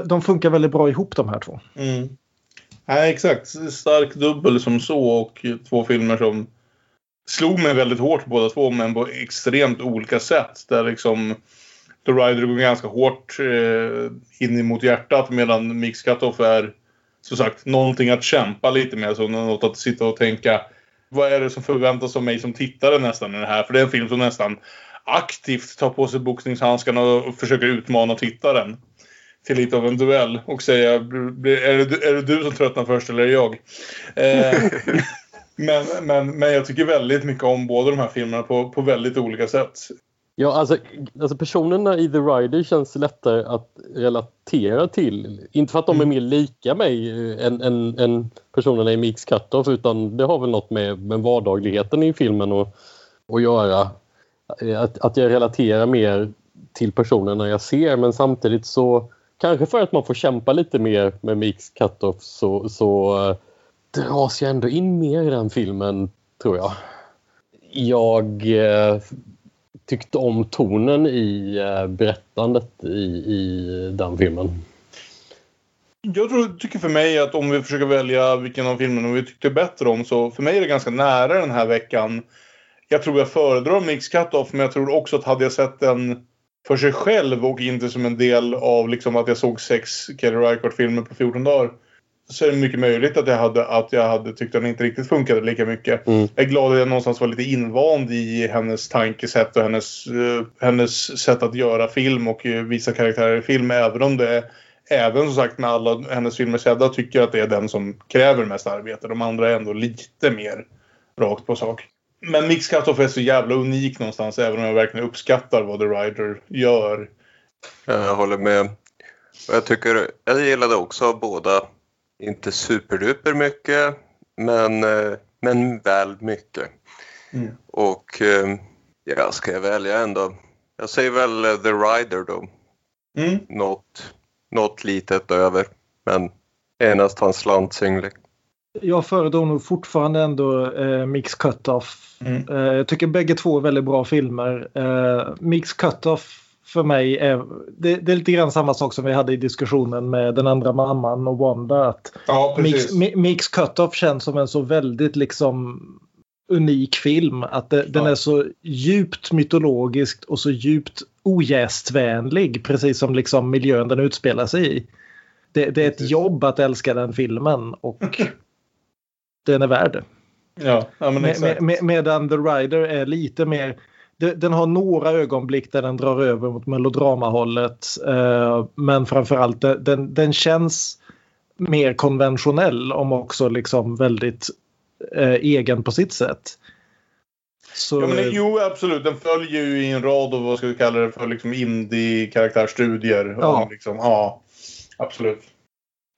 De- funkar väldigt bra ihop de här två. Mm. Nej, exakt. Stark dubbel som så och två filmer som slog mig väldigt hårt båda två men på extremt olika sätt. Där liksom The Rider går ganska hårt eh, in mot hjärtat medan Mix Cutoff är som sagt någonting att kämpa lite med. Så något att sitta och tänka vad är det som förväntas av mig som tittare nästan i det här? För det är en film som nästan aktivt tar på sig boxningshandskarna och försöker utmana tittaren till lite av en duell och säga är det, är det du som tröttnar först eller är det jag? Eh, men, men, men jag tycker väldigt mycket om båda de här filmerna på, på väldigt olika sätt. Ja, alltså, alltså personerna i The Rider känns lättare att relatera till. Inte för att de är mer lika mig eh, än, än, än personerna i Mix Cutoff utan det har väl något med, med vardagligheten i filmen att, att göra. Att, att jag relaterar mer till personerna jag ser men samtidigt så kanske för att man får kämpa lite mer med Mix Cutoff så, så uh, dras jag ändå in mer i den filmen tror jag. Jag eh, tyckte om tonen i eh, berättandet i, i den filmen. Jag tror, tycker för mig att om vi försöker välja vilken av filmerna vi tyckte bättre om så för mig är det ganska nära den här veckan. Jag tror jag föredrar Mix Cutoff men jag tror också att hade jag sett den för sig själv och inte som en del av liksom att jag såg sex Kelly Reichardt-filmer på 14 dagar. Så är det mycket möjligt att jag hade, att jag hade tyckt att den inte riktigt funkade lika mycket. Mm. Jag är glad att jag någonstans var lite invand i hennes tankesätt och hennes, uh, hennes sätt att göra film och uh, visa karaktärer i film. Även om det även som sagt med alla hennes filmer sedda tycker jag att det är den som kräver mest arbete. De andra är ändå lite mer rakt på sak. Men Mix Cutoff är så jävla unik någonstans även om jag verkligen uppskattar vad The Rider gör. Jag håller med. Jag tycker, jag gillade också båda. Inte superduper mycket men, eh, men väl mycket. Mm. Och eh, ja, ska jag välja ändå? Jag säger väl eh, The Rider då. Mm. Något, något litet över. Men är nästan slantsinglig. Jag föredrar nog fortfarande ändå eh, Mix Cutoff. Mm. Eh, jag tycker bägge två är väldigt bra filmer. Eh, Mix Cutoff för mig är, det, det, är lite grann samma sak som vi hade i diskussionen med den andra mamman och Wanda. Att ja, Mix, Mi, Mix Cutoff känns som en så väldigt liksom unik film. Att det, den är så djupt mytologiskt och så djupt ogästvänlig. Precis som liksom miljön den utspelar sig i. Det, det är ett jobb att älska den filmen och den är värd det. Ja, ja med, med, med, medan The Rider är lite mer den har några ögonblick där den drar över mot melodramahållet. Eh, men framförallt den, den känns mer konventionell om också liksom väldigt eh, egen på sitt sätt. Så... Ja, men, jo, absolut. Den följer ju i en rad av vad ska vi kalla det för liksom indie-karaktärsstudier. Ja. Liksom, ja, absolut.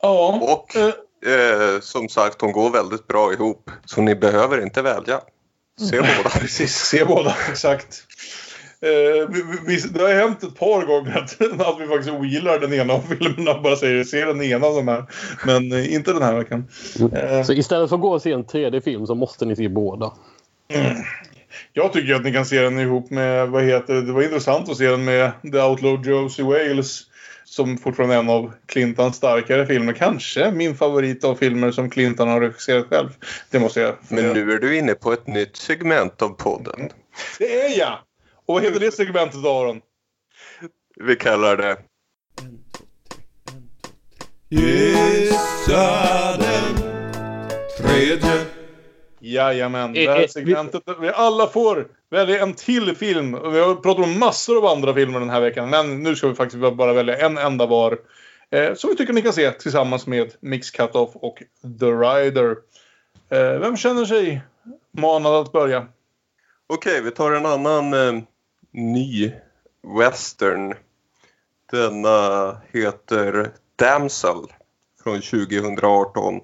Ja. Och eh, som sagt, de går väldigt bra ihop. Så ni behöver inte välja. Se båda. Precis, se båda. Exakt. Eh, vi, vi, det har hänt ett par gånger att, att vi faktiskt ogillar den ena av filmerna. Bara säger se den ena som är. Men eh, inte den här veckan. Eh. Så istället för att gå och se en tredje film så måste ni se båda. Mm. Jag tycker att ni kan se den ihop med, vad heter det, det var intressant att se den med The Outlaw Josie Wales. Som fortfarande är en av Clintons starkare filmer. Kanske min favorit av filmer som Clinton har regisserat själv. Det måste jag Men nu är du inne på ett nytt segment av podden. Det är jag! Och vad heter det segmentet Aron? Vi kallar det... Gissa den tredje. Jajamän, det här segmentet där vi alla får välja en till film. Vi har pratat om massor av andra filmer den här veckan. Men nu ska vi faktiskt bara välja en enda var. Eh, som vi tycker ni kan se tillsammans med Mix Cutoff och The Rider. Eh, vem känner sig manad att börja? Okej, vi tar en annan eh, ny western. Denna heter Damsel från 2018.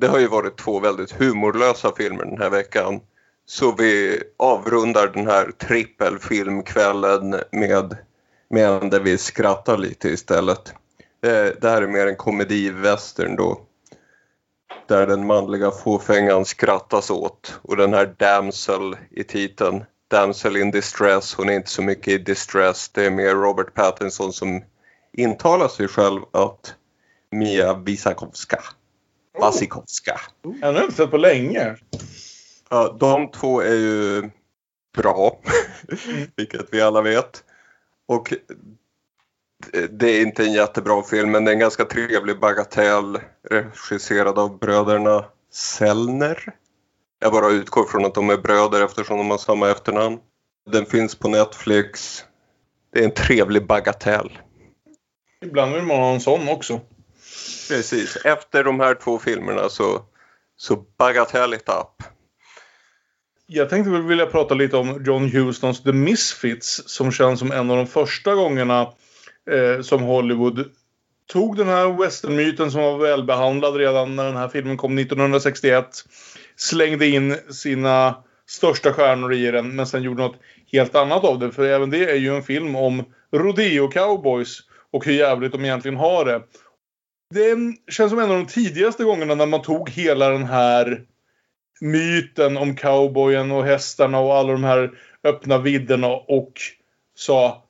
Det har ju varit två väldigt humorlösa filmer den här veckan. Så vi avrundar den här trippelfilmkvällen med, med en där vi skrattar lite istället. Det, det här är mer en komedivästern då. Där den manliga fåfängan skrattas åt och den här Damsel i titeln. Damsel in distress, hon är inte så mycket i distress. Det är mer Robert Pattinson som intalar sig själv att Mia Wisakovska. Wasikowska. Jag har inte sett på länge. Ja, de två är ju bra, vilket vi alla vet. Och det är inte en jättebra film, men det är en ganska trevlig bagatell regisserad av bröderna Sellner. Jag bara utgår från att de är bröder eftersom de har samma efternamn. Den finns på Netflix. Det är en trevlig bagatell. Ibland vill man ha en sån också. Precis. Efter de här två filmerna så, så bagatell it up. Jag tänkte väl vilja prata lite om John Hustons The Misfits som känns som en av de första gångerna eh, som Hollywood tog den här westernmyten som var välbehandlad redan när den här filmen kom 1961. Slängde in sina största stjärnor i den men sen gjorde något helt annat av det. För även det är ju en film om rodeo cowboys och hur jävligt de egentligen har det. Det känns som en av de tidigaste gångerna när man tog hela den här myten om cowboyen och hästarna och alla de här öppna vidderna och sa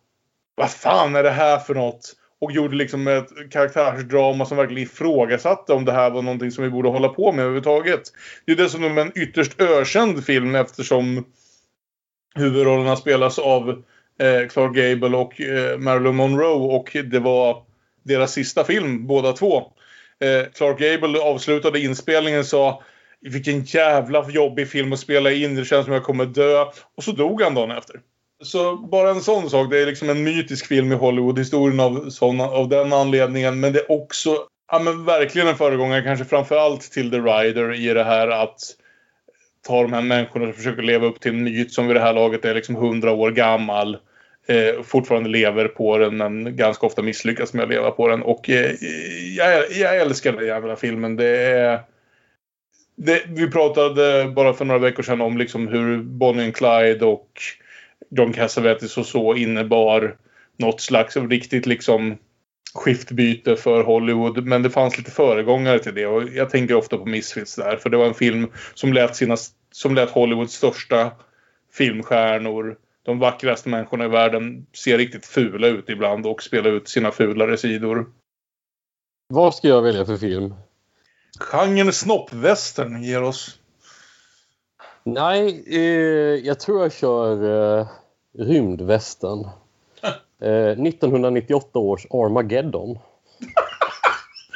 vad fan är det här för något? Och gjorde liksom ett karaktärsdrama som verkligen ifrågasatte om det här var någonting som vi borde hålla på med överhuvudtaget. Det är dessutom en ytterst ökänd film eftersom huvudrollerna spelas av eh, Clark Gable och eh, Marilyn Monroe och det var deras sista film båda två. Eh, Clark Gable avslutade inspelningen och sa vilken jävla jobbig film att spela in. Det känns som jag kommer dö. Och så dog han dagen efter. Så bara en sån sak. Det är liksom en mytisk film i Hollywood. Historien av, såna, av den anledningen. Men det är också ja, men verkligen en föregångare. Kanske framförallt till The Rider i det här att ta de här människorna som försöker leva upp till en myt som vid det här laget är liksom hundra år gammal. Eh, fortfarande lever på den men ganska ofta misslyckas med att leva på den. Och eh, jag, jag älskar den jävla filmen. Det är det, vi pratade bara för några veckor sedan om liksom hur Bonnie and Clyde och John Cassavetes och så innebar något slags riktigt liksom skiftbyte för Hollywood. Men det fanns lite föregångare till det och jag tänker ofta på Misfits där. För det var en film som lät, sina, som lät Hollywoods största filmstjärnor, de vackraste människorna i världen, se riktigt fula ut ibland och spela ut sina fulare sidor. Vad ska jag välja för film? Genren snoppvästern ger oss. Nej, eh, jag tror jag kör eh, rymdvästern. Eh, 1998 års Armageddon.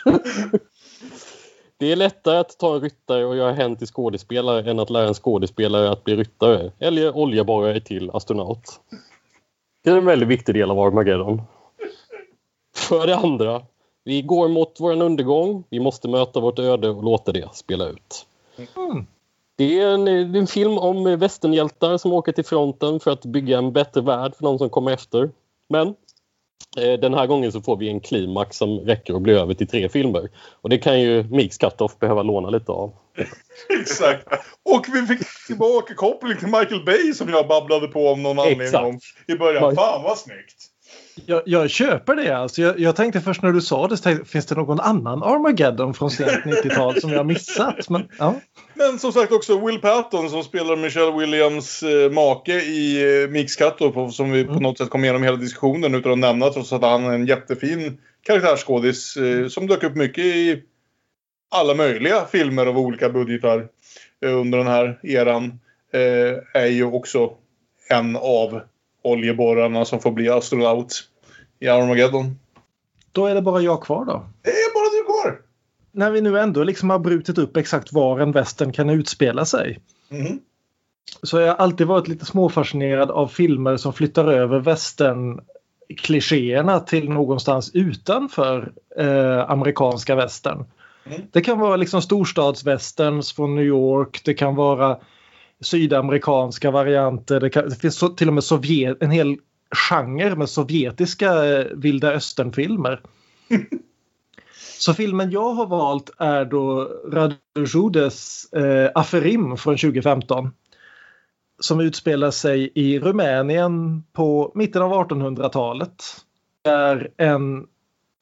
det är lättare att ta en ryttare och göra hen till skådespelare än att lära en skådespelare att bli ryttare eller oljeborrare till astronaut. Det är en väldigt viktig del av Armageddon. För det andra, vi går mot vår undergång. Vi måste möta vårt öde och låta det spela ut. Mm. Det är, en, det är en film om västernhjältar som åker till fronten för att bygga en bättre värld för de som kommer efter. Men den här gången så får vi en klimax som räcker att bli över till tre filmer. Och det kan ju Mix Cutoff behöva låna lite av. Exakt. Och vi fick tillbaka koppling till Michael Bay som jag babblade på om någon anledning om i början. Fan vad snyggt! Jag, jag köper det. Alltså. Jag, jag tänkte först när du sa det, tänkte, finns det någon annan Armageddon från sent 90-tal som jag har missat? Men, ja. Men som sagt också Will Patton som spelar Michelle Williams eh, make i eh, Mix Cutoff som vi på något sätt kom igenom hela diskussionen utan att nämna trots att han är en jättefin karaktärsskådis eh, som dök upp mycket i alla möjliga filmer av olika budgetar eh, under den här eran. Eh, är ju också en av oljeborrarna som får bli astronaut i Armageddon. Då är det bara jag kvar då. Det är bara du kvar! När vi nu ändå liksom har brutit upp exakt var en västern kan utspela sig. Mm. Så jag har alltid varit lite småfascinerad av filmer som flyttar över västern klichéerna till någonstans utanför eh, amerikanska västern. Mm. Det kan vara liksom storstadsvästerns från New York. Det kan vara sydamerikanska varianter. Det, kan, det finns så, till och med Sovjet, en hel genre med sovjetiska eh, vilda östern-filmer. Så filmen jag har valt är då Radjudes eh, Aferim från 2015. Som utspelar sig i Rumänien på mitten av 1800-talet. Där en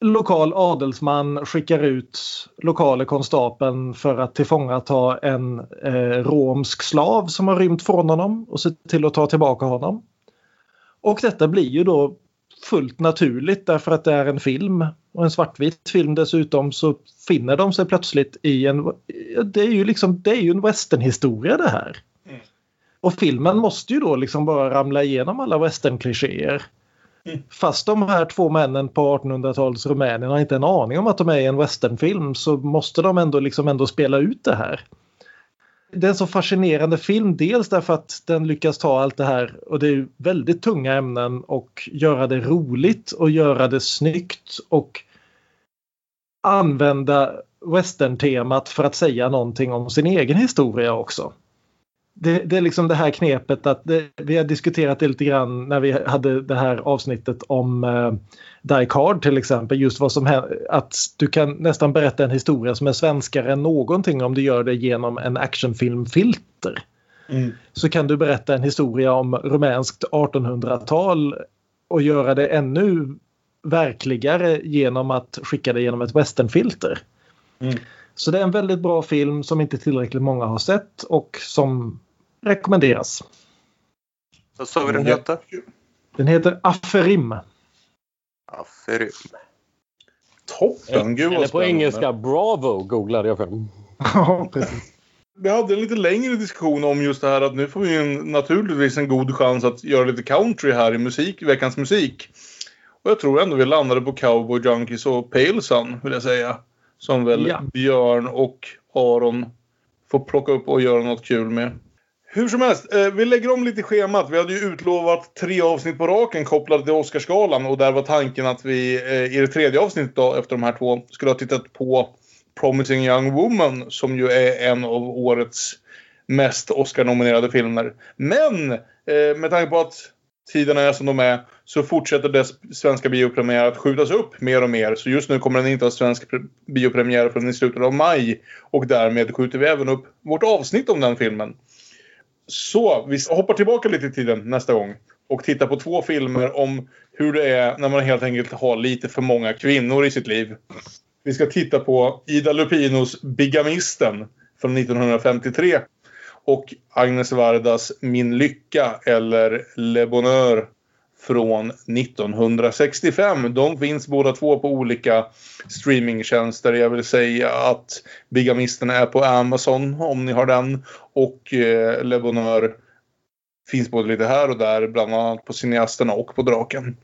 lokal adelsman skickar ut lokale konstapeln för att tillfångata en eh, romsk slav som har rymt från honom och se till att ta tillbaka honom. Och detta blir ju då fullt naturligt därför att det är en film och en svartvit film dessutom så finner de sig plötsligt i en... Det är ju liksom det är ju en westernhistoria det här. Mm. Och filmen måste ju då liksom bara ramla igenom alla westernklichéer. Fast de här två männen på 1800-talets Rumänien har inte en aning om att de är i en westernfilm så måste de ändå liksom ändå spela ut det här. Det är en så fascinerande film, dels därför att den lyckas ta allt det här och det är väldigt tunga ämnen och göra det roligt och göra det snyggt och använda western-temat för att säga någonting om sin egen historia också. Det, det är liksom det här knepet att det, vi har diskuterat det lite grann när vi hade det här avsnittet om eh, Die Hard till exempel. Just vad som händer, att du kan nästan berätta en historia som är svenskare än någonting om du gör det genom en actionfilmfilter. Mm. Så kan du berätta en historia om rumänskt 1800-tal och göra det ännu verkligare genom att skicka det genom ett westernfilter. Mm. Så det är en väldigt bra film som inte tillräckligt många har sett och som rekommenderas. Vad sa vi den hette? Den heter Aferim. Aferim. Toppen, gud Eller på spännande. engelska Bravo googlade jag fram. Ja, precis. Vi hade en lite längre diskussion om just det här att nu får vi en, naturligtvis en god chans att göra lite country här i musik, veckans musik. Och jag tror ändå vi landade på Cowboy Junkies och Pale Sun vill jag säga. Som väl Ja. Björn och Aron får plocka upp och göra något kul med. Hur som helst, eh, vi lägger om lite schemat. Vi hade ju utlovat tre avsnitt på raken kopplade till Oscarsgalan och där var tanken att vi eh, i det tredje avsnittet då, efter de här två skulle ha tittat på Promising Young Woman som ju är en av årets mest Oscar-nominerade filmer. Men eh, med tanke på att tiderna är som de är så fortsätter dess svenska biopremiär att skjutas upp mer och mer. Så just nu kommer den inte ha svensk biopremiär förrän i slutet av maj. Och därmed skjuter vi även upp vårt avsnitt om den filmen. Så vi hoppar tillbaka lite i tiden nästa gång. Och tittar på två filmer om hur det är när man helt enkelt har lite för många kvinnor i sitt liv. Vi ska titta på Ida Lupinos Bigamisten från 1953. Och Agnes Vardas Min lycka eller Le Bonheur från 1965. De finns båda två på olika streamingtjänster. Jag vill säga att Bigamisten är på Amazon om ni har den. Och eh, Le Bonheur finns både lite här och där, bland annat på Cineasterna och på Draken.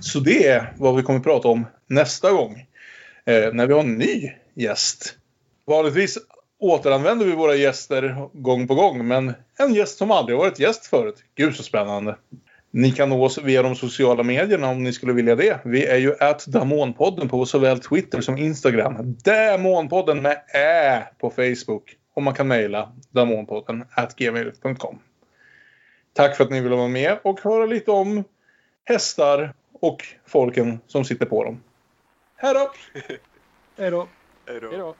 Så det är vad vi kommer att prata om nästa gång. Eh, när vi har en ny gäst. Vanligtvis återanvänder vi våra gäster gång på gång, men en gäst som aldrig varit gäst förut. Gud så spännande. Ni kan nå oss via de sociala medierna om ni skulle vilja det. Vi är ju at Damonpodden på såväl Twitter som Instagram. Damonpodden med Ä på Facebook. Och man kan mejla damonpodden at gmail.com. Tack för att ni ville vara med och höra lite om hästar och folken som sitter på dem. Hej då! Hej då! Hej då.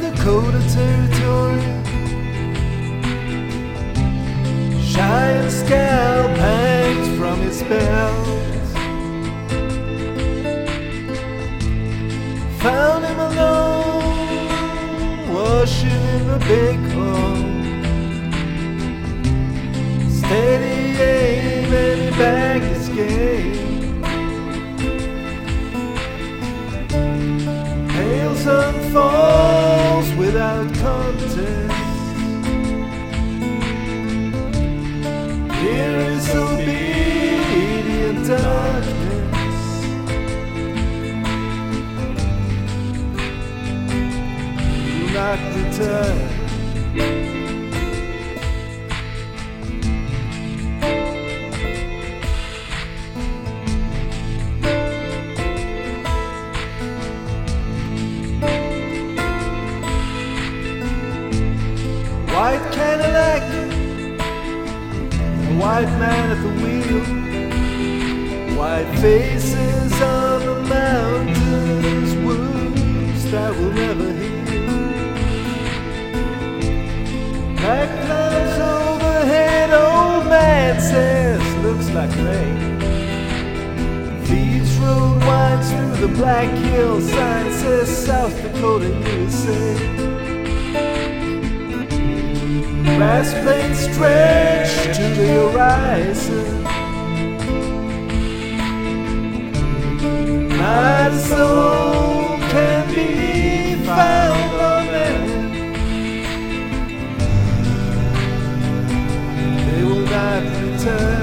Dakota Territory. Scalp hangs from his belt. Him alone, washing in the big hole. Steady aim and bagged his game. Pale sun falls without contest. Here is obedient darkness. Not return. White Cadillac, a white man at the wheel, white faces on the mountains, wounds that will never heal. Clouds overhead, old man says, looks like rain. Thieves Road winds through the Black Hills, sign says South Dakota, USA. Grass plains stretch to the horizon. My soul can be found not